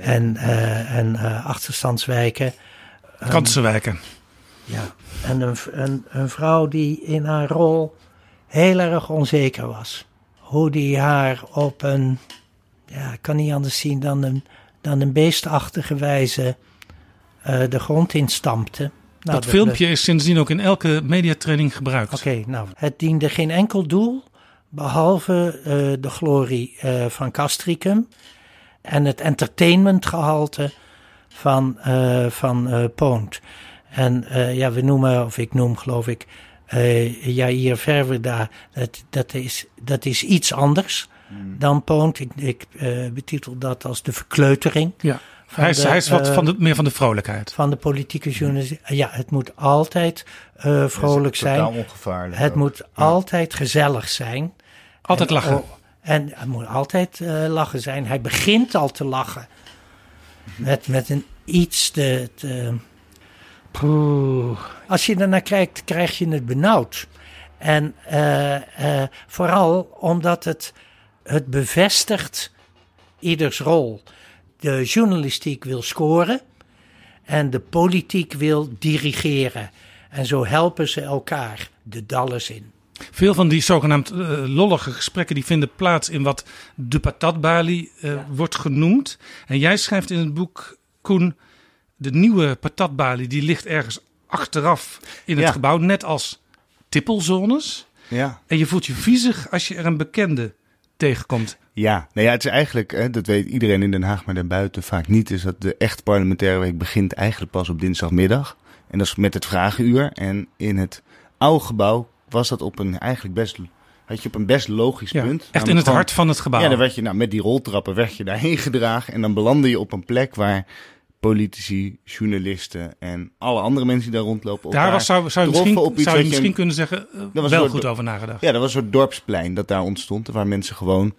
en, uh, en uh, achterstandswijken. Kansenwijken. Ja, en een, een, een, vrouw die in haar rol heel erg onzeker was. Hoe die haar op een, ja, ik kan niet anders zien dan een, dan een beestachtige wijze de grond instampte. Nou, dat filmpje is sindsdien ook in elke mediatraining gebruikt. Oké, nou, het diende geen enkel doel behalve uh, de glorie uh, van Castricum en het entertainmentgehalte van, uh, van Poont. En ja, we noemen, of ik noem geloof ik, Jair Verwerda, dat, dat, is, dat is iets anders hmm. dan Poont. Ik, ik betitel dat als de verkleutering. Ja. Hij is, hij is wat van de, meer van de vrolijkheid. Van de politieke journalistiek. Ja, het moet altijd uh, vrolijk zijn. ongevaarlijk. Het moet altijd gezellig zijn. Altijd lachen. Oh, en het moet altijd uh, lachen zijn. Hij begint al te lachen. Met, met een iets te. te als je ernaar kijkt, krijg je het benauwd. En uh, uh, vooral omdat het, het bevestigt ieders rol. De journalistiek wil scoren en de politiek wil dirigeren. En zo helpen ze elkaar de dalles in. Veel van die zogenaamd uh, lollige gesprekken die vinden plaats in wat de patatbalie uh, wordt genoemd. En jij schrijft in het boek, Koen, de nieuwe patatbalie die ligt ergens achteraf in het Ja. gebouw, net als tippelzones. Ja. En je voelt je viezig als je er een bekende tegenkomt. Ja, nou ja, het is eigenlijk, hè, dat weet iedereen in Den Haag, maar daarbuiten vaak niet, is dat de echt parlementaire week begint eigenlijk pas op dinsdagmiddag. En dat is met het vragenuur. En in het oude gebouw was dat op een eigenlijk best, had je op een best logisch Ja, punt. echt in het gewoon- hart van het gebouw. Ja, dan werd je, nou, met die roltrappen werd je daarheen (laughs) gedragen. En dan belandde je op een plek waar politici, journalisten en alle andere mensen die daar rondlopen. Daar was, zou, zou je misschien, op iets zou je misschien kunnen zeggen, eh, Dat was wel goed over nagedacht. Ja, dat was een soort dorpsplein dat daar ontstond. Waar mensen gewoon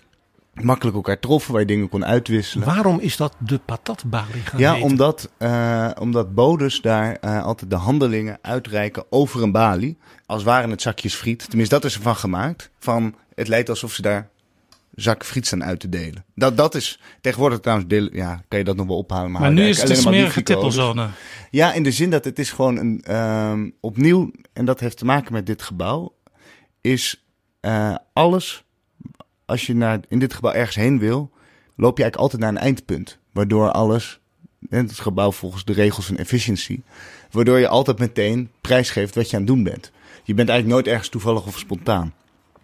makkelijk elkaar troffen, waar je dingen kon uitwisselen. Waarom is dat de patatbalie gaan Ja, omdat, eh, omdat bodes daar eh, altijd de handelingen uitreiken over een balie. Als waren het zakjes friet. Tenminste, dat is ervan gemaakt. Van, het lijkt alsof ze daar zak friet staan uit te delen. Dat, dat is tegenwoordig trouwens, deel, ja, kan je dat nog wel ophalen. Maar, Maar nu is het een eigenlijk smerige tippelzone. Ja, in de zin dat het is gewoon een, ehm, opnieuw, en dat heeft te maken met dit gebouw, is eh, alles, als je naar, in dit gebouw ergens heen wil, loop je eigenlijk altijd naar een eindpunt. Waardoor alles, en het gebouw volgens de regels van efficiency, waardoor je altijd meteen prijsgeeft wat je aan het doen bent. Je bent eigenlijk nooit ergens toevallig of spontaan.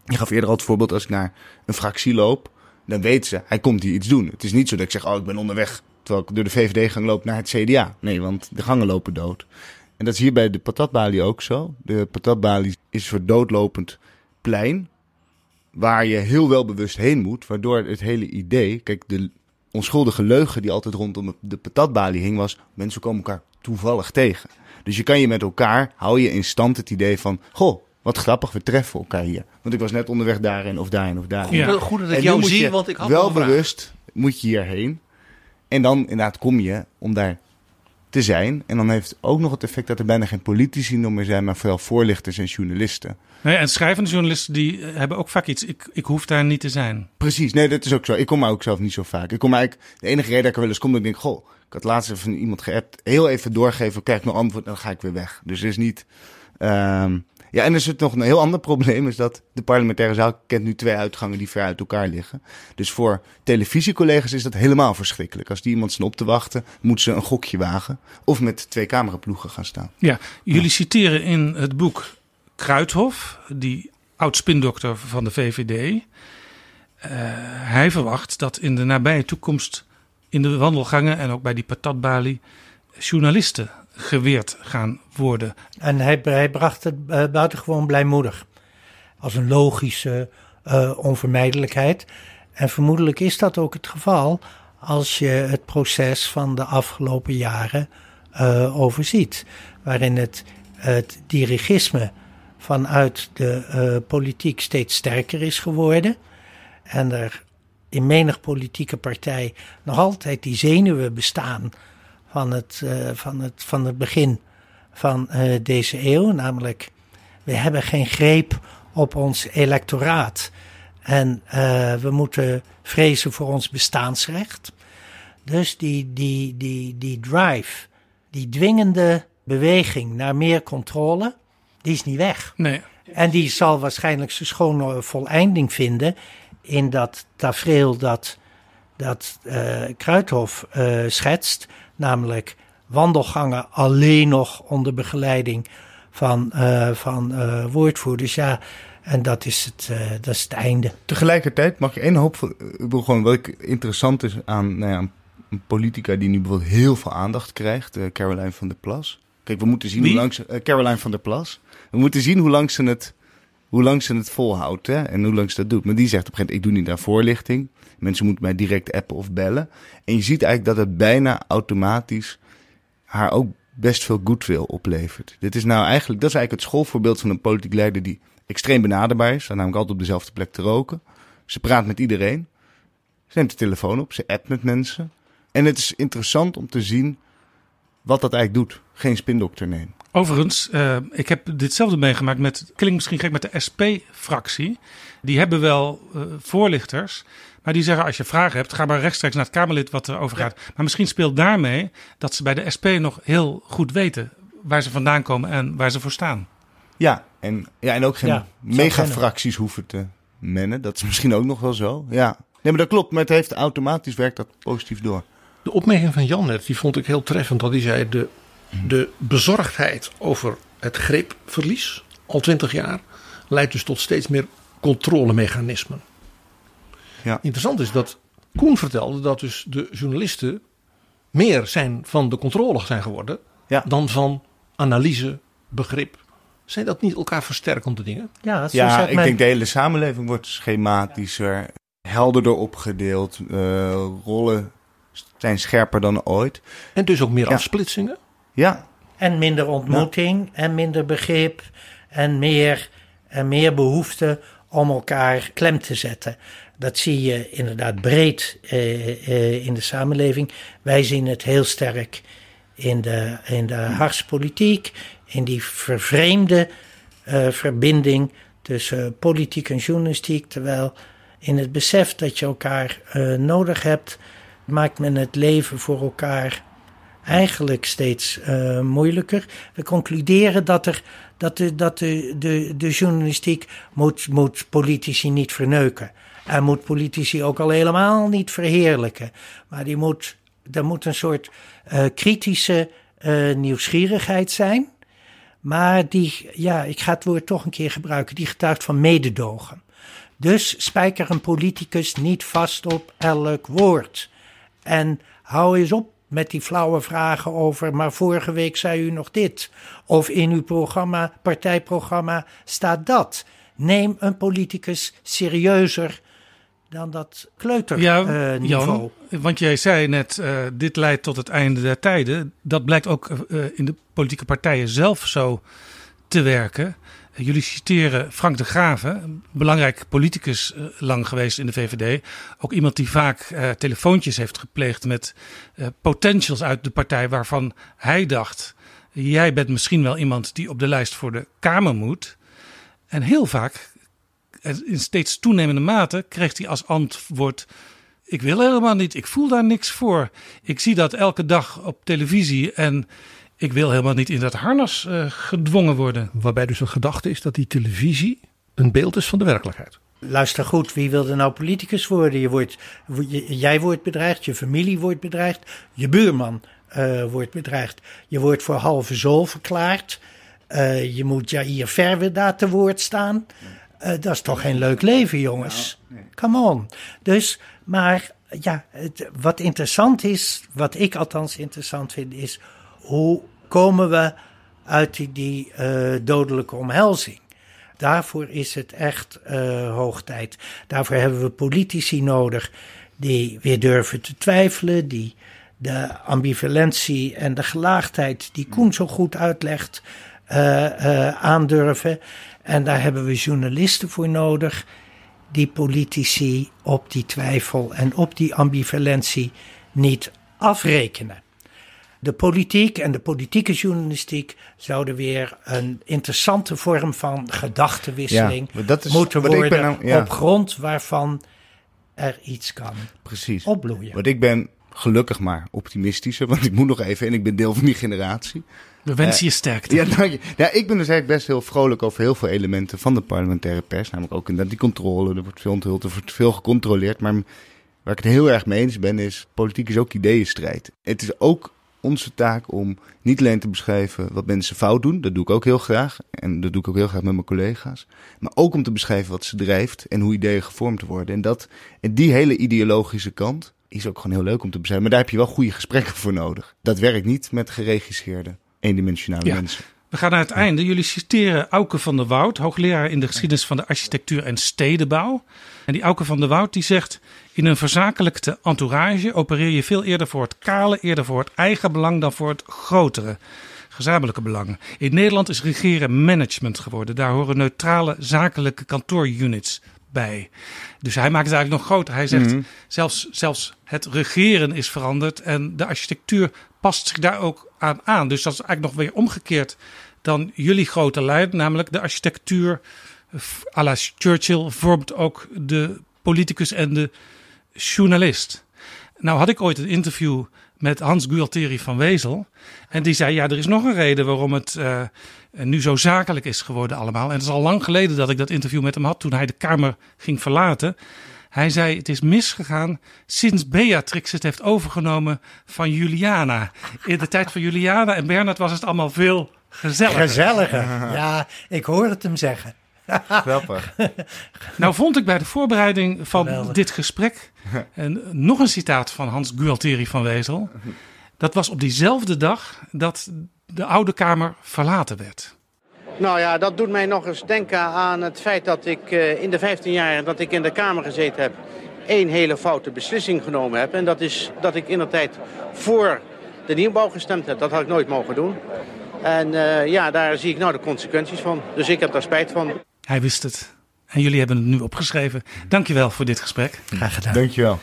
Je gaf eerder al het voorbeeld, als ik naar een fractie loop, dan weten ze, hij komt hier iets doen. Het is niet zo dat ik zeg, oh, ik ben onderweg, terwijl ik door de VVD-gang loop naar het CDA. Nee, want de gangen lopen dood. En dat is hier bij de patatbalie ook zo. De patatbalie is een soort doodlopend plein, waar je heel wel bewust heen moet, waardoor het hele idee, kijk, de onschuldige leugen die altijd rondom de patatbalie hing, was mensen komen elkaar toevallig tegen. Dus je kan je met elkaar, hou je in stand het idee van, goh, wat grappig, we treffen elkaar hier. Want ik was net onderweg daarin of daarin of daarin. Goed, dat- goed dat ik En nu jou zie, je want ik had wel bewust moet je hierheen. En dan inderdaad kom je om daar te zijn. En dan heeft het ook nog het effect dat er bijna geen politici nog meer zijn, maar vooral voorlichters en journalisten. Nee, en schrijvende journalisten die eh, hebben ook vaak iets. Ik, ik hoef daar niet te zijn. Precies, nee, dat is ook zo. Ik kom maar ook zelf niet zo vaak. Ik kom eigenlijk, de enige reden dat ik er wel eens kom, dat ik denk, goh, ik had laatst even iemand geappt, heel even doorgeven, krijg ik nog antwoord en dan ga ik weer weg. Dus er is niet, ehm, ja, en er zit nog een heel ander probleem, is dat de parlementaire zaal kent nu twee uitgangen die ver uit elkaar liggen. Dus voor televisiecollega's is dat helemaal verschrikkelijk. Als die iemand staan op te wachten, moeten ze een gokje wagen of met twee cameraploegen gaan staan. Ja, jullie citeren in het boek Kruithof, die oud-spindokter van de VVD. Eh, hij verwacht dat in de nabije toekomst in de wandelgangen en ook bij die patatbalie journalisten geweerd gaan worden. En hij, bracht het uh, buitengewoon blijmoedig. Als een logische uh, onvermijdelijkheid. En vermoedelijk is dat ook het geval als je het proces van de afgelopen jaren uh, overziet. Waarin het, het dirigisme vanuit de politiek steeds sterker is geworden. En er in menig politieke partij nog altijd die zenuwen bestaan van het, uh, van het, van het begin van uh, deze eeuw. Namelijk, we hebben geen greep op ons electoraat. En uh, we moeten vrezen voor ons bestaansrecht. Dus die, die, die, die drive, die dwingende beweging naar meer controle, die is niet weg. Nee. En die zal waarschijnlijk zijn schone voleinding vinden in dat tafereel dat, dat uh, Kruithof uh, schetst. Namelijk wandelgangen alleen nog onder begeleiding van, uh, van woordvoerders. Ja, en dat is, het, dat is het einde. Tegelijkertijd mag je één hoop van. Gewoon wat ik interessant is aan nou ja, een politica die nu bijvoorbeeld heel veel aandacht krijgt, Caroline van der Plas. Kijk, we moeten zien Wie? hoe lang ze. Caroline van der Plas. We moeten zien hoe lang ze het, hoe lang ze het volhoudt hè, en hoe lang ze dat doet. Maar die zegt op een gegeven moment, ik doe niet aan voorlichting. Mensen moeten mij direct appen of bellen. En je ziet eigenlijk dat het bijna automatisch haar ook best veel goodwill oplevert. Dit is nou eigenlijk, dat is eigenlijk het schoolvoorbeeld van een politiek leider die extreem benaderbaar is. Staat namelijk altijd op dezelfde plek te roken. Ze praat met iedereen. Ze neemt de telefoon op, ze appt met mensen. En het is interessant om te zien wat dat eigenlijk doet. Geen spindokter nemen. Overigens, uh, ik heb ditzelfde meegemaakt met, klinkt misschien gek, met de SP-fractie. Die hebben wel uh, voorlichters, maar die zeggen als je vragen hebt, ga maar rechtstreeks naar het Kamerlid wat er over gaat. Maar misschien speelt daarmee dat ze bij de SP nog heel goed weten waar ze vandaan komen en waar ze voor staan. Ja, en, ja, en ook geen Ja, megafracties hoeven te mennen. Dat is misschien ook nog wel zo. Ja. Nee, maar dat klopt. Maar het heeft automatisch werkt dat positief door. De opmerking van Jan net, die vond ik heel treffend. Dat hij zei, de, de bezorgdheid over het greepverlies, al twintig jaar, leidt dus tot steeds meer controlemechanismen. Ja. Interessant is dat Koen vertelde dat dus de journalisten meer zijn van de controle zijn geworden dan van analyse, begrip. Zijn dat niet elkaar versterkende dingen? Ja, zo Ja, ik denk de hele samenleving wordt schematischer, helderder opgedeeld. eh, rollen zijn scherper dan ooit. En dus ook meer Ja. afsplitsingen? Ja. En minder ontmoeting en minder begrip en meer, en meer behoefte om elkaar klem te zetten. Dat zie je inderdaad breed eh, eh, in de samenleving. Wij zien het heel sterk in de, in de harspolitiek, in die vervreemde eh, verbinding tussen politiek en journalistiek. Terwijl in het besef dat je elkaar nodig hebt, maakt men het leven voor elkaar eigenlijk steeds moeilijker. We concluderen dat, er, dat, de, dat de, de, de journalistiek moet, moet politici niet verneuken. En moet politici ook al helemaal niet verheerlijken. Maar die moet, er moet een soort eh, kritische eh, nieuwsgierigheid zijn. Maar die, ja, ik ga het woord toch een keer gebruiken, die getuigt van mededogen. Dus spijker een politicus niet vast op elk woord. En hou eens op met die flauwe vragen over, maar vorige week zei u nog dit. Of in uw programma, partijprogramma staat dat. Neem een politicus serieuzer dan dat kleuterniveau. Ja, eh, want jij zei net, eh, dit leidt tot het einde der tijden. Dat blijkt ook eh, in de politieke partijen zelf zo te werken. Jullie citeren Frank de Graven, belangrijk politicus lang geweest in de VVD. Ook iemand die vaak telefoontjes heeft gepleegd met potentials uit de partij waarvan hij dacht... jij bent misschien wel iemand die op de lijst voor de Kamer moet. En heel vaak en in steeds toenemende mate kreeg hij als antwoord: Ik wil helemaal niet, ik voel daar niks voor. Ik zie dat elke dag op televisie en ik wil helemaal niet in dat harnas eh, gedwongen worden. Waarbij dus een gedachte is dat die televisie een beeld is van de werkelijkheid. Luister goed, wie wil er nou politicus worden? Je wordt, je- jij wordt bedreigd, je familie wordt bedreigd, je buurman eh, wordt bedreigd. Je wordt voor halve zool verklaard. Eh, je moet Jair Verwe daar te woord staan. Eh, dat is toch geen leuk leven, jongens? Come on. Dus, maar ja, het, wat interessant is, wat ik althans interessant vind, is hoe komen we uit die, die eh, dodelijke omhelzing? Daarvoor is het echt eh, hoog tijd. Daarvoor hebben we politici nodig die weer durven te twijfelen, die de ambivalentie en de gelaagdheid die Koen zo goed uitlegt, aandurven. En daar hebben we journalisten voor nodig die politici op die twijfel en op die ambivalentie niet afrekenen. de politiek en de politieke journalistiek zouden weer een interessante vorm van gedachtenwisseling Ja, maar dat is moeten wat worden nou- ja. op grond waarvan er iets kan Precies. opbloeien. Want ik ben gelukkig maar optimistischer, want ik moet nog even en ik ben deel van die generatie. We wensen Eh, je sterkte. Ja, dank je. Ja, ik ben dus eigenlijk best heel vrolijk over heel veel elementen van de parlementaire pers. Namelijk ook inderdaad die controle. Er wordt veel onthuld, er wordt veel gecontroleerd. Maar waar ik het heel erg mee eens ben, is politiek is ook ideeënstrijd. Het is ook onze taak om niet alleen te beschrijven wat mensen fout doen. Dat doe ik ook heel graag. En dat doe ik ook heel graag met mijn collega's. Maar ook om te beschrijven wat ze drijft en hoe ideeën gevormd worden. En, dat, en die hele ideologische kant is ook gewoon heel leuk om te beschrijven. Maar daar heb je wel goede gesprekken voor nodig. Dat werkt niet met geregisseerde, eendimensionale Ja. mensen. We gaan naar het einde. Jullie citeren Auke van der Woud, hoogleraar in de geschiedenis van de architectuur en stedenbouw. En die Auke van der Woud die zegt: In een verzakelijkte entourage opereer je veel eerder voor het kale, eerder voor het eigen belang dan voor het grotere. Gezamenlijke belangen. In Nederland is regeren management geworden. Daar horen neutrale zakelijke kantoorunits bij. Dus hij maakt het eigenlijk nog groter. Hij zegt Mhm. zelfs, zelfs het regeren is veranderd en de architectuur past zich daar ook aan aan. Dus dat is eigenlijk nog weer omgekeerd dan jullie grote lijn, namelijk de architectuur f- à la Churchill vormt ook de politicus en de journalist. Nou had ik ooit een interview met Hans Gualteri van Wezel. En die zei, ja, er is nog een reden waarom het eh, nu zo zakelijk is geworden allemaal. En het is al lang geleden dat ik dat interview met hem had, toen hij de Kamer ging verlaten. Hij zei, het is misgegaan sinds Beatrix het heeft overgenomen van Juliana. In de tijd van Juliana en Bernard was het allemaal veel gezelliger. Gezelliger. Ja, ik hoor het hem zeggen. Grappig. (laughs) Nou vond ik bij de voorbereiding van Geweldig. dit gesprek en nog een citaat van Hans Gualteri van Wezel. Dat was op diezelfde dag dat de Oude Kamer verlaten werd. Nou ja, dat doet mij nog eens denken aan het feit dat ik eh, in de 15 jaar dat ik in de Kamer gezeten heb... één hele foute beslissing genomen heb. En dat is dat ik in de tijd voor de nieuwbouw gestemd heb. Dat had ik nooit mogen doen. En eh, ja, daar zie ik nou de consequenties van. Dus ik heb daar spijt van. Hij wist het. En jullie hebben het nu opgeschreven. Dankjewel voor dit gesprek. Graag gedaan. Dankjewel.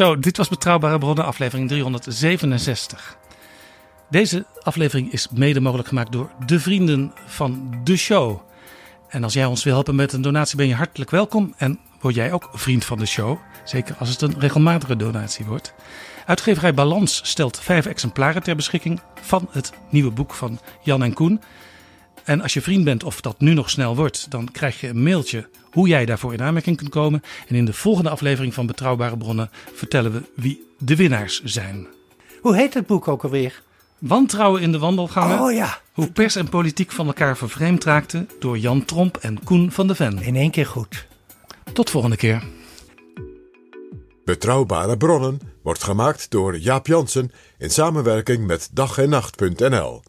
Zo, dit was Betrouwbare Bronnen, aflevering 367. Deze aflevering is mede mogelijk gemaakt door de vrienden van de show. En als jij ons wil helpen met een donatie, ben je hartelijk welkom. En word jij ook vriend van de show. Zeker als het een regelmatige donatie wordt. Uitgeverij Balans stelt vijf exemplaren ter beschikking van het nieuwe boek van Jan en Koen. En als je vriend bent of dat nu nog snel wordt, dan krijg je een mailtje hoe jij daarvoor in aanmerking kunt komen. En in de volgende aflevering van Betrouwbare Bronnen vertellen we wie de winnaars zijn. Hoe heet het boek ook alweer? Wantrouwen in de wandelgangen. Oh ja. Hoe pers en politiek van elkaar vervreemd raakten door Jan Tromp en Koen van de Ven. In één keer goed. Tot volgende keer. Betrouwbare bronnen wordt gemaakt door Jaap Jansen in samenwerking met dag en nacht.nl.